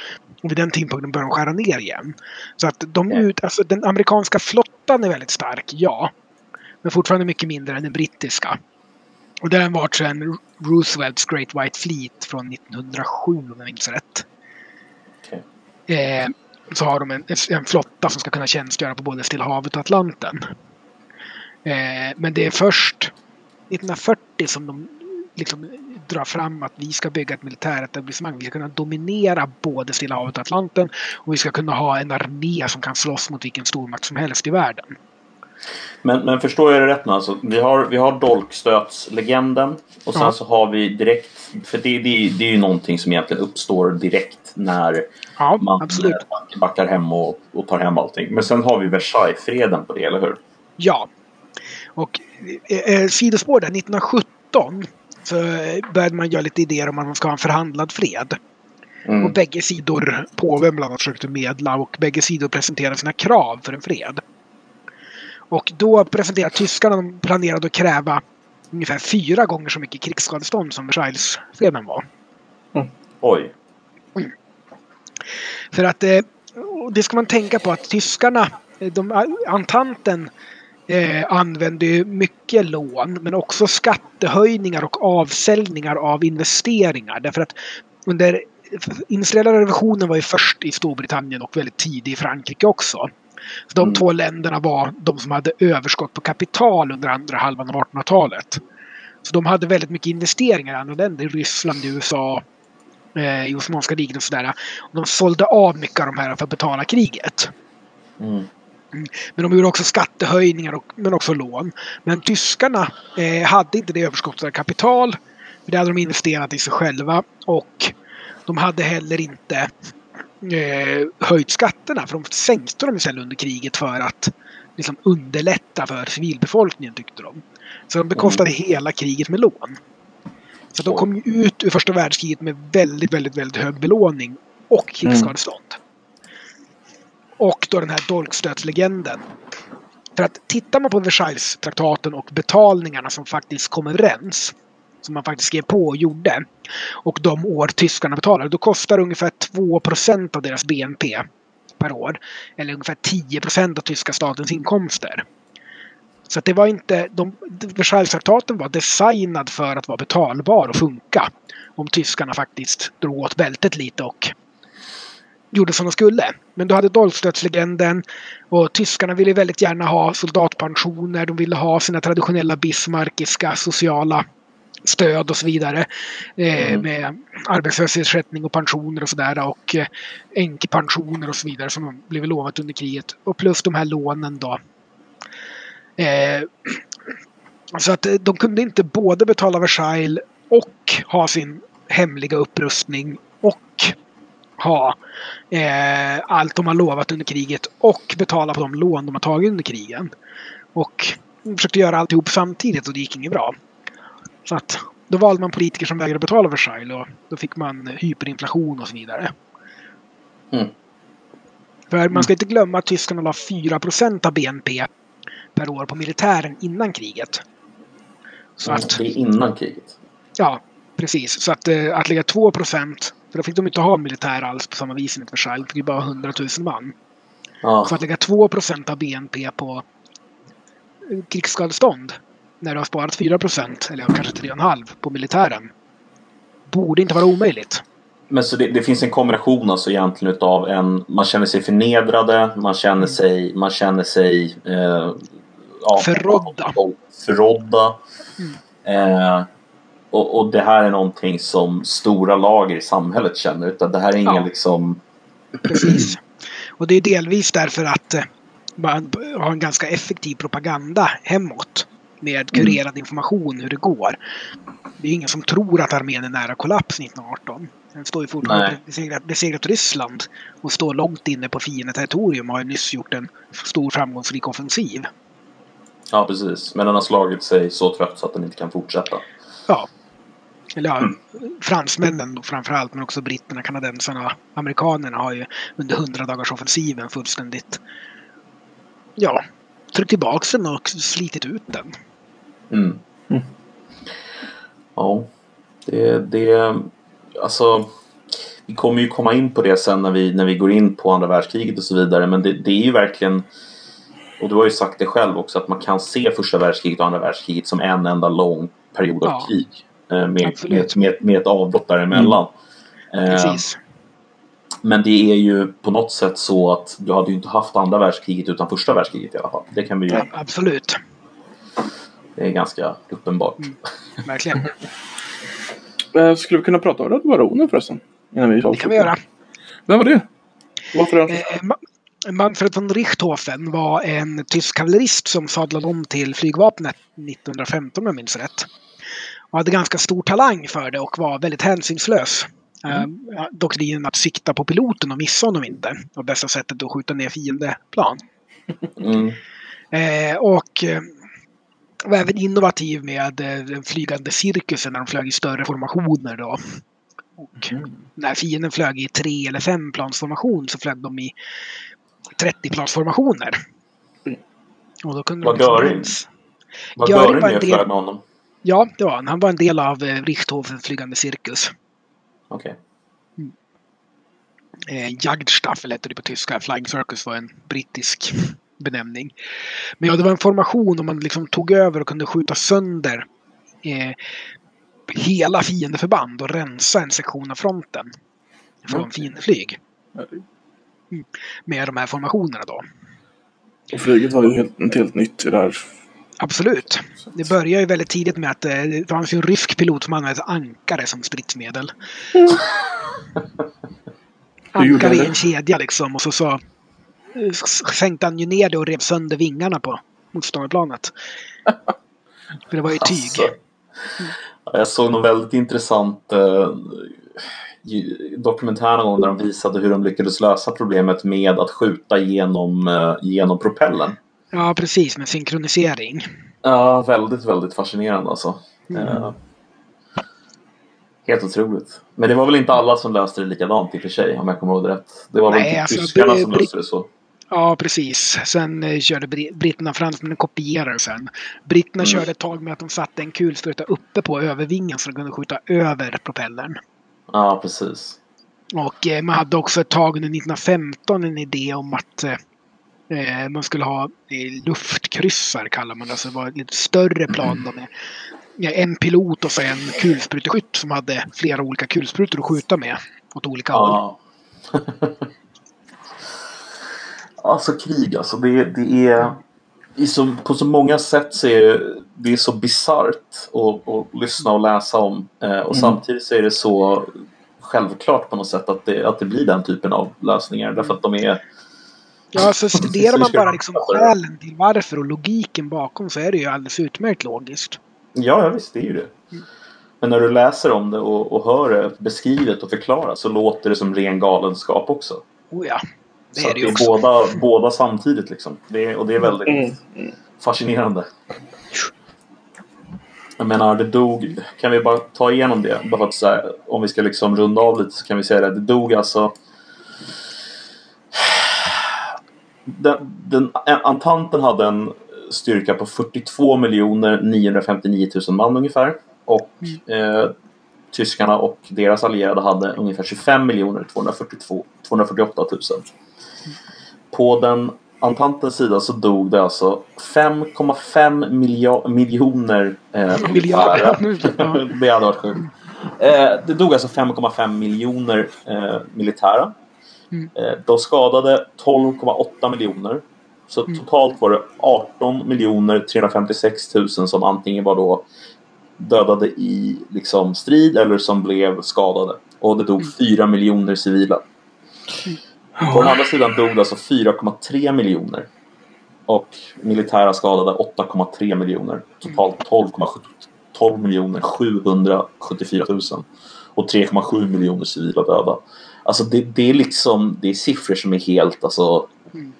Och vid den tidpunkten började de skära ner igen. Så att de Ja. ut, alltså den amerikanska flottan är väldigt stark, ja. Men fortfarande mycket mindre än den brittiska. Och det har varit sedan Roosevelts Great White Fleet från 1907 om jag minns rätt. Eh, så har de en, en flotta som ska kunna tjänstgöra på både Stilla havet och Atlanten. Eh, men det är först 1940 som de liksom drar fram att vi ska bygga ett militäretablissemang. Vi ska kunna dominera både Stilla havet och Atlanten och vi ska kunna ha en armé som kan slåss mot vilken stormakt som helst i världen. Men, men förstår jag det rätt nu? Alltså, vi har, vi har dolkstötslegenden och sen Ja. så har vi direkt, för det, det, det är ju någonting som egentligen uppstår direkt när Ja, man absolut. backar hem och, och tar hem allting. Men sen har vi Versaillesfreden på det, eller hur? Ja. Och eh, eh, sidospår där, 1917 så började man göra lite idéer om att man ska ha en förhandlad fred. Mm. Och bägge sidor, påven bland annat, försökte medla och bägge sidor presenterade sina krav för en fred. Och då presenterade tyskarna, de planerade att kräva ungefär fyra gånger så mycket krigsskadestånd som Versaillesfreden var. Oj. För att eh, det ska man tänka på att tyskarna, eh, de, Antanten eh, använde ju mycket lån men också skattehöjningar och avsäljningar av investeringar. Därför att under industriella revolutionen var ju först i Storbritannien och väldigt tidig i Frankrike också. Så de Mm. två länderna var de som hade överskott på kapital under andra halvan av 1800-talet. Så de hade väldigt mycket investeringar i andra länder, i Ryssland, USA, eh, i Osmanska riket och sådär. Och de sålde av mycket av de här för att betala kriget. Mm. Men de gjorde också skattehöjningar och, men också lån. Men tyskarna eh, hade inte det överskottet av kapital. För det hade de investerat i sig själva. Och de hade heller inte eh, höjt skatterna. För de sänkte dem istället under kriget för att liksom, underlätta för civilbefolkningen tyckte de. Så de bekostade hela kriget med lån. Så de kom ju ut ur första världskriget med väldigt, väldigt, väldigt hög belåning och krigsskadestånd. Och då den här dolkstötslegenden. För att tittar man på Versailles-traktaten och betalningarna som faktiskt kom överens, som man faktiskt skrev på och gjorde, och de år tyskarna betalade, då kostar det ungefär 2% av deras BNP per år. Eller ungefär 10% av tyska statens inkomster. Så att det var inte, de, Versailles-traktaten var designad för att vara betalbar och funka. Om tyskarna faktiskt drog åt bältet lite och gjorde som de skulle. Men då hade dolkstötslegenden och tyskarna ville väldigt gärna ha soldatpensioner. De ville ha sina traditionella bismarckiska sociala stöd och så vidare. Eh, Mm. Med arbetslöshetsersättning och pensioner och sådär. Och eh, änkepensioner och så vidare som de blev lovat under kriget. Och plus de här lånen då. Eh, så att eh, de kunde inte både betala Versailles och ha sin hemliga upprustning och ha eh, allt de har lovat under kriget och betala på de lån de har tagit under krigen. Och de försökte göra alltihop samtidigt och det gick inget bra. Så att då valde man politiker som vägrade betala Versailles och då fick man hyperinflation och så vidare. Mm. För man ska inte glömma att tyskarna la 4% av BNP per år på militären innan kriget. Så att, Det är innan kriget. ja, precis. Så att, eh, att lägga 2 för då fick de inte ha militär alls på samma vis enligt Versailles. De fick ju bara 100 000 man. Ja. Så att lägga 2% av BNP på eh, krigsskadestånd när du har sparat 4% eller kanske 3,5 på militären borde inte vara omöjligt. Men så det, det finns en kombination alltså egentligen utav en, man känner sig förnedrade, man känner sig, man känner sig eh, ja, Förrådda. förrådda. Eh, och, och det här är någonting som stora lager i samhället känner. Utan det här är ingen Ja. liksom... Precis. Och det är delvis därför att eh, man har en ganska effektiv propaganda hemåt med kurerad information hur det går. Det är ingen som tror att armén är nära kollaps 1918. Den står ju fortfarande besegrat, besegrat Ryssland och står långt inne på fiendeterritorium och har nyss gjort en stor framgångsrik offensiv. Ja precis. Men den har slagit sig så trött så att den inte kan fortsätta. Ja. Eller ja, fransmännen då framförallt, men också britterna, kanadensarna, amerikanerna har ju under 100 dagars offensiven fullständigt ja, tryckt tillbaka den och slitit ut den. Mm. Mm. Ja. Det, det... Alltså... Vi kommer ju komma in på det sen när vi, när vi går in på andra världskriget och så vidare. Men det, det är ju verkligen... Och du har ju sagt det själv också att man kan se första världskriget och andra världskriget som en enda lång period av Ja. krig. eh, Med, med, med, med ett avbrott däremellan. Eh, Precis. Men det är ju på något sätt så att du hade ju inte haft andra världskriget utan första världskriget i alla fall. Det kan vi ju, Ja, absolut. det är ganska uppenbart. Mm. Verkligen. Eh, Skulle vi kunna prata om Röda Baronen förresten? Innan vi Det kan vi göra. Vem var det? Varför är han? Eh, Manfred von Richthofen var en tysk kavallerist som sadlade om till flygvapnet 1915 om jag minns rätt. Och hade ganska stor talang för det och var väldigt hänsynslös. Eh, doktrinen att sikta på piloten och missa honom inte. var bästa sättet att skjuta ner fiendeplan. Mm. Eh, och var även innovativ med eh, den flygande cirkusen när de flög i större formationer. Då. Och när fienden flög i tre eller femplansformation så flög de i 30-plansformationer. Och då kunde liksom Göring? Vad Göring var en del- med honom? Ja, det var han. Han var en del av eh, Richthofens flygande cirkus. Okej. Eh, Jagdstaffel hette det på tyska. Flying Circus var en brittisk benämning. Men ja, det var en formation och man liksom tog över och kunde skjuta sönder eh, hela fiendeförband och rensa en sektion av fronten från Okej. fiendeflyg. Med de här formationerna då. Och flyget var ju helt, inte helt nytt i det här. Absolut. Det började ju väldigt tidigt med att eh, det fanns ju en rysk pilot som använde ankare som stridsmedel. Ankare i en kedja liksom och så, så eh, sänkte han ju ner det och rev sönder vingarna på motståndarplanet. För det var ju tyg. Alltså, ja, jag såg någon väldigt intressant eh, ju- dokumentär någon gång där de visade hur de lyckades lösa problemet med att skjuta genom, eh, genom propellen. Ja, precis. Med synkronisering. Ja, väldigt, väldigt fascinerande alltså. Eh, helt otroligt. Men det var väl inte alla som löste det likadant i och för sig, om jag kommer ihåg det rätt. Det var väl Nej, inte alltså, tyskarna som löste det så. Ja, precis. Sen eh, körde bri- britterna fransmännen kopierade sen. Britterna Mm. körde ett tag med att de satte en kulspruta uppe på övervingen så de kunde skjuta över propellern. Ja, precis. Och eh, man hade också ett tag under 1915 en idé om att eh, eh, man skulle ha eh, luftkryssar kallar man det. Alltså det var lite större plan då med en pilot och så en kulspruteskytt som hade flera olika kulsprutor att skjuta med åt olika håll. Ja. alltså krig alltså. Det, det är... Så, på så många sätt så är det, det är så bisarrt att, att lyssna och läsa om. Eh, och samtidigt så är det så självklart på något sätt att det, att det blir den typen av lösningar. Därför att de är... Ja, så studerar man bara liksom skälen till varför och logiken bakom så är det ju alldeles utmärkt logiskt. Ja, ja visst, det är ju det. Men när du läser om det och, och hör det beskrivet och förklarat så låter det som ren galenskap också. Oh ja, det så är det ju också. båda, båda samtidigt liksom. Det är, och det är väldigt Mm. fascinerande. Jag menar, det dog... Kan vi bara ta igenom det? Bara så här, om vi ska liksom runda av lite så kan vi säga det. Det dog alltså... Den, den, Antanten hade en styrka på 42 959 000 man ungefär. Och eh, tyskarna och deras allierade hade ungefär 25 242 248 000. På den Antantens sida så dog det alltså 5,5 milja- miljoner eh. Ja. det hade varit sjukt. Eh, det dog alltså 5,5 miljoner eh, militära. Mm. Eh, de skadade 12,8 miljoner. Så Mm. totalt var det 18 miljoner 356 000 som antingen var då dödade i liksom, strid eller som blev skadade. Och det dog Mm. 4 miljoner civila. På den andra sidan dog alltså 4,3 miljoner. Och militära skadade 8,3 miljoner. Totalt 12,7 12 miljoner 774 000. Och 3,7 miljoner civila döda. Alltså det, det är liksom det är siffror som är helt alltså, Mm.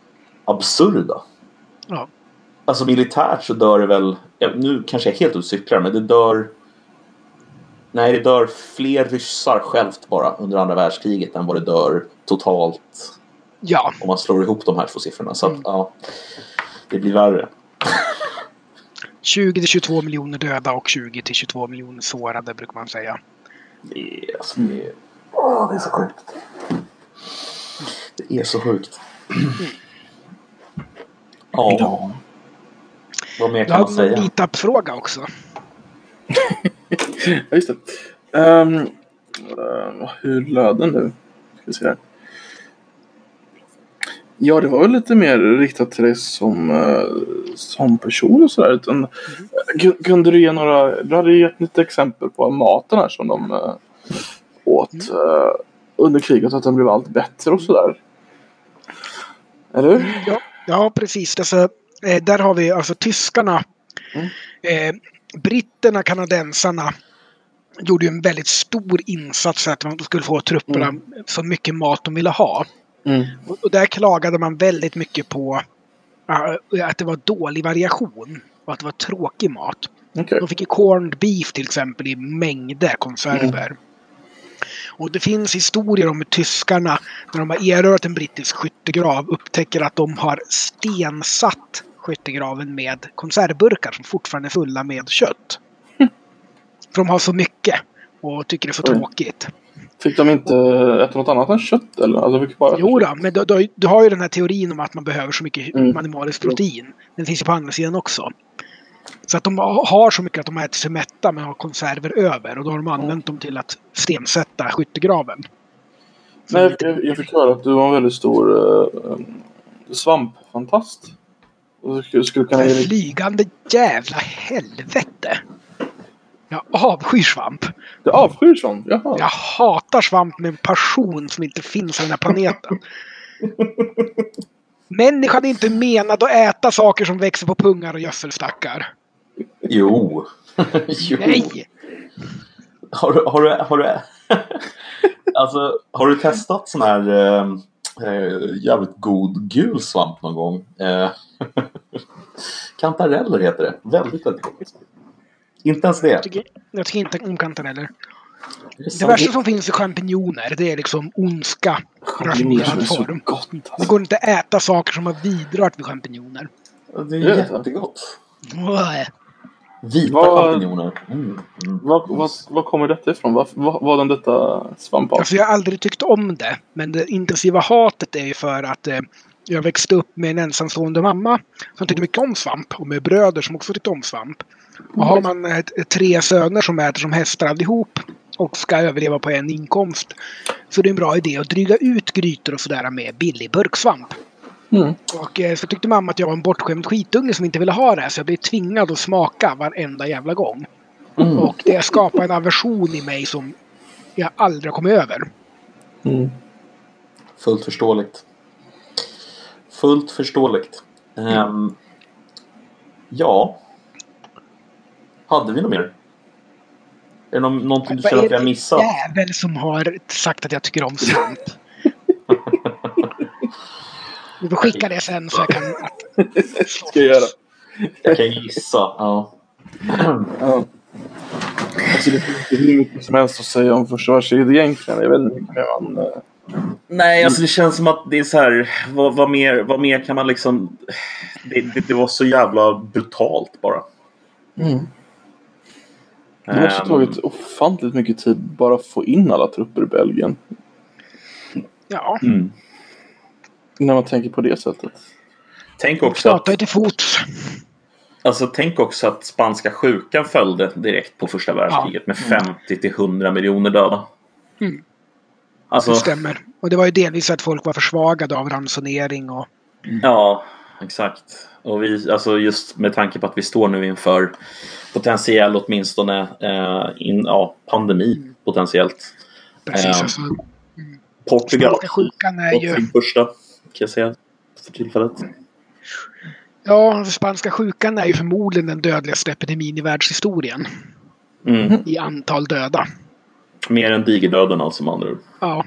absurda. Ja. Alltså militärt så dör det väl, nu kanske jag är helt ute cyklar, men det dör Nej, det dör fler ryssar självt bara under andra världskriget än vad det dör totalt Ja, om man slår ihop de här två siffrorna. Så att, Mm. ja, det blir värre. 20 till 22 miljoner döda och 20 till 22 miljoner sårade brukar man säga. Det är, alltså, det är, åh, det är så sjukt. Det är så sjukt. Ja, Ja. vad mer Du kan man hade en säga? meetup-fråga också. Ja, just det. Ehm, eh, hur löd den nu? Ska vi se här. Ja, det var väl lite mer riktat till dig som, eh, som person och sådär. Kun- Kunde du ge några, du hade gett lite exempel på maten här som de eh, åt eh, under kriget. Att den blev allt bättre och sådär. Eller hur? Ja, ja precis. Alltså, där har vi alltså tyskarna. Mm. Britterna, kanadensarna gjorde ju en väldigt stor insats för att de skulle få trupperna så mycket mat de ville ha. Mm. Och, där klagade man väldigt mycket på eh, att det var dålig variation och att det var tråkig mat. Okej. De fick ju corned beef till exempel i mängder konserver. Och det finns historier om hur tyskarna, när de har erövrat en brittisk skyttegrav, upptäcker att de har stensatt skyttegraven med konservburkar som fortfarande är fulla med kött. För de har så mycket och tycker det är så Oj. tråkigt. Fick de inte äta något annat än kött eller? Alltså, fick bara Jo då, men du, du, du har ju den här teorin om att man behöver så mycket Mm. animaliskt protein. Den finns ju på andra sidan också. Så att de har så mycket att de ätit sig mätta men har konserver över och då har de använt dem till att stensätta skyttegraven. Nej, jag, jag fick höra att du var en väldigt stor uh, svampfantast. Skulle, skulle kunna ge. Flygande jävla helvete! Jag avskyr svamp. Du avskyr sånt? Jaha. Jag hatar svamp med en passion som inte finns på den här planeten. Människan är inte menad att äta saker som växer på pungar och gödselstackar. Jo. jo. Nej! Har du, har du, har du, alltså, har du testat sån här eh, eh, jävligt god gul svamp någon gång? Eh, kantareller heter det. Väldigt, väldigt gott. Inte ens det. Jag tycker, jag tycker inte om kantareller. Det Det värsta som finns är champinjoner. Det är liksom ondska Champinjoner är så form. gott. Det Alltså. går inte att äta saker som har vidrört med champinjoner. Det är det jättegott. Vita Vad- champinjoner. Mm. Mm. Vad, vad, vad kommer detta ifrån? Vad, vad, vad den detta svamp av? Alltså jag har aldrig tyckt om det. Men det intensiva hatet är ju för att eh, jag växte upp med en ensamstående mamma som tyckte mycket om svamp. Och med bröder som också tyckte om svamp. Och har man tre söner som äter som hästar allihop och ska överleva på en inkomst. Så det är en bra idé att dryga ut grytor och sådär med billig burksvamp. Mm. Och eh, så tyckte mamma att jag var en bortskämd skitunge som inte ville ha det. Så jag blev tvingad att smaka varenda jävla gång. Mm. Och det skapade en aversion i mig som jag aldrig kommit över. Mm. Fullt förståeligt. Fullt förståeligt. Ehm, ja. Hade vi något mer? Är det nå- någonting du Vad känner är att vi har det missat? jävel som har sagt att jag tycker om svamp? Du får skicka det sen så jag kan... Ska jag göra. Jag kan gissa. Ja. Ja. Alltså det finns ju hur mycket som helst att säga om världskriget egentligen. Jag vet inte hur mycket man... Nej, alltså det känns som att det är så här. Vad, vad, mer, vad mer kan man liksom... Det, det, det var så jävla brutalt bara. Det måste ha Ehm, tagit ofantligt mycket tid bara att få in alla trupper i Belgien. Ja, mm. När man tänker på det sättet. Tänk också att till fots. Alltså tänk också att spanska sjukan följde direkt på första världskriget med 50 till 100 miljoner döda. Mm. Alltså, Det stämmer. Och det var ju delvis att folk var försvagade av ransonering och... ja, exakt. Och vi, alltså just med tanke på att vi står nu inför potentiell åtminstone eh, in, ja, pandemi potentiellt. Precis, Ja. alltså, Portugal spanska sjukan är ju... sin första kan jag säga för tillfället. Ja, spanska sjukan är ju förmodligen den dödligaste epidemin i världshistorien. Mm. I antal döda. Mer än digerdöden alltså med andra ord. Ja.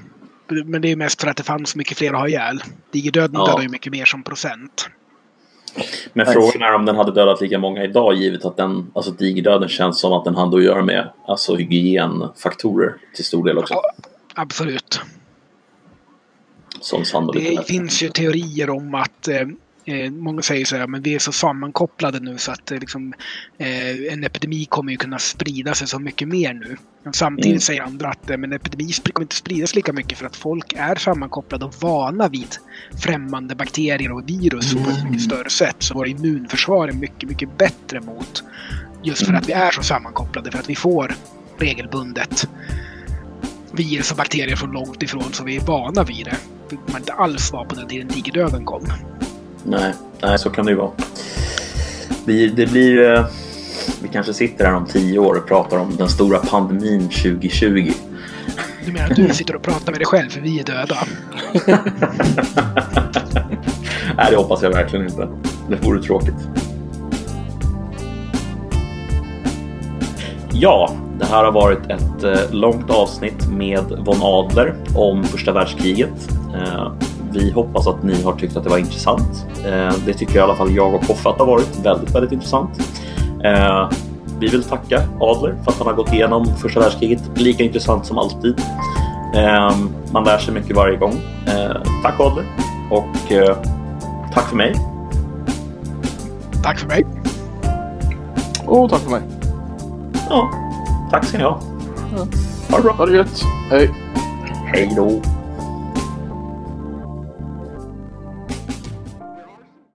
Men det är ju mest för att det fanns så mycket fler att ha ihjäl. Digerdöden Ja. dödar ju mycket mer som procent. Men frågan är om den hade dödat lika många idag givet att den, alltså digerdöden känns som att den hade att göra med alltså hygienfaktorer till stor del också. Ja, absolut. Som sannolikt. Det finns ju teorier om att eh, eh, många säger så här, men vi är så sammankopplade nu så att eh, liksom, eh, en epidemi kommer ju kunna sprida sig så mycket mer nu. Men samtidigt Mm. säger andra att men en epidemi kommer inte spridas lika mycket för att folk är sammankopplade och vana vid främmande bakterier och virus på ett mycket större sätt. Så våra immunförsvar är mycket, mycket bättre mot just för att vi är så sammankopplade. För att vi får regelbundet virus och bakterier från långt ifrån så vi är vana vid det. Man inte alls var på den tiden digerdöden kom. Nej, nej, så kan det ju vara. Vi, det blir... eh, Vi kanske sitter här om tio år och pratar om den stora pandemin 2020. Du menar att du sitter och pratar med dig själv för vi är döda? Nej, det hoppas jag verkligen inte. Det vore tråkigt. Ja, det här har varit ett eh, långt avsnitt med von Adler om första världskriget. Vi hoppas att ni har tyckt att det var intressant. Eh, det tycker i alla fall jag och Koffe att det har varit väldigt, väldigt intressant. Eh, vi vill tacka Adler för att han har gått igenom första världskriget. Lika intressant som alltid. Eh, man lär sig mycket varje gång. Tack Adler och tack för mig. Tack för mig. Och tack för mig. Ja, tack ska ni ha. Ha det bra. Ha det gött. Hej. Hej då.